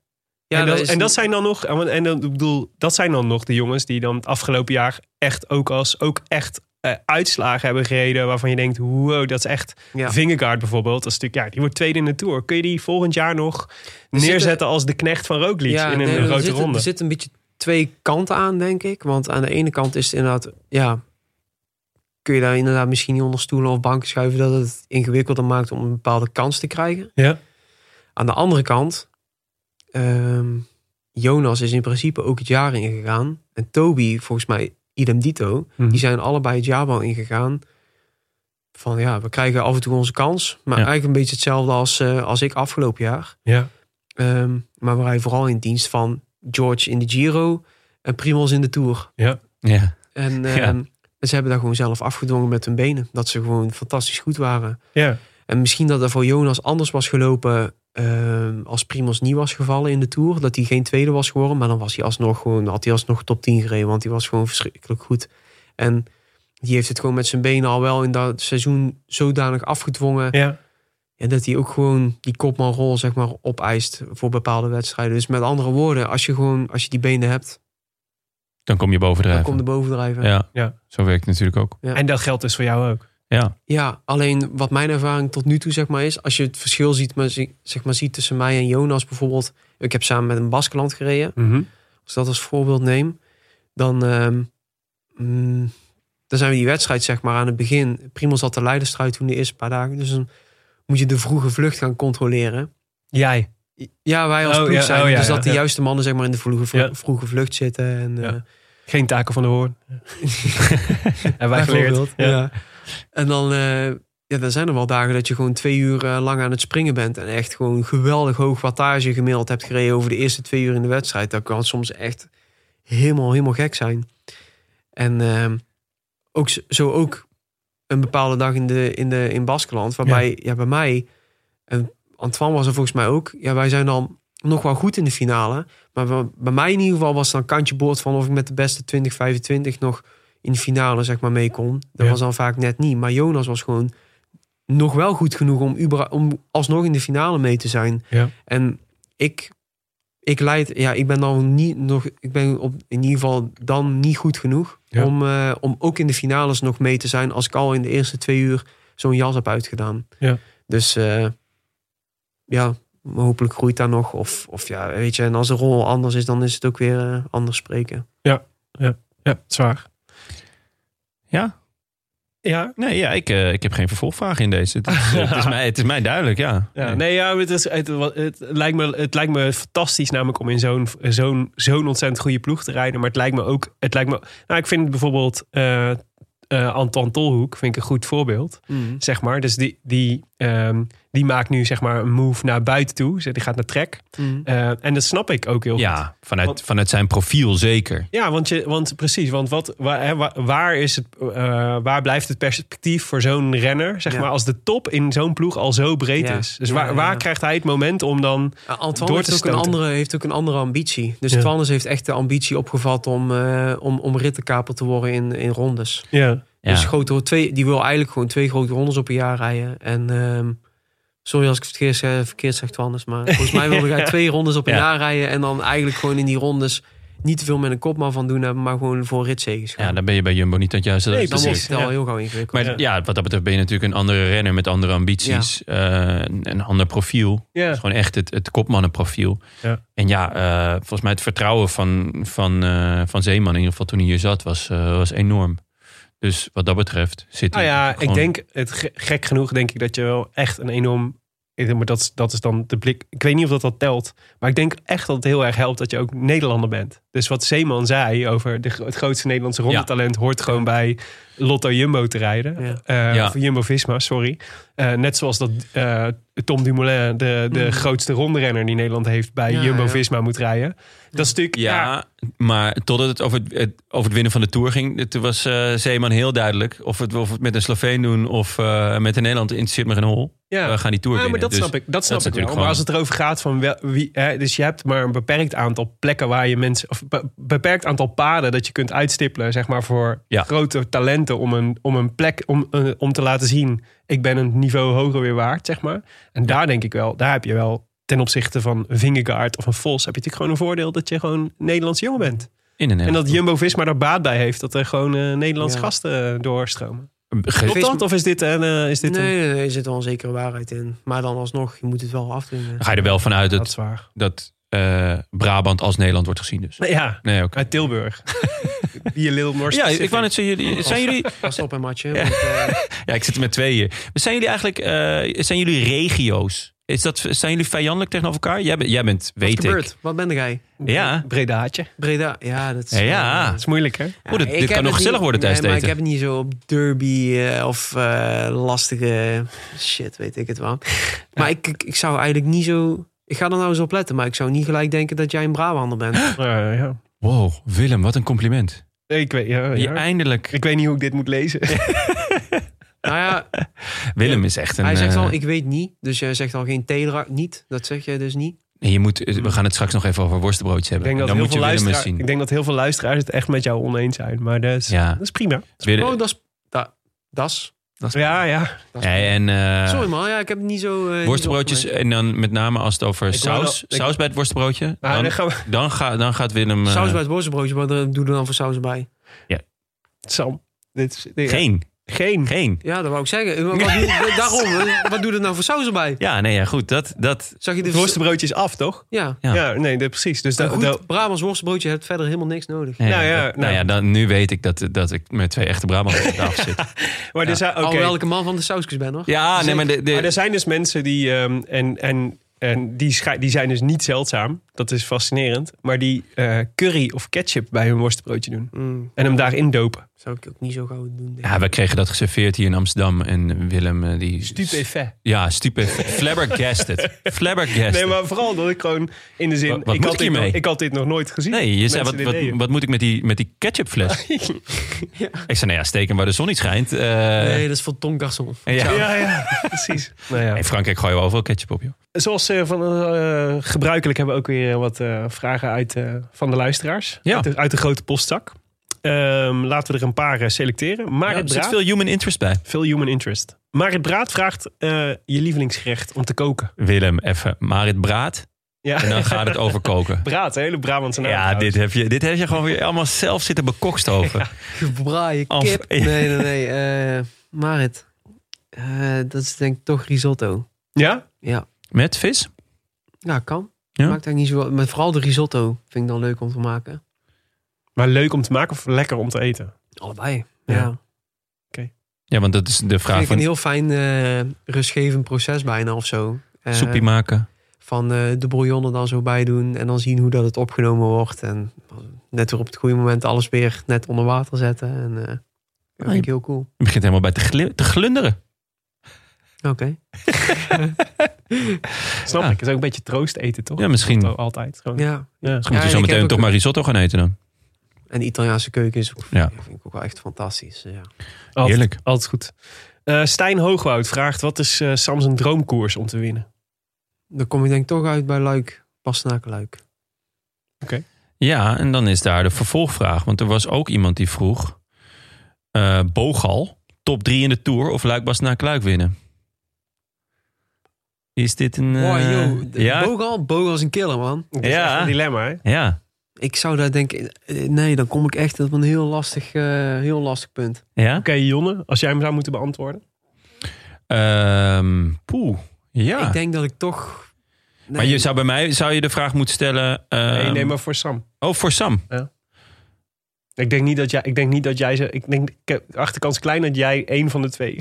Ja, en, dat, en dat zijn dan nog, en dan, ik bedoel, dat zijn dan nog de jongens die dan het afgelopen jaar echt ook als ook echt eh, uitslagen hebben gereden waarvan je denkt, wow, dat is echt ja. Vingegaard bijvoorbeeld. Dat is natuurlijk, ja, die wordt tweede in de tour. Kun je die volgend jaar nog neerzetten als de knecht van Roglic Ja, in een nee, er grote zitten- ronde? Er zitten een beetje twee kanten aan, denk ik. Want aan de ene kant is het inderdaad, ja, kun je daar inderdaad misschien niet onder stoelen of banken schuiven dat het ingewikkelder maakt om een bepaalde kans te krijgen. Ja. Aan de andere kant, ehm, Jonas is in principe ook het jaar ingegaan. En Toby, volgens mij, idem dito. Mhm. Die zijn allebei het jaarbouw ingegaan. Van ja, we krijgen af en toe onze kans. Maar Ja. eigenlijk een beetje hetzelfde als, eh, als ik afgelopen jaar. Ja. Ehm, maar we rijden vooral in dienst van George in de Giro en Primoz in de Tour. Ja. En Ja. Ehm, ze hebben daar gewoon zelf afgedwongen met hun benen. Dat ze gewoon fantastisch goed waren. Ja. En misschien dat er voor Jonas anders was gelopen ehm, als Primoz niet was gevallen in de Tour. Dat hij geen tweede was geworden. Maar dan was hij alsnog gewoon, had hij alsnog top 10 gereden. Want hij was gewoon verschrikkelijk goed. En die heeft het gewoon met zijn benen al wel in dat seizoen zodanig afgedwongen. Ja. En dat hij ook gewoon die kopmanrol zeg maar opeist voor bepaalde wedstrijden. Dus met andere woorden, als je gewoon als je die benen hebt, Dan kom je dan bovendrijven. komt de bovendrijven. Ja. Ja. zo werkt het natuurlijk ook. Ja. En dat geldt dus voor jou ook. Ja, Ja, alleen wat mijn ervaring tot nu toe zeg maar is, als je het verschil ziet, maar, zie- zeg maar, ziet tussen mij en Jonas bijvoorbeeld. Ik heb samen met een Baskeland gereden. Mhm. Als ik dat als voorbeeld neem, dan, ehm, mm, dan zijn we die wedstrijd zeg maar aan het begin. Primoz had de leiderstruit toen de eerste paar dagen. Dus dan moet je de vroege vlucht gaan controleren. Jij. Ja, wij als Oh, ploeg ja, zijn. oh, ja, dus ja, dat de juiste mannen zeg maar in de vroege, vroege vlucht zitten. En, Ja. Geen taken van de hoorn. en wij geleerd. Ja. Ja. En dan, eh, ja, dan zijn er wel dagen dat je gewoon twee uur eh, lang aan het springen bent. En echt gewoon geweldig hoog wattage gemiddeld hebt gereden over de eerste twee uur in de wedstrijd. Dat kan soms echt helemaal, helemaal gek zijn. En ehm, ook zo ook een bepaalde dag in, de, in, de, in Baskeland. Waarbij, ja. bij mij, en Antoine was er volgens mij ook. Ja, wij zijn dan nog wel goed in de finale. Maar bij- mij in ieder geval was dan kantje boord van of ik met de beste 2025 nog in de finale zeg maar mee kon. Dat Ja. was dan vaak net niet. Maar Jonas was gewoon nog wel goed genoeg om, om alsnog in de finale mee te zijn. Ja. En ik, ik leid, ja, ik ben dan niet nog, ik ben op, in ieder geval dan niet goed genoeg Ja. om, eh, om ook in de finales nog mee te zijn als ik al in de eerste twee uur zo'n jas heb uitgedaan. Ja. Dus eh, ja, hopelijk groeit daar nog. Of, of ja, weet je, en als de rol anders is, dan is het ook weer eh, anders spreken. Ja, zwaar. Ja? Ja, Nee, ja, ik, eh, ik heb geen vervolgvraag in deze. Het is, het is, mij, het is mij duidelijk, ja. Ja, nee, ja, het, is, het, het, lijkt me, het lijkt me fantastisch namelijk om in zo'n zo'n zo'n ontzettend goede ploeg te rijden. Maar het lijkt me ook, het lijkt me, nou, ik vind bijvoorbeeld eh eh, Anton Tolhoek vind ik een goed voorbeeld, zeg maar. Dus die, die, ehm, die maakt nu zeg maar een move naar buiten toe. Zeg, Die gaat naar trek. Mhm. Eh, en dat snap ik ook heel goed. Ja, vanuit, Want- vanuit zijn profiel zeker. Ja, want, je, want precies, want wat, waar, waar, is het, eh, waar blijft het perspectief voor zo'n renner, zeg Ja. maar, als de top in zo'n ploeg al zo breed Ja. is? Dus Ja, waar, ja, waar ja. krijgt hij het moment om dan Ja, Antoine door heeft ook, een andere, heeft ook een andere ambitie. Dus Ja. Twannes heeft echt de ambitie opgevat om, eh om, om rittenkaper te worden in, in rondes. Ja. Ja. Dus grote, twee, die wil eigenlijk gewoon twee grote rondes op een jaar rijden. En ehm, sorry als ik het verkeerd, zeg- verkeerd zeg, Twannes. Maar volgens mij wilde hij twee rondes op een Ja. jaar rijden. En dan eigenlijk gewoon in die rondes niet te veel met een kopman van doen hebben. Maar gewoon voor ritzegens gaan. ja, dan ben je bij Jumbo niet het juiste Nee, dan wordt precies, het al ja. heel gauw ingewikkeld. Maar ja, wat dat betreft ben je natuurlijk een andere renner met andere ambities. eh, een, een ander profiel. Het Ja. is gewoon echt het, het kopmannenprofiel. Ja. En ja, eh, volgens mij het vertrouwen van, van, eh, van Zeeman, in ieder geval toen hij hier zat, was, eh, was enorm. Dus wat dat betreft zit Nou hij ja, gewoon- ik denk, het, ge- gek genoeg denk ik dat je wel echt een enorm... Maar dat, is- dat is dan de blik. Ik weet niet of dat dat telt. Maar ik denk echt dat het heel erg helpt dat je ook Nederlander bent. Dus wat Zeeman zei over de, het grootste Nederlandse rondetalent... hoort gewoon bij Lotto Jumbo te rijden. Ja. Eh, Ja. Of Jumbo-Visma, sorry. Eh, net zoals dat eh, Tom Dumoulin, de, de Mm. grootste rondrenner die Nederland heeft... bij Ja, Jumbo-Visma moet rijden. Dat is natuurlijk... Ja, Ja, maar totdat het over het, over het winnen van de Tour ging... toen was eh, Zeeman heel duidelijk. Of we het, of het met een Sloveen doen of eh, met een Nederland... interesseert me geen hol. Ja. We gaan die Tour Ja, maar dat Dus snap ik. Dat snap ik wel. Maar als het erover gaat van wel, wie, hè, dus je hebt maar een beperkt aantal plekken waar je mensen, of be- beperkt aantal paden dat je kunt uitstippelen, zeg maar voor Ja. grote talenten om een, om een plek om, eh, om te laten zien, ik ben een niveau hoger weer waard, zeg maar. En daar denk ik wel, daar heb je wel ten opzichte van Vingegaard of een Vos, heb je natuurlijk gewoon een voordeel dat je gewoon Nederlands jongen bent. In een En dat Jumbo-Visma er baat bij heeft dat er gewoon eh Nederlandse Ja. gasten eh, doorstromen. Klopt dat? Of is dit een... eh, is dit een... Nee, nee, nee, er zit wel een zekere waarheid in. Maar dan alsnog, je moet het wel afdwingen. ga je er wel vanuit Dat dat, dat eh, Brabant als Nederland wordt gezien dus. Nee, ja, Nee, oké. uit Tilburg. Little more Ja, ik wou net zeggen, jullie, zijn jullie... Pas op en matje. Want, eh, Ja, ik zit er met tweeën. Zijn jullie eigenlijk, eh, zijn jullie regio's? Is dat, zijn jullie vijandelijk tegenover elkaar? Jij, bent- jij bent, wat weet ik. Wat ben jij? Ja. Bredaatje. Breda? Ja, dat is... Ja. Dat is moeilijk, hè? Ja, Oeh, dit- ik dit heb kan nog het gezellig niet- worden tijdens nee, maar ik heb het niet zo op derby eh, of eh, lastige shit, weet ik het wel. Maar ik, ik, ik zou eigenlijk niet zo... Ik ga er nou eens op letten, maar ik zou niet gelijk denken dat jij een Brabander bent. Ja, ja. Wow, Willem, wat een compliment. Nee, Ik weet, ja, Je eindelijk... Ik weet niet hoe ik dit moet lezen. nou ja, Willem is echt een... hij zegt eh, al, ik weet niet. Dus jij zegt al geen Tedra, niet. Dat zeg jij dus niet. nee, je moet, we gaan het straks nog even over worstenbroodjes ik, hebben. denk dat Dan heel moet je veel Willem eens luisteraars, zien. ik denk dat heel veel luisteraars het echt met jou oneens zijn. Maar dat is, Ja. dat is prima. Willem- Oh, dat is... Da, das. Ja, ja. dat is- Ja, en eh, Sorry man, ja, ik heb het niet zo... eh, niet worstenbroodjes zo en dan met name als het over Ik saus, wel- ik- saus bij het worstenbroodje. Ah, Dan, dan gaan we, dan, ga, dan gaat Willem... eh, Saus bij het worstenbroodje, maar daar doe er dan voor saus bij. Sam, dit is, dit- Geen, Geen. geen. Ja, dat wou ik zeggen. Wat doe, daarom, wat doe er nou voor saus erbij? Ja, nee, ja, goed. Dat, dat, Zag je de Het worstenbroodje is af, toch? Ja. Ja. Ja, nee, dat, precies. Dus dat, goed dat- Brabants worstenbroodje hebt verder helemaal niks nodig. nee, Nou ja, dat- nou. nou ja, dan, nu weet ik dat, dat ik met twee echte Brabanters op tafel zit. maar, er zijn, oké. Alhoewel ik een man van de sausjes ben, hoor. Ja, nee, maar de, de- maar er zijn dus mensen die... ehm, en en, en die, die zijn dus niet zeldzaam. Dat is fascinerend. Maar die eh, curry of ketchup bij hun worstenbroodje doen. Mm, En hem daarin dopen. Zou ik ook niet zo gauw doen. denk ik. Ja, we kregen dat geserveerd hier in Amsterdam. En Willem, eh, die... Stupefait. Ja, stupid. Flabbergasted. Flabbergasted. Nee, maar vooral dat ik gewoon in de zin... Wat- wat ik, moet had ik dit nog, ik had dit nog nooit gezien. Nee, je zei, wat, wat, wat moet ik met die, met die ketchupfles? Ik zei, nou ja, steken waar de zon niet schijnt. Eh, nee, dat is voor Tom Garçon. ja. Ja, ja, precies. Nou ja. In Frankrijk gooien we overal ketchup op, joh. Zoals eh, van, eh, gebruikelijk hebben we ook weer wat eh, vragen uit, eh, van de luisteraars. Ja. Uit, de, uit de grote postzak. Ehm, laten we er een paar eh, selecteren. Marit Ja, er zit Braat, veel human interest bij. veel human interest. Marit Braat vraagt eh, je lievelingsgerecht om te koken. Willem, even Marit Braat. Ja, En dan gaat het over koken. Braat, hele Brabantse naam. Ja, dit heb, je, dit heb je gewoon weer allemaal zelf zitten bekokst over. Gebraaien Of- kip. Nee, nee, nee. eh Marit. Eh, dat is denk ik toch risotto. Ja? Ja. Met vis? Ja, kan. Ja? Maakt eigenlijk niet zo... Maar vooral de risotto vind ik dan leuk om te maken. Maar leuk om te maken of lekker om te eten? Allebei. Ja. Ja. Ja, want dat is de vraag Vind ik een van heel fijn eh, rustgevend proces bijna of zo. Eh, soepie maken. van eh, de bouillon er dan zo bij doen en dan zien hoe dat het opgenomen wordt. En net weer op het goede moment alles weer net onder water zetten. En eh dat vind ik heel cool. Je begint helemaal bij te, glunderen. Oké. Snap Ja. ik. Het is ook een beetje troost eten, toch? Ja, misschien. Altijd. Gewoon. Ja. Ja. Misschien moet je zo meteen ook- toch maar risotto gaan eten dan. En de Italiaanse keuken is Ja. vind ik ook wel echt fantastisch. Ja. Altijd, Heerlijk. Altijd goed. Eh, Stijn Hoogwoud vraagt: wat is eh Sam zijn droomkoers om te winnen? Dan kom je denk ik toch uit bij Luik, Luik. Ja, en dan is daar de vervolgvraag. Want er was ook iemand die vroeg... eh, Bogal top 3 in de Tour of Luik naar Kluik winnen? Is dit een... Wow, yo, de- ja, Bogal, Bogal is een killer, man. Is Ja. echt een dilemma, hè? ja, Ik zou daar denken, eh, nee, dan kom ik echt op een heel lastig, eh, heel lastig punt. ja. Oké, Jonne, als jij hem zou moeten beantwoorden. Ehm, poeh, ja. Ik denk dat ik toch... Nee, Maar je zou bij mij zou je de vraag moeten stellen. ehm, nee, nee, maar voor Sam. Oh, voor Sam. Ik denk niet dat jij, ik denk niet dat jij ze. Ik denk, ik heb achterkans klein dat jij één van de twee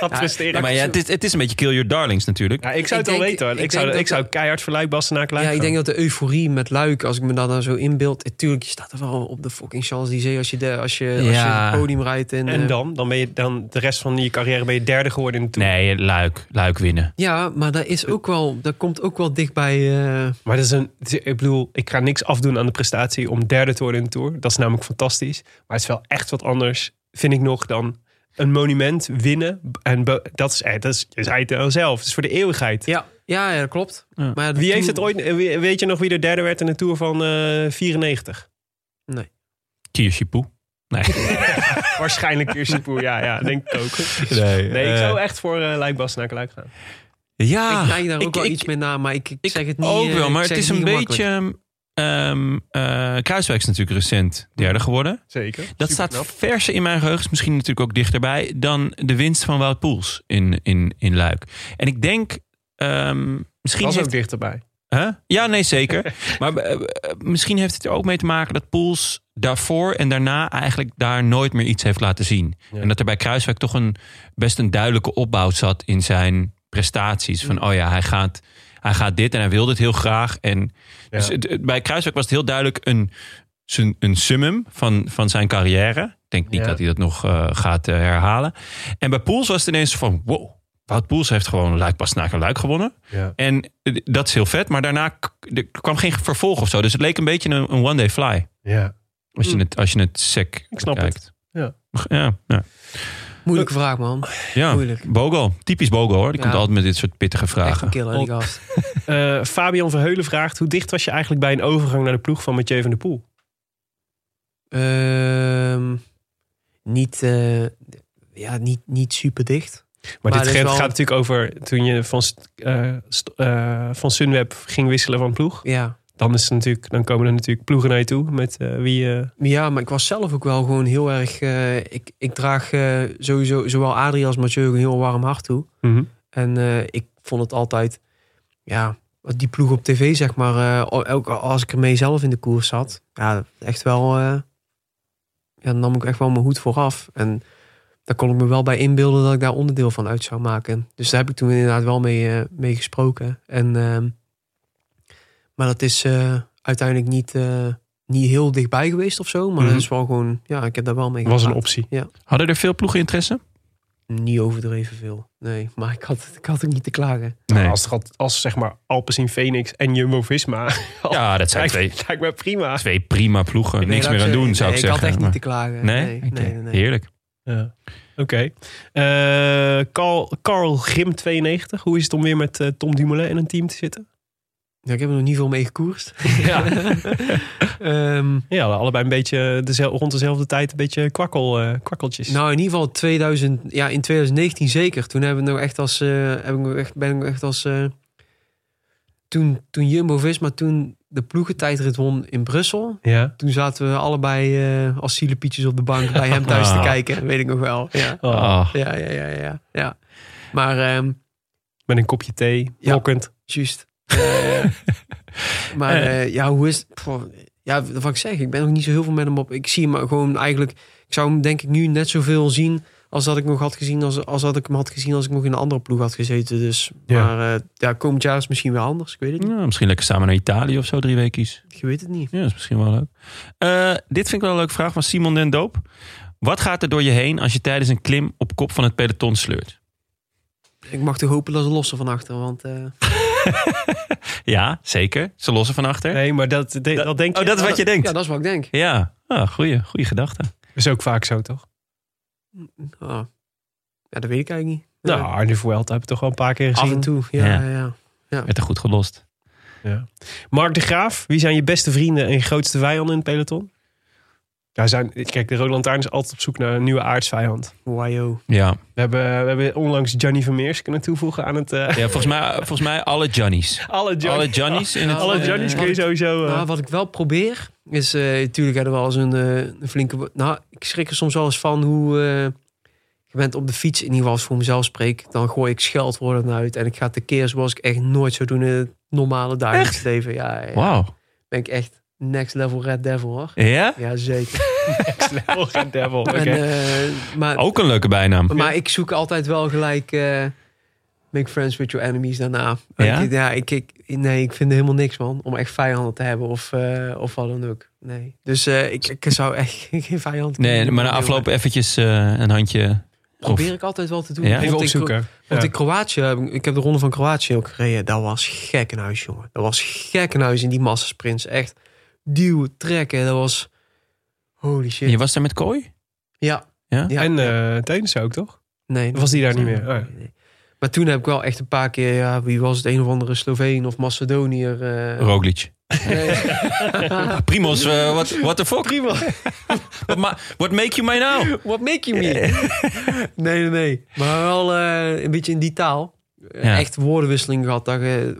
gaat presteren. maar ja, het, is, het is een beetje kill your darlings natuurlijk. Ja, ik zou Ik het wel denk- weten hoor. Ik, ik zou, ik zou keihard voor Luik naar Kluik Ja, ik denk dat de euforie met Luik, als ik me dat dan zo inbeeld... Natuurlijk, je staat er wel op de fucking Champs-Élysées als je, de, als je, als je Ja. het podium rijdt. En, En eh, dan? Dan ben je dan de rest van je carrière ben je derde geworden in de Tour. Nee, Luik, Luik winnen. Ja, maar dat is ook wel, dat komt ook wel dichtbij. eh Maar dat is een, ik bedoel, ik ga niks afdoen aan de prestatie om derde te worden in de Tour. Dat is namelijk fantastisch. Maar het is wel echt wat anders, vind ik nog, dan een monument winnen. En dat is, eh, dat is, je zei het al zelf, het is voor de eeuwigheid. ja, ja, ja, dat klopt. Ja. Maar Wie toen- heeft het ooit, eh, weet je nog wie er derde werd in de Tour van eh 94? Kiershipoe. Nee. Waarschijnlijk Kirsipoe, ja, ja, denk ik ook. Nee, Nee, ik zou echt voor uh, Lijkbas naar Kluik gaan. Ja, ik neig daar ook ik- wel ik- iets mee na, maar ik, ik zeg het niet. ook wel, maar het is een beetje... eh, Kruiswijk is natuurlijk recent derde geworden. Zeker. Dat staat verser in mijn geheugen, is misschien natuurlijk ook dichterbij... dan de winst van Wout Poels in, in, in Luik. En ik denk... ehm, misschien Was heeft ook dichterbij. Huh? Ja, nee, zeker. maar eh, misschien heeft het er ook mee te maken dat Poels daarvoor en daarna eigenlijk daar nooit meer iets heeft laten zien. Ja. En dat er bij Kruiswijk toch een best een duidelijke opbouw zat in zijn prestaties. Van oh ja, hij gaat, hij gaat dit en hij wil dit heel graag. En dus het- bij Kruiswijk was het heel duidelijk een, een summum van, van zijn carrière. Ik denk niet dat hij dat nog eh, gaat eh, herhalen. En bij Poels was het ineens van wow. Wout Poels heeft gewoon Luik pas naar Luik gewonnen. Ja. En eh, dat is heel vet, maar daarna er kwam geen vervolg of zo. Dus het leek een beetje een, een one-day fly. Ja. Als je Mm. het, als je het sec Ik snap kijkt. Ja. Ja, ja. Moeilijke vraag, man. ja. Moeilijk. Bogo, typisch Bogo hoor. Die Ja. komt altijd met dit soort pittige Echt vragen. een killer, die gast. Eh, Fabian Verheulen vraagt: hoe dicht was je eigenlijk bij een overgang naar de ploeg van Mathieu van der Poel? Ehm, niet, eh, ja, niet, niet super dicht. Maar, Maar dit gaat, wel- gaat natuurlijk over toen je van, eh, eh, van Sunweb ging wisselen van ploeg. Ja. Dan, is natuurlijk, dan komen er natuurlijk ploegen naar je toe met eh, wie. eh, ja, maar ik was zelf ook wel gewoon heel erg... eh, ik, ik draag sowieso zowel Adrie als Mathieu een heel warm hart toe. mhm. En ik vond het altijd, ja, die ploeg op tv, zeg maar, ook als ik ermee zelf in de koers zat, ja, echt wel, ja, dan nam ik echt wel mijn hoed vooraf. En daar kon ik me wel bij inbeelden dat ik daar onderdeel van uit zou maken. Dus daar heb ik toen inderdaad wel mee, mee gesproken. En, ehm, maar dat is eh, uiteindelijk niet, eh, niet heel dichtbij geweest of zo. Maar Mhm. dat is wel gewoon, ja, ik heb daar wel mee was een optie. Hadden er veel ploegen interesse? Niet overdreven veel. Nee, maar ik had, ik had ook niet te klagen. Nee. Als, het als zeg maar Alpecin Phoenix en Jumbo Visma. Ja, dat zijn lijkt, twee, lijkt me prima. twee prima ploegen. Nee, Niks meer ik aan doen, zou ik Ik zeggen. had echt maar- niet te klagen. Nee? Nee, nee, nee, nee. Heerlijk. Ja. Oké. Eh, Carl, Carl Grim 92. Hoe is het om weer met Tom Dumoulin in een team te zitten? Ja, ik heb er nog niet veel mee gekoerst. Ja. Ehm, Ja, allebei een beetje dezel- rond dezelfde tijd een beetje kwakkel, eh, kwakkeltjes. nou, in ieder geval 2000, ja, in 2019 zeker. Toen hebben we nog echt als, eh, heb ik echt, ben ik echt als, eh, toen, toen Jumbo-Visma toen de ploegentijdrit won in Brussel. ja. Toen zaten we allebei als zielepietjes op de bank bij hem thuis te Ah. kijken. Weet ik nog wel. Ja, Oh, Ah. ja, ja, ja. ja, ja. Maar ehm Met een kopje thee, Ja. lokkend. Juist. Eh, maar eh, ja, hoe is het? Ja, wat ik zeg, ik ben nog niet zo heel veel met hem op. Ik zie hem gewoon eigenlijk. Ik zou hem denk ik nu net zoveel zien als dat ik nog had gezien als, als dat ik hem had gezien als ik nog in een andere ploeg had gezeten. Dus, Ja. maar eh, ja, komend jaar is misschien weer anders. Ik weet het niet. Ja, misschien lekker samen naar Italië of zo, drie weekjes. Je weet het niet. Ja, dat is misschien wel leuk. Eh, dit vind ik wel een leuke vraag van Simon Den Doop. Wat gaat er door je heen als je tijdens een klim op kop van het peloton sleurt? Ik mag toch hopen dat ze lossen van achter. Want eh, Ja, zeker. Ze lossen van achter. Nee, maar dat, de- dat, denk je. Oh, dat is wat je denkt. ja, dat is wat ik denk. Ja, ah, goeie, goeie gedachte. is ook vaak zo, toch? Ah. Ja, dat weet ik eigenlijk niet. Nou. Arne Vuelta heb je toch wel een paar keer gezien. af en toe. Ja, Ja. ja. ja. Werd er goed gelost. Ja. Mark de Graaf, wie zijn je beste vrienden en je grootste vijanden in het peloton? Ja, zijn, kijk, de Rode Lantaarn is altijd op zoek naar een nieuwe aardsvijand. Wajo. Ja. We hebben, we hebben onlangs Johnny Vermeers kunnen toevoegen aan het... eh, ja volgens, mij, volgens mij alle Johnnies. alle, Johnny, Alle Johnnies in het... alle eh, Johnny's kun je sowieso... eh, Nou, wat ik wel probeer, is eh natuurlijk hebben we wel eens een, eh, een flinke... Nou, ik schrik er soms wel eens van hoe... eh, je bent op de fiets, in ieder geval als ik voor mezelf spreek... dan gooi ik scheldwoorden uit en ik ga tekeer zoals ik echt nooit zou doen in het normale dagelijks leven. Ja, ja. Wauw. ben ik echt next level red devil hoor. Ja? Ja, zeker. Next level Red Devil. Oké. Eh, maar, Ook een leuke bijnaam. maar ik zoek altijd wel gelijk... eh, make friends with your enemies daarna. Ja? Ik, ja, ik, ik, nee, ik vind er helemaal niks man. Om echt vijanden te hebben of, eh, of wat dan ook. Nee. Dus eh, ik, ik zou echt geen vijand Nee, maar na afloop eventjes eh, een handje... Probeer ik altijd wel te doen. Ja? Even opzoeken. Want Ja. in Kroatië, ik ik heb de ronde van Kroatië ook gereden. Dat was gek in huis, jongen. Dat was gek in huis in die massasprints. Echt duwen, trekken. Dat was... Holy shit. Je was daar met kooi? Ja. Ja? ja. En uh, ook, toch? nee, Of was die daar niet meer? Nee, Oh nee. Maar toen heb ik wel echt een paar keer... Ja, wie was het? Een of andere Sloveen of Macedoniër. eh Roglic. nee. Primos, eh, what, what the fuck? Prima. What, ma- what make you my now? What make you me? nee, nee, nee. Maar wel eh, een beetje in die taal. Ja. Echt woordenwisseling gehad. Dat je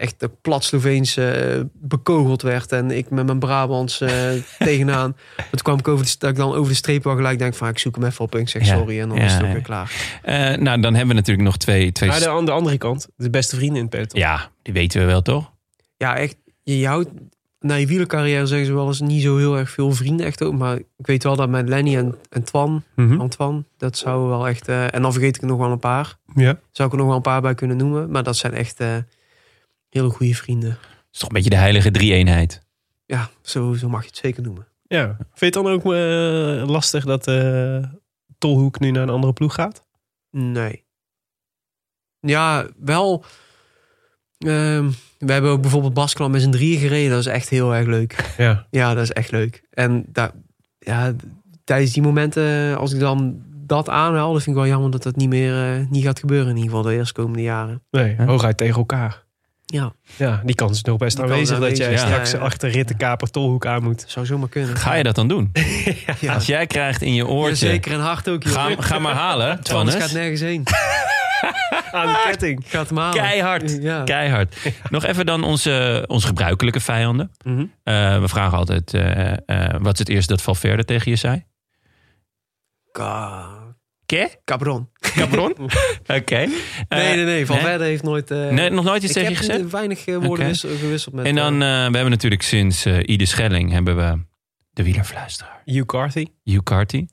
echt de plat Sloveens eh, bekogeld werd. En ik met mijn Brabants eh, tegenaan. Toen kwam ik over de, dat ik dan over de streep wel gelijk denk van... ik zoek hem even op en ik zeg Ja. sorry. En dan Ja, is het ook ja. weer klaar. Eh, nou, dan hebben we natuurlijk nog twee... twee Maar de, aan de andere kant, de beste vrienden in het peloton. ja, die weten we wel, toch? Ja, echt. Je, je houdt... Na je wielercarrière zeggen ze wel eens niet zo heel erg veel vrienden echt ook. Maar ik weet wel dat met Lenny en, en Twan, Mhm. Antoine, dat zou wel echt... en dan vergeet ik er nog wel een paar. ja. Zou ik er nog wel een paar bij kunnen noemen. Maar dat zijn echt eh, hele goede vrienden. Het is toch een beetje de heilige drie-eenheid. Ja, zo, zo mag je het zeker noemen. ja. Vind je het dan ook eh, lastig dat eh, Tolhoek nu naar een andere ploeg gaat? Nee. Ja, wel. ehm, we hebben ook bijvoorbeeld Baskeland met z'n drieën gereden. Dat is echt heel erg leuk. Ja. Ja, dat is echt leuk. En daar, ja, tijdens die momenten, als ik dan dat aanhaal, dan vind ik wel jammer dat dat niet meer eh, niet gaat gebeuren. In ieder geval de eerstkomende jaren. Nee, Huh? hooguit tegen elkaar. Ja, Ja, die kans is nog best aanwezig dat jij ja. straks Ja, ja. achter rittenkaper Tolhoek aan moet. zou zomaar kunnen. Ga je dat dan doen? Ja, Als jij krijgt in je Ja, oortje... zeker en hard ook. joh. Ga, ga maar halen, Twannes. gaat nergens heen. Aan de ketting. Gaat hem halen. Keihard. Ja. Keihard. Nog even dan onze, onze gebruikelijke vijanden. Mhm. Eh, we vragen altijd, eh, eh, wat is het eerste dat Valverde tegen je zei? Ka- Ke? Cabron. Cabron? Oké. Eh, nee, nee, nee. Van nee? Verder heeft nooit... eh, Nee, nog nooit iets tegen je heb gezegd? weinig eh, woorden Oké. wissel- gewisseld met... En dan, eh, we hebben natuurlijk sinds eh Ide Schelling hebben we de wielerfluisteraar. Hugh Carthy. Hugh Carty.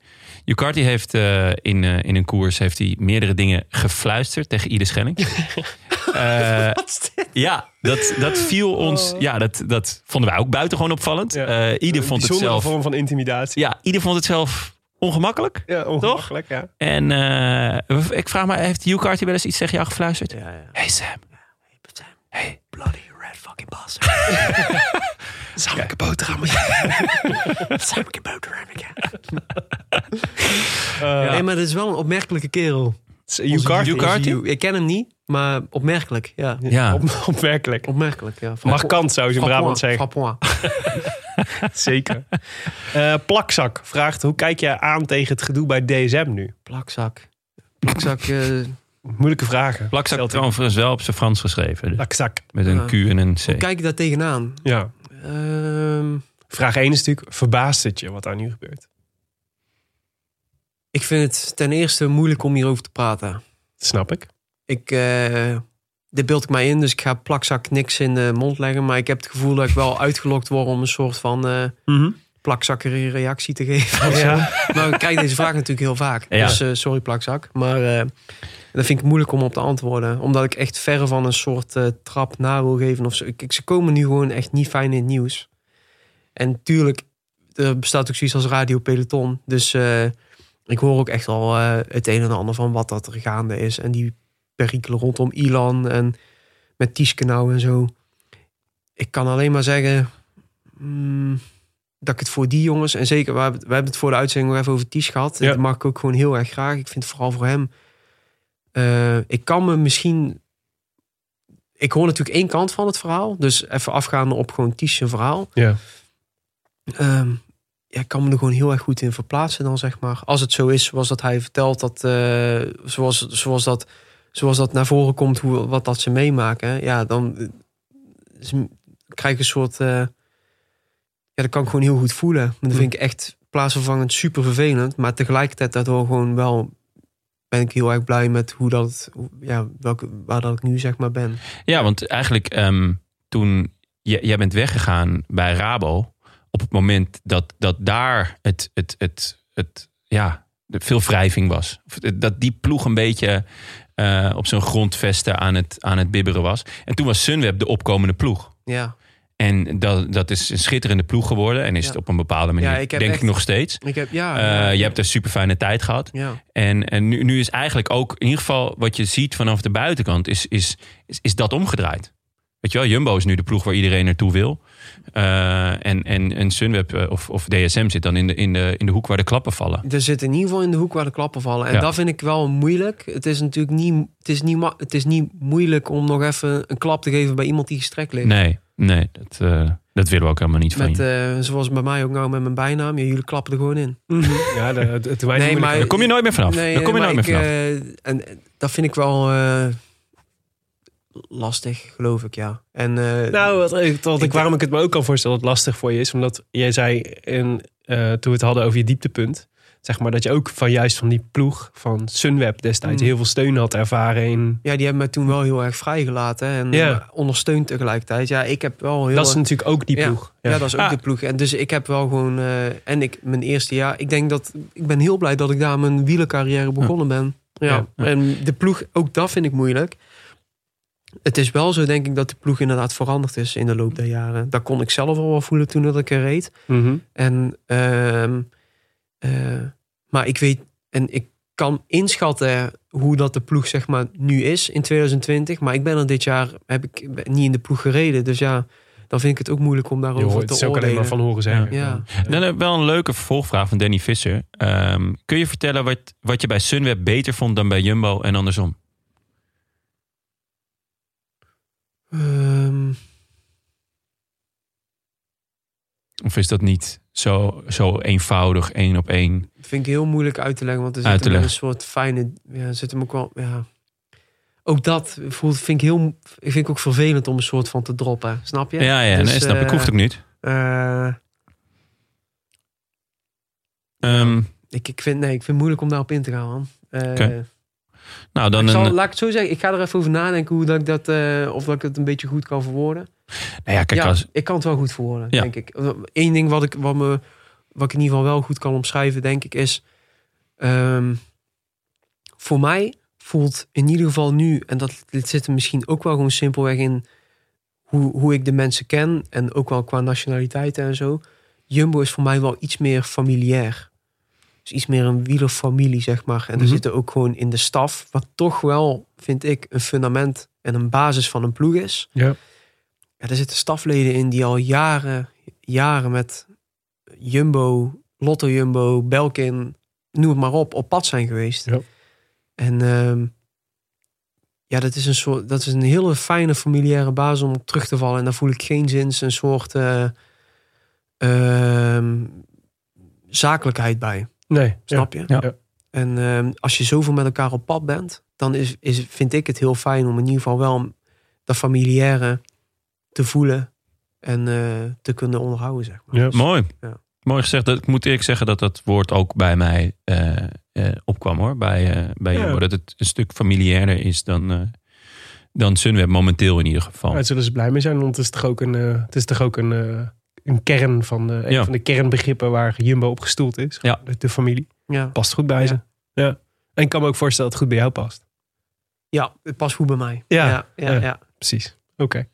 Hugh Carty heeft in, in een koers heeft hij meerdere dingen gefluisterd tegen Ide Schelling. Eh, ja, dat, dat viel ons. Ja, dat, dat vonden wij ook buitengewoon opvallend. Ja. Een vond het zelf. vorm van intimidatie. Ja, Ide vond het zelf ongemakkelijk. Ja, ongemakkelijk, ja. En eh, ik vraag me, heeft Hugh Carty wel eens iets tegen jou gefluisterd? Ja, ja. Hey Sam. Hey. Bloody red fucking bastard. Zou ik een boterham Zou ik een boterham Eh, Nee, maar dat is wel een opmerkelijke kerel. Hugh. Hugh Ik ken hem niet, maar opmerkelijk. Ja, Ja. Op, opmerkelijk. opmerkelijk. Ja. Markant zou je in Brabant zeggen. Zeker. Eh, Plakzak vraagt, hoe kijk jij aan tegen het gedoe bij DSM nu? Plakzak. Plakzak. eh, Moeilijke vragen. Plakzak trouwens wel op zijn Frans geschreven. dus Plakzak. met een Ja. Q en een C. hoe kijk je daar tegenaan? Ja. Ehm, Vraag 1 is natuurlijk, verbaast het je wat daar nu gebeurt? ik vind het ten eerste moeilijk om hierover te praten. Snap ik. Ik, eh, dit beeld ik mij in, dus ik ga plakzak niks in de mond leggen. Maar ik heb het gevoel dat ik wel uitgelokt word om een soort van plakzakkerige reactie te geven. Ja. Maar ik krijg deze vraag natuurlijk heel vaak. Ja. Dus eh, sorry plakzak. Maar eh, dat vind ik moeilijk om op te antwoorden. Omdat ik echt verre van een soort trap na wil geven. Of zo. Ik, ik- ze komen nu gewoon echt niet fijn in het nieuws. En tuurlijk, er bestaat ook zoiets als Radio Peloton. Dus ik hoor ook echt al het een en ander van wat dat er gaande is. En die perikelen rondom Ilan en met Tieske nou en zo. Ik kan alleen maar zeggen... mm, dat ik het voor die jongens... En zeker, we hebben, we hebben het voor de uitzending nog even over Ties gehad. Ja. Dat mag ik ook gewoon heel erg graag. Ik vind het vooral voor hem... eh, ik kan me misschien... Ik hoor natuurlijk één kant van het verhaal. Dus even afgaan op gewoon Ties zijn verhaal. Ja. Ehm, ja, ik kan me er gewoon heel erg goed in verplaatsen dan, zeg maar. Als het zo is zoals dat hij vertelt, dat, eh, zoals, zoals, dat, zoals dat naar voren komt, hoe, wat dat ze meemaken. Ja, dan eh, is- krijg ik een soort... eh, ja, dat kan ik gewoon heel goed voelen. Dat vind ik echt plaatsvervangend super vervelend. Maar tegelijkertijd daardoor gewoon wel... ben ik heel erg blij met hoe dat... Ja, welke, waar dat ik nu zeg maar ben. Ja, want eigenlijk ehm, toen jij bent weggegaan bij Rabo, op het moment dat, dat daar het, het, het, het, ja, de veel wrijving was. Dat die ploeg een beetje eh, op zijn grondvesten aan het, aan het bibberen was. En toen was Sunweb de opkomende ploeg. Ja, En dat, dat is een schitterende ploeg geworden. En is Ja. het op een bepaalde manier, Ja, ik heb denk echt- ik nog steeds. ik heb... Ja, Eh, je hebt een super fijne tijd gehad. En, en nu, nu is eigenlijk ook, in ieder geval wat je ziet vanaf de buitenkant, is, is, is, is dat omgedraaid. Weet je wel, Jumbo is nu de ploeg waar iedereen naartoe wil. Eh, en, en, en Sunweb eh, of, of DSM zit dan in de, in, de, in de hoek waar de klappen vallen. Er zit in ieder geval in de hoek waar de klappen vallen. En Ja. dat vind ik wel moeilijk. Het is natuurlijk niet, het is niet, ma- het is niet moeilijk om nog even een klap te geven bij iemand die gestrekt ligt. Nee, nee dat, eh, dat willen we ook helemaal niet van Met, je. eh, zoals bij mij ook nou met mijn bijnaam. Ja, jullie klappen er gewoon in. Ja, de, het, het, Nee, maar- Daar kom je nooit meer vanaf. Nee, Daar kom je nooit meer ik, vanaf. en eh, dat vind ik wel eh, lastig, geloof ik, ja. En, eh, Nou, wat, ik- wat ik, Ik- waarom ik het me ook kan voorstellen dat het lastig voor je is. Omdat jij zei in, eh, toen we het hadden over je dieptepunt. Zeg maar dat je ook van juist van die ploeg van Sunweb destijds Mm. heel veel steun had ervaren in. ja, die hebben mij toen wel heel erg vrijgelaten. En eh, ondersteund tegelijkertijd. Ja, ik heb wel heel Dat is natuurlijk ook die Ja. ploeg. Ja, dat is ook Ah. de ploeg. En dus ik heb wel gewoon. eh, en ik, mijn eerste jaar. Ik denk dat. Ik ben heel blij dat ik daar mijn wielercarrière begonnen ben. Ja. En de ploeg, ook dat vind ik moeilijk. Het is wel zo, denk ik, dat de ploeg inderdaad veranderd is in de loop der jaren. Dat kon ik zelf al wel voelen toen dat ik er reed. Mhm. En, ehm, eh, maar ik weet. En ik kan inschatten hoe dat de ploeg zeg maar nu is in 2020. Maar ik ben er dit jaar heb ik niet in de ploeg gereden. Dus ja, dan vind ik het ook moeilijk om Je daarover hoort te het is ook alleen oordelen. maar van horen zeggen. Ja. Dan heb ik wel een leuke vervolgvraag van Danny Visser. Ehm, kun je vertellen wat, wat je bij Sunweb beter vond dan bij Jumbo en andersom? Ehm, Of is dat niet zo, zo eenvoudig, één op één? vind ik heel moeilijk uit te leggen, want er Uit zit een soort fijne. Ja, zit hem ook wel. Ja. Ook dat voelt, vind ik heel. Ik vind ik ook vervelend om een soort van te droppen. Snap je? Ja, ja, Dus, nee, snap ik. eh, Hoeft ook niet. eh, Ehm, ik, ik, vind, nee, ik vind het moeilijk om daarop in te gaan. Man. Eh. Nou, dan ik zal, een, laat ik het zo zeggen. Ik ga er even over nadenken hoe dat ik dat, eh, of dat ik het een beetje goed kan verwoorden. nou ja, kijk, ja, als, ik kan het wel goed verwoorden, Ja. denk ik. Eén ding wat ik, wat, me, wat ik in ieder geval wel goed kan omschrijven, denk ik, is... ehm, voor mij voelt in ieder geval nu... en dat dit zit er misschien ook wel gewoon simpelweg in... hoe, hoe ik de mensen ken... en ook wel qua nationaliteiten en zo... Jumbo is voor mij wel iets meer familiair. Iets meer een wielerfamilie, zeg maar. En er Mhm. zitten ook gewoon in de staf... wat toch wel, vind ik, een fundament en een basis van een ploeg is... Ja. Ja, er zitten stafleden in die al jaren, jaren met Jumbo, Lotto Jumbo, Belkin, noem het maar op, op pad zijn geweest. Ja. En ehm, ja, dat is een soort, dat is een hele fijne familiaire basis om op terug te vallen. En daar voel ik geen zins een soort eh, ehm, zakelijkheid bij. Nee, Snap je? Ja. En ehm, als je zoveel met elkaar op pad bent, dan is, is, vind ik het heel fijn om in ieder geval wel dat familiaire te voelen en eh, te kunnen onderhouden, zeg maar. Ja. mooi. Ja. Mooi gezegd. Dat, ik moet eerlijk zeggen dat dat woord ook bij mij eh, eh, opkwam hoor. Bij, bij Ja. Jumbo. Dat het een stuk familiairder is dan, eh, dan Sunweb momenteel in ieder geval. Daar zullen ze blij mee zijn, want het is toch ook een, het is toch ook een, een kern van de, een Ja. van de kernbegrippen waar Jumbo op gestoeld is. Ja. De, de familie. Ja. Past goed bij Ja. ze. Ja. En ik kan me ook voorstellen dat het goed bij jou past. ja, het past goed bij mij. Ja. ja, ja, Ja. ja. Precies. Oké.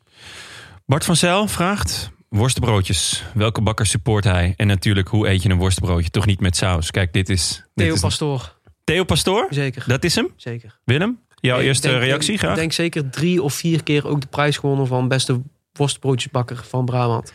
Bart van Zijl vraagt... Worstenbroodjes. Welke bakker support hij? En natuurlijk, hoe eet je een worstenbroodje? Toch niet met saus. Kijk, dit is... Dit Theo is Pastoor, Theo Pastoor? zeker. Dat is hem? zeker. Willem? Jouw Ik eerste denk- reactie denk, graag? Ik denk zeker drie of vier keer ook de prijs gewonnen van beste worstbroodjesbakker van Brabant.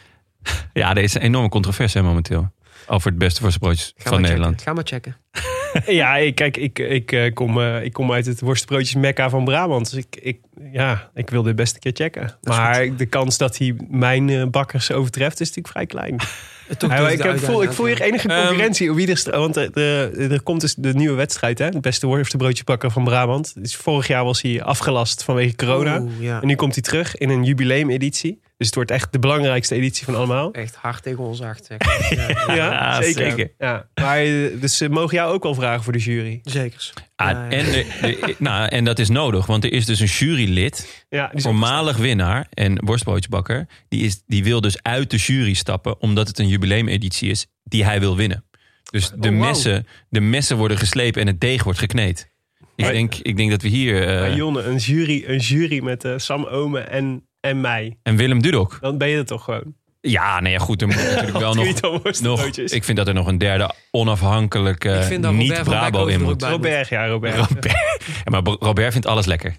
Ja, er is een enorme controverse hè, momenteel. Over het beste worstenbroodjes Ga van Nederland. Checken. Ga maar checken. Ja, ik, kijk, ik, ik, eh, kom, eh, ik kom uit het worstbroodjes Mekka van Brabant. Dus ik, ik, ja, ik wil dit best een keer checken. Maar de kans dat hij mijn eh, bakkers overtreft is natuurlijk vrij klein. Toch Ja, ik, heb- voel, ik voel hier enige concurrentie. wie er, st- want er, er, er komt dus de nieuwe wedstrijd, hè? Het beste worstenbroodjebakker van Brabant. Dus vorig jaar was hij afgelast vanwege corona. Ja. En nu komt hij terug in een jubileumeditie. Dus het wordt echt de belangrijkste editie van allemaal. Echt hard tegen ons. Zeg. Ja, ja, Ja, zeker. Ja. Maar, eh, dus ze mogen jou ook wel vragen voor de jury. Zekers. Ah, Ja, ja. En, de- de- nou, en dat is nodig, want er is dus een jurylid, Ja, voormalig winnaar en worstbroodjesbakker. Die, is, die wil dus uit de jury stappen, omdat het een jubileumeditie is die hij wil winnen. Dus de, Oh, wow. messen, de messen worden geslepen en het deeg wordt gekneed. Ik Maar- denk, ik denk dat we hier... eh, Jonne, een jury, een jury met eh, Sam Omen en, en mij. en Willem Dudok. Dan ben je er toch gewoon. Ja, nee, ja, goed, er moet natuurlijk wel nog... nog ik vind dat er nog een derde onafhankelijke Ik vind dat Robert van niet-Brabo in moet. Robert, ja, Robert. Robert. Ja, maar Robert vindt alles lekker.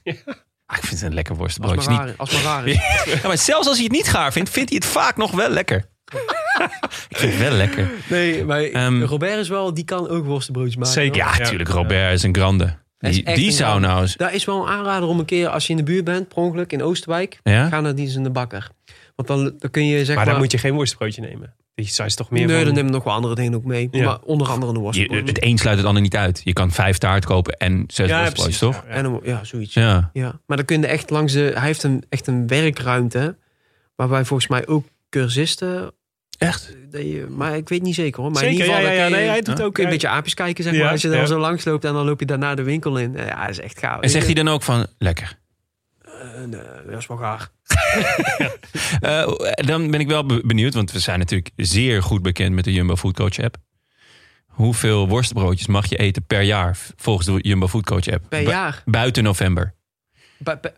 Ah, ik vind het een lekker Als worstenbroodje. maar, Niet, als maar raar is. ja, maar zelfs als hij het niet gaar vindt, vindt hij het vaak nog wel lekker. ik vind het wel lekker. Nee, maar Ehm, Robert is wel, die kan ook worstenbroodjes maken. Zeker. Ja, natuurlijk. Robert is een grande. Die, die zou nou eens... Daar is wel een aanrader om een keer, als je in de buurt bent, per ongeluk, in Oosterwijk. Ja? Ga naar die in de bakker. Want dan, dan kun je zeg Maar maar... dan moet je geen worstenbroodje nemen. Die is toch meer nee, van... dan nemen we nog wel andere dingen ook mee. Ja. Maar onder andere een Je, worstenbroodje. het een sluit het ander niet uit. Je kan vijf taart kopen en zes ja, worstbroodjes, precies, toch? ja, ja. En een, ja, zoiets. Ja. Ja, maar dan kun je echt langs de... Hij heeft een, echt een werkruimte, waarbij volgens mij ook cursisten... Echt? Maar ik weet niet zeker hoor. Maar Zeker, in ieder geval, ja, ja. dan Nee, hij doet Huh? ook... kun je een beetje aapjes kijken, zeg Ja, maar. Als je daar ja. zo langs loopt en dan loop je daarna de winkel in. Ja, dat is echt gaaf. En zegt hij dan ook van, lekker? Eh, nee, dat is wel gaar. Eh, dan ben ik wel be- benieuwd, want we zijn natuurlijk zeer goed bekend met de Jumbo Food Coach app. Hoeveel worstbroodjes mag je eten per jaar volgens de Jumbo Food Coach app? Per Bu- jaar. Buiten november.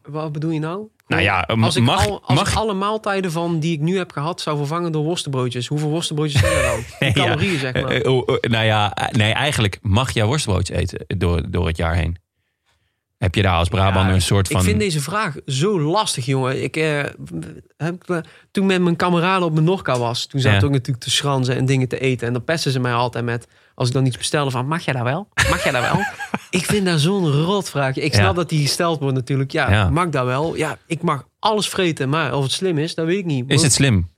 Wat bedoel je nou? Nou ja, als ik, mag, al, als mag, ik alle maaltijden van die ik nu heb gehad zou vervangen door worstenbroodjes, hoeveel worstenbroodjes zijn er dan? Ja. calorieën, zeg maar. Eh, eh, oh, nou ja, eh, nee, eigenlijk mag jij worstbroodjes eten door, door het jaar heen. Heb je daar als Brabant Ja, een soort van... Ik vind deze vraag zo lastig, jongen. Ik, eh, heb, toen met mijn kameraden op mijn Norca was, toen zaten Ja. ook natuurlijk te schranzen en dingen te eten. En dan pesten ze mij altijd met, als ik dan iets bestelde, van mag jij daar wel? Mag jij daar wel? ik vind dat zo'n rotvraag. Ik snap Ja. dat die gesteld wordt natuurlijk. Ja, Ja. mag dat wel? Ja, ik mag alles vreten, maar of het slim is, dat weet ik niet. Is het slim?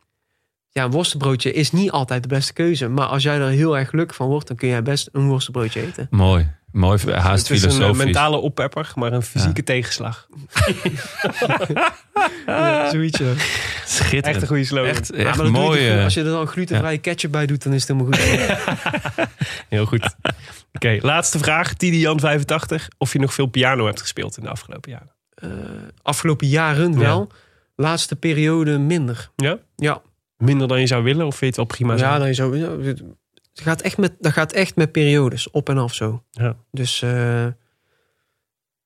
Ja, een worstenbroodje is niet altijd de beste keuze. Maar als jij er heel erg gelukkig van wordt, dan kun jij best een worstenbroodje eten. Mooi. Mooi, haast Het is een eh, filosofisch. mentale oppepper, maar een fysieke tegenslag. Ja, zoiets. ja. Schitterend. Echt een goede slogan. Echt, Ja, echt je mooi. eh, Als je er dan glutenvrije ketchup bij doet, dan is het helemaal goed. Heel goed. Oké, laatste vraag. Tidi Jan 85. Of je nog veel piano hebt gespeeld in de afgelopen jaren? Eh, afgelopen jaren wel. Laatste periode minder. Ja? Ja, Minder dan je zou willen? Of vind je het wel prima zo? ja dan je zo. ja, het gaat echt met, dat gaat echt met periodes, op en af zo. Ja. Dus eh,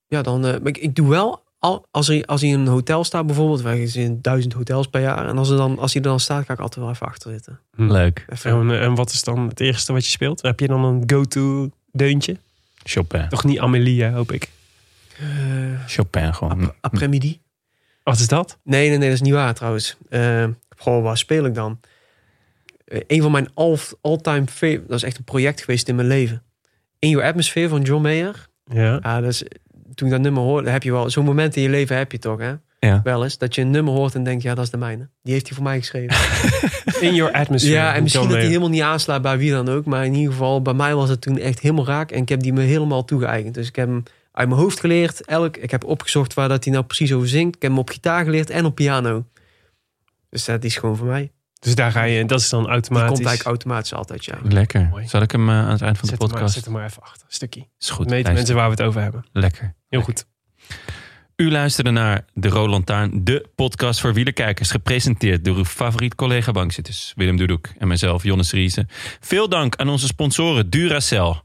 ja, dan. eh, maar ik, ik doe wel. Al, als, er, als hij in een hotel staat bijvoorbeeld, wij zien duizend hotels per jaar. En als, er dan, als hij er dan staat, ga ik altijd wel even achter zitten. Leuk. Even, En, en wat is dan het eerste wat je speelt? Heb je dan een go-to deuntje? Chopin. Toch niet Amelie, hè, hoop ik. eh, Chopin gewoon. après-midi. Wat is dat? Nee, nee, nee, dat is niet waar trouwens. Eh goh, waar speel ik dan? Eh, een van mijn all- all-time favorite... Dat is echt een project geweest in mijn leven. In Your Atmosphere van John Mayer. Ja. Ja, dat is, toen ik dat nummer hoorde, heb je wel... Zo'n moment in je leven heb je toch, hè? Ja. Wel eens. Dat je een nummer hoort en denkt, ja, dat is de mijne. Die heeft hij voor mij geschreven. In Your Atmosphere. ja, en misschien John dat hij helemaal niet aanslaat bij wie dan ook. Maar in ieder geval, bij mij was het toen echt helemaal raak. En ik heb die me helemaal toegeëigend. Dus ik heb hem uit mijn hoofd geleerd. Elk, ik heb opgezocht waar dat hij nou precies over zingt. Ik heb hem op gitaar geleerd en op piano. Dus dat is gewoon voor mij. Dus daar ga je, dat is dan Die automatisch. komt eigenlijk automatisch altijd, ja. Lekker. Mooi. Zal ik hem eh, aan het eind van de hem maar, podcast? zet hem maar even achter. Een stukje. Is goed. Meten mensen waar we het over hebben. Lekker. Heel goed. U luisterde naar De Rode Lantaarn, de podcast voor wielerkijkers. Gepresenteerd door uw favoriet collega bankzitters Willem Dudok en mijzelf, Jonnes Riese. Veel dank aan onze sponsoren Duracell.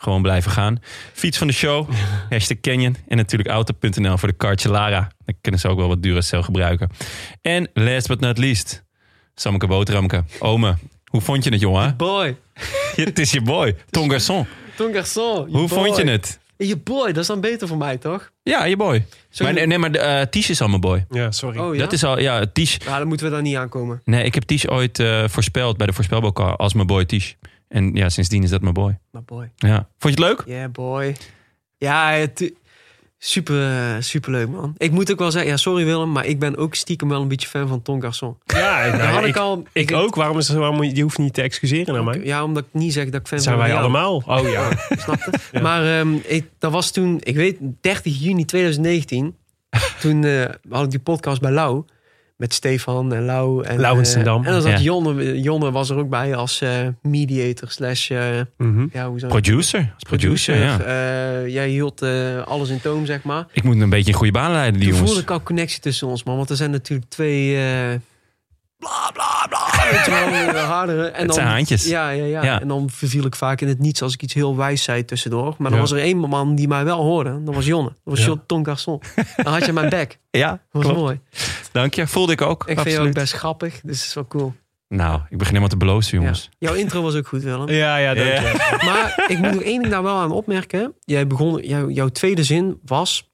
Gewoon blijven gaan. Fiets van de show, hashtag Canyon. En natuurlijk auto.nl voor de kartje Lara. Dan kunnen ze ook wel wat Duracell gebruiken. En last but not least, Sammeke Boterhamke. Ome, hoe vond je het jongen? Boy. Het is je boy, Ton Garçon. Ton garçon. Hoe vond je het? Je boy, dat is dan beter voor mij, toch? Ja, je boy. Maar, nee, nee, maar uh, Ties is al mijn boy. Ja, sorry. Oh ja? Dat is al, ja, Ties. Ja, dan moeten we daar niet aankomen. Nee, ik heb Ties ooit eh, voorspeld bij de voorspelbokaal als mijn boy Ties. En ja, sindsdien is dat mijn boy. Maar boy. Ja. Vond je het leuk? Yeah, boy. Ja, het, Super, super leuk, man. Ik moet ook wel zeggen, ja, sorry Willem, maar ik ben ook stiekem wel een beetje fan van Ton Garçon. Ja, nou, Daar had ik, ik, al. ik ook. Waarom is het, waarom, moet je je hoeft niet te excuseren naar mij. Ja, omdat ik niet zeg dat ik fan Dat zijn ben wij van jou. allemaal. Oh ja. Snap je? Maar ehm, ik, dat was toen, ik weet, 30 juni 2019. toen eh, had ik die podcast bij Lau. Met Stefan en Lau. En, Lau en eh, Dam. en dan zat Ja. Jonne, Jonne was er ook bij als eh, mediator slash... eh, Mhm. ja, hoe Producer. Als producer, ja. Eh, jij hield eh, alles in toom, zeg maar. Ik moet een beetje in goede banen leiden, die Toen jongens. voelde ik al connectie tussen ons, man. Want er zijn natuurlijk twee... bla, bla, bla. Weet je wel, eh, hardere. En Het zijn haantjes. Ja, ja, ja, Ja. En dan verviel ik vaak in het niets als ik iets heel wijs zei tussendoor. Maar dan Ja. was er één man die mij wel hoorde. Dat was Jonne. Dat was Ja. Ton Garçon. Dan had je mijn bek. Ja, Dat was klopt. mooi. Dank je. Voelde ik ook. Ik vind absoluut. jou ook best grappig. Dus het is wel cool. Nou, ik begin helemaal te belozen, Ja. jongens. Jouw intro was ook goed, Willem. Ja, ja, dank Ja. je. Maar ik moet nog één ding daar wel aan opmerken. Jij begon, jou, jouw tweede zin was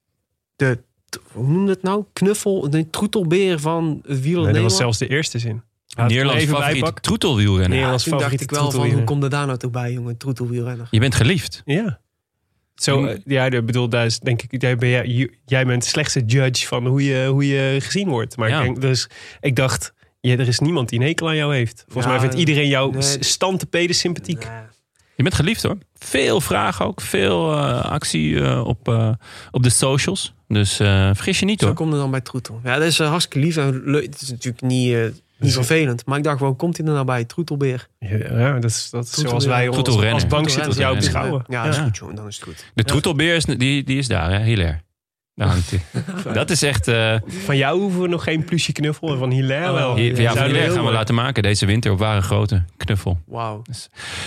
de, hoe noemde het nou? Knuffel, de troetelbeer van het wiel Nee, dat was zelfs de eerste zin. Hem Nederlands even favoriet bijpakken. troetelwielrenner. Nederlands Toen dacht favoriete ik wel van, hoe komt er daar nou toch bij, jongen? Troetelwielrenner. Je bent geliefd. Ja. Zo, eh, ja, ik bedoel, daar is denk ik, jij, ben jij, jij bent de slechtste judge van hoe je, hoe je gezien wordt. Maar Ja. ik, denk, dus, ik dacht, ja, er is niemand die een hekel aan jou heeft. Volgens Ja, mij vindt iedereen jou nee. s- standtepeden sympathiek. Nee. Je bent geliefd hoor. Veel vragen ook. Veel eh, actie eh, op, eh, op de socials. Dus eh, vergis je niet Zo hoor. komt het dan bij Troetel. Ja, dat is hartstikke lief en leuk. Het is natuurlijk niet, niet vervelend. Maar ik dacht, wel, komt hij er nou bij? Troetelbeer. Ja, dat is, dat is zoals wij ons Troetelrenner. als bankzitters jou Troetelrenner. beschouwen. Ja, Ja. dat is goed, jongen. Dan is het goed. De troetelbeer is, die, die is daar, hè? Hilaire. Daar hangt hij. Dat is echt... eh Van jou hoeven we nog geen plusje knuffel en van Hilaire Oh, wel. ja, ja, van Hilaire gaan we laten maken deze winter op ware grote knuffel. Wauw.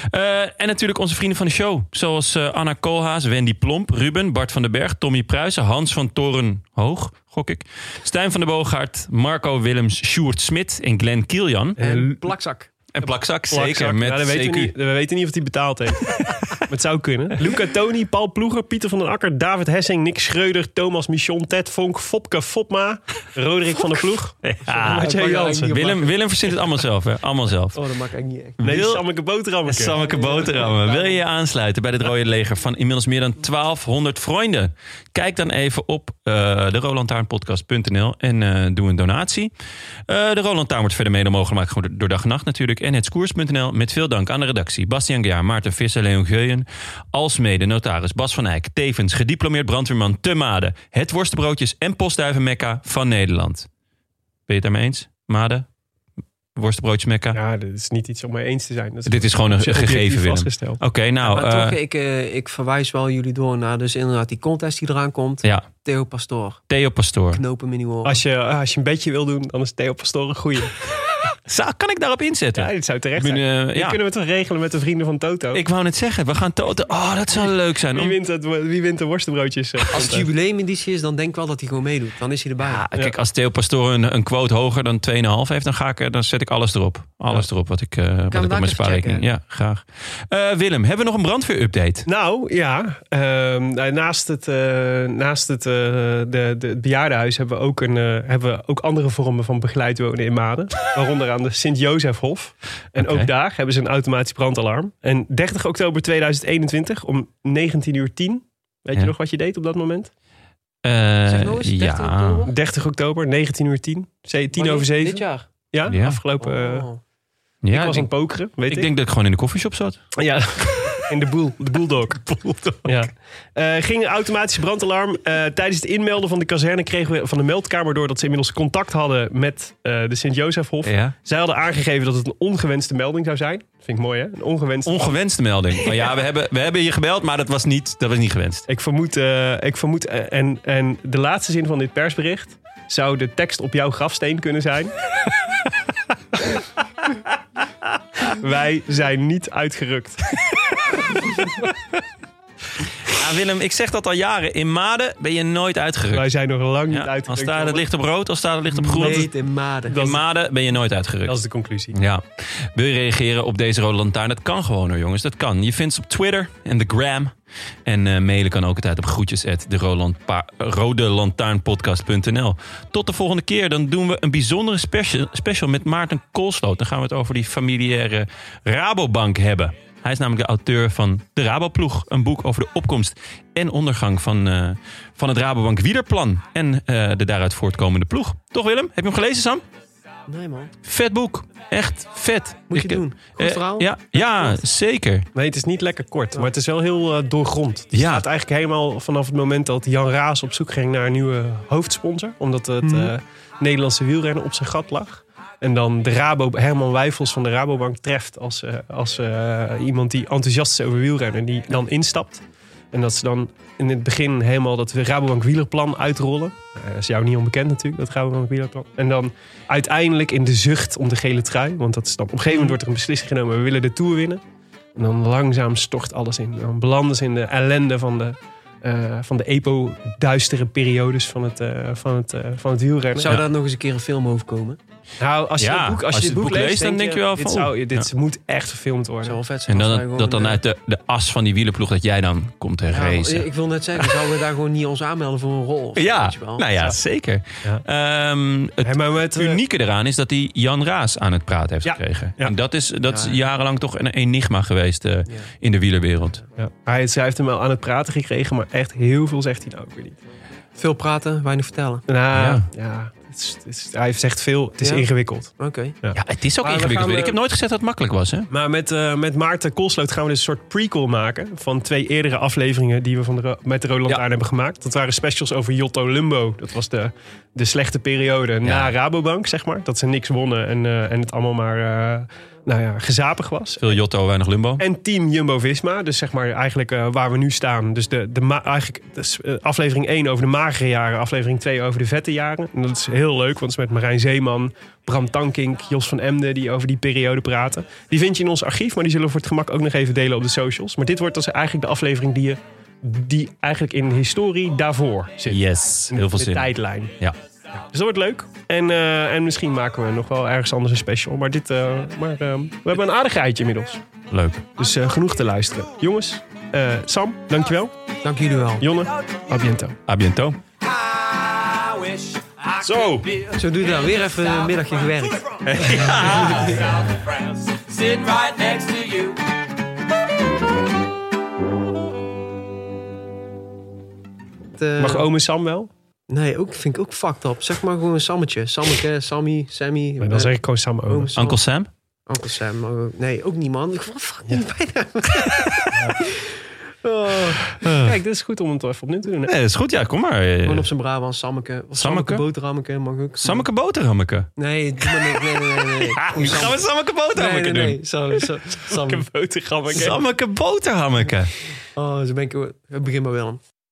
Eh, en natuurlijk onze vrienden van de show. Zoals eh, Anna Koolhaas, Wendy Plomp, Ruben, Bart van den Berg, Tommy Pruisen, Hans van Torenhoog, gok ik. Stijn van der Boogaard, Marco Willems, Sjoerd Smit en Glenn Kieljan. En plakzak. En plakzak, Plakzak. zeker. Met Ja, dat weten we, niet, we weten niet of hij betaald heeft. maar het zou kunnen. Luca Toni, Paul Ploeger, Pieter van den Akker, David Hessing, Nick Schreuder, Thomas Michon, Ted Vonk, Fopke Fopma, Roderick van der Ploeg. Ja, Jansen. Willem, Willem verzint het allemaal zelf, hè? Allemaal zelf. Oh, dat maakt eigenlijk niet echt. Nee, Wil- Sammeke Boterhammeke. Sammeke Boterhammen. Wil je je aansluiten bij het Rode Leger van inmiddels meer dan 1200 vrienden? Kijk dan even op eh de rolandtaarnpodcast.nl en eh, doe een donatie. Eh, de Roland Taarn wordt verder mede mogelijk gemaakt door dag en nacht natuurlijk. En hetskoers.nl met veel dank aan de redactie. Bastiaan Gejaar, Maarten Visser, Leon Geuyen. Alsmede notaris Bas van Eyck. Tevens gediplomeerd brandweerman te Made. Het worstenbroodjes en postduivenmekka van Nederland. Ben je het daarmee eens? Made? Worstenbroodjes mekka? Ja, dat is niet iets om mee eens te zijn. Dat Dit is gewoon een gegeven, Willem. vastgesteld. Oké, nou... maar eh, toch, ik, eh, ik verwijs wel jullie door naar dus inderdaad die contest die eraan komt. ja, Theo Pastoor. Theo Pastoor. Knopen in. Als je, als je een beetje wil doen, dan is Theo Pastoor een goeie. Zou- kan ik daarop inzetten? Ja, dit zou terecht ben, zijn. eh, ja. kunnen we toch regelen met de vrienden van Toto? Ik wou net zeggen, we gaan Toto. Oh, dat zou leuk zijn. wie, Om- wint het, wie wint de worstenbroodjes? eh, Als het jubileumeditie is, dan denk ik wel dat hij gewoon meedoet. Dan is hij erbij. Ja, kijk, als Theo Pastoor een, een quote hoger dan 2,5 heeft, dan, ga ik, dan zet ik alles erop. Alles erop wat ik, eh wat ik op mijn spaarrekening. checken? Ja, graag. Eh, Willem, hebben we nog een brandweer-update? Nou ja, ehm, nou, naast het, eh, naast het, eh, de, de, het bejaardenhuis hebben we, ook een, hebben we ook andere vormen van begeleid wonen in Maden. Waaronder aan de Sint-Jozefhof. En ook daar hebben ze een automatisch brandalarm. En 30 oktober 2021 om 19 uur 10. Weet Ja. je nog wat je deed op dat moment? Eh, Zeg nog eens, 30 ja. oktober? 30 oktober, 19 uur 10. Zee- 10 over 7. Dit jaar. Ja, Ja. afgelopen... eh, Oh. ja, ik was aan het pokeren, weet ik. ik denk dat ik gewoon in de koffieshop zat. Ja, in de boel. De bulldog. Ja. Eh, ging een automatische brandalarm. Eh, tijdens het inmelden van de kazerne kregen we van de meldkamer door dat ze inmiddels contact hadden met eh, de Sint-Jozefhof. Ja. Zij hadden aangegeven dat het een ongewenste melding zou zijn. Vind ik mooi, hè? Een ongewenste. Ongewenste melding. Ja, we hebben, we hebben je gebeld, maar dat was niet, dat was niet gewenst. ik vermoed, ik vermoed en, en de laatste zin van dit persbericht zou de tekst op jouw grafsteen kunnen zijn. Wij zijn niet uitgerukt. Ja, Willem, ik zeg dat al jaren. In Maden ben je nooit uitgerukt. Wij zijn nog lang niet Ja, uitgerukt. als daar het licht op rood, als daar het licht op groen. In maden. In Maden ben je nooit uitgerukt. Dat is de conclusie. Ja. Wil je reageren op deze Rode Lantaarn? Dat kan gewoon hoor, jongens. Dat kan. Je vindt ze op Twitter en de Gram. En eh, mailen kan ook altijd op groetjes rodelantaarnpodcast.nl. Tot de volgende keer. Dan doen we een bijzondere special, special met Maarten Koolsloot. Dan gaan we het over die familiaire Rabobank hebben. Hij is namelijk de auteur van De Raboploeg. Een boek over de opkomst en ondergang van, eh, van het Rabobank Wielerplan. En eh, de daaruit voortkomende ploeg. Toch Willem? Heb je hem gelezen Sam? Nee man. Vet boek. Echt vet. Moet je Ik, doen. Goed eh, verhaal. ja, ja, zeker. Nee, het is niet lekker kort, maar het is wel heel eh, doorgrond. Het Ja. gaat eigenlijk helemaal vanaf het moment dat Jan Raas op zoek ging naar een nieuwe hoofdsponsor. Omdat het Mhm. eh, Nederlandse wielrennen op zijn gat lag. En dan de Rabo, Herman Wijfels van de Rabobank treft als, eh, als eh, iemand die enthousiast is over wielrennen. Die dan instapt. En dat ze dan in het begin helemaal dat Rabobank wielerplan uitrollen. Eh, dat is jou niet onbekend natuurlijk, dat Rabobank wielerplan. En dan uiteindelijk in de zucht om de gele trui. Want dat is dan, op een gegeven moment wordt er een beslissing genomen. We willen de Tour winnen. En dan langzaam stort alles in. Dan belanden ze in de ellende van de, van de epo-duistere periodes van het, eh, van het, van het wielrennen. Zou Ja. daar nog eens een keer een film over komen? Nou, als je, Ja, het boek, als als je je dit boek leest, dan denk je wel dit, van, zou, oeh. dit moet echt verfilmd worden. Zou wel vet zijn. En dan, dat dan uit de, de as van die wielerploeg dat jij dan komt te ja, racen. ik wil net zeggen, zouden we daar gewoon niet ons aanmelden voor een rol? Of Ja, weet je wel? nou ja, zeker. Ja. Ehm, het Hey, maar met, eh, unieke eraan is dat hij Jan Raas aan het praten heeft Ja, gekregen. ja. En dat is, dat Ja. is jarenlang toch een enigma geweest eh, Ja. in de wielerwereld. ja. hij, hij heeft hem wel aan het praten gekregen, maar echt heel veel zegt hij nou ook weer niet. Veel praten, weinig vertellen. Nou, Ja. Het is, het is- hij zegt veel, het is Ja. ingewikkeld. Oké. Ja, het is ook Maar ingewikkeld. gaan, Ik heb nooit gezegd dat het makkelijk was. Hè? Maar met, eh, met Maarten Koolsloot gaan we dus een soort prequel maken... van twee eerdere afleveringen die we van de, met de Roland Ja. Hebben gemaakt. Dat waren specials over Jotto Lumbo. Dat was de, de slechte periode na Rabobank, zeg maar. Dat ze niks wonnen en, eh, en het allemaal maar eh, nou ja, gezapig was. Veel Jotto, weinig Lumbo. En team Jumbo-Visma, dus zeg maar eigenlijk eh, waar we nu staan. Dus de, de eigenlijk dus, aflevering 1 over de magere jaren, aflevering 2 over de vette jaren. En dat is heel leuk, want het is met Marijn Zeeman, Bram Tankink, Jos van Emden die over die periode praten. Die vind je in ons archief, maar die zullen we voor het gemak ook nog even delen op de socials. Maar dit wordt dus eigenlijk de aflevering die, je, die eigenlijk in de historie daarvoor zit. Yes, heel veel de zin. tijdlijn. Ja. Dus dat wordt leuk. En, eh, en misschien maken we nog wel ergens anders een special. Maar, dit, eh, maar eh, we hebben een aardig rijtje inmiddels. Leuk. Dus eh, genoeg te luisteren. Jongens, eh, Sam, dankjewel. Dank jullie wel. Jonne, a biento. A biento. Zo. Zo doe je dan weer even een middagje gewerkt. Sitting eh, Mag ome Sam wel? Nee, ook, vind ik ook fucked up. Zeg maar gewoon een Sammetje. Sammeke, Sammy, Sammy. Maar dan zeg ik gewoon Sam ome. ome Sam. Uncle Sam? Uncle Sam. Nee, ook niet man. Ik vond fucking bijna. Oh, Kijk, dit is goed om het even opnieuw te doen. hè? Nee, dat is goed. Ja, kom maar. Gewoon op zijn Brabant, Sammeke. Of Sammeke? Sammeke boterhammeke mag ook. Sammeke boterhammeke. Nee, doe maar niet. Nee, nee, nee. nee. Nu gaan we Sam- Sammeke Nee, boterhammeke nee, doen. nee. Sammeke boterhammeke. Oh, zo ben ik... We beginnen maar Willem.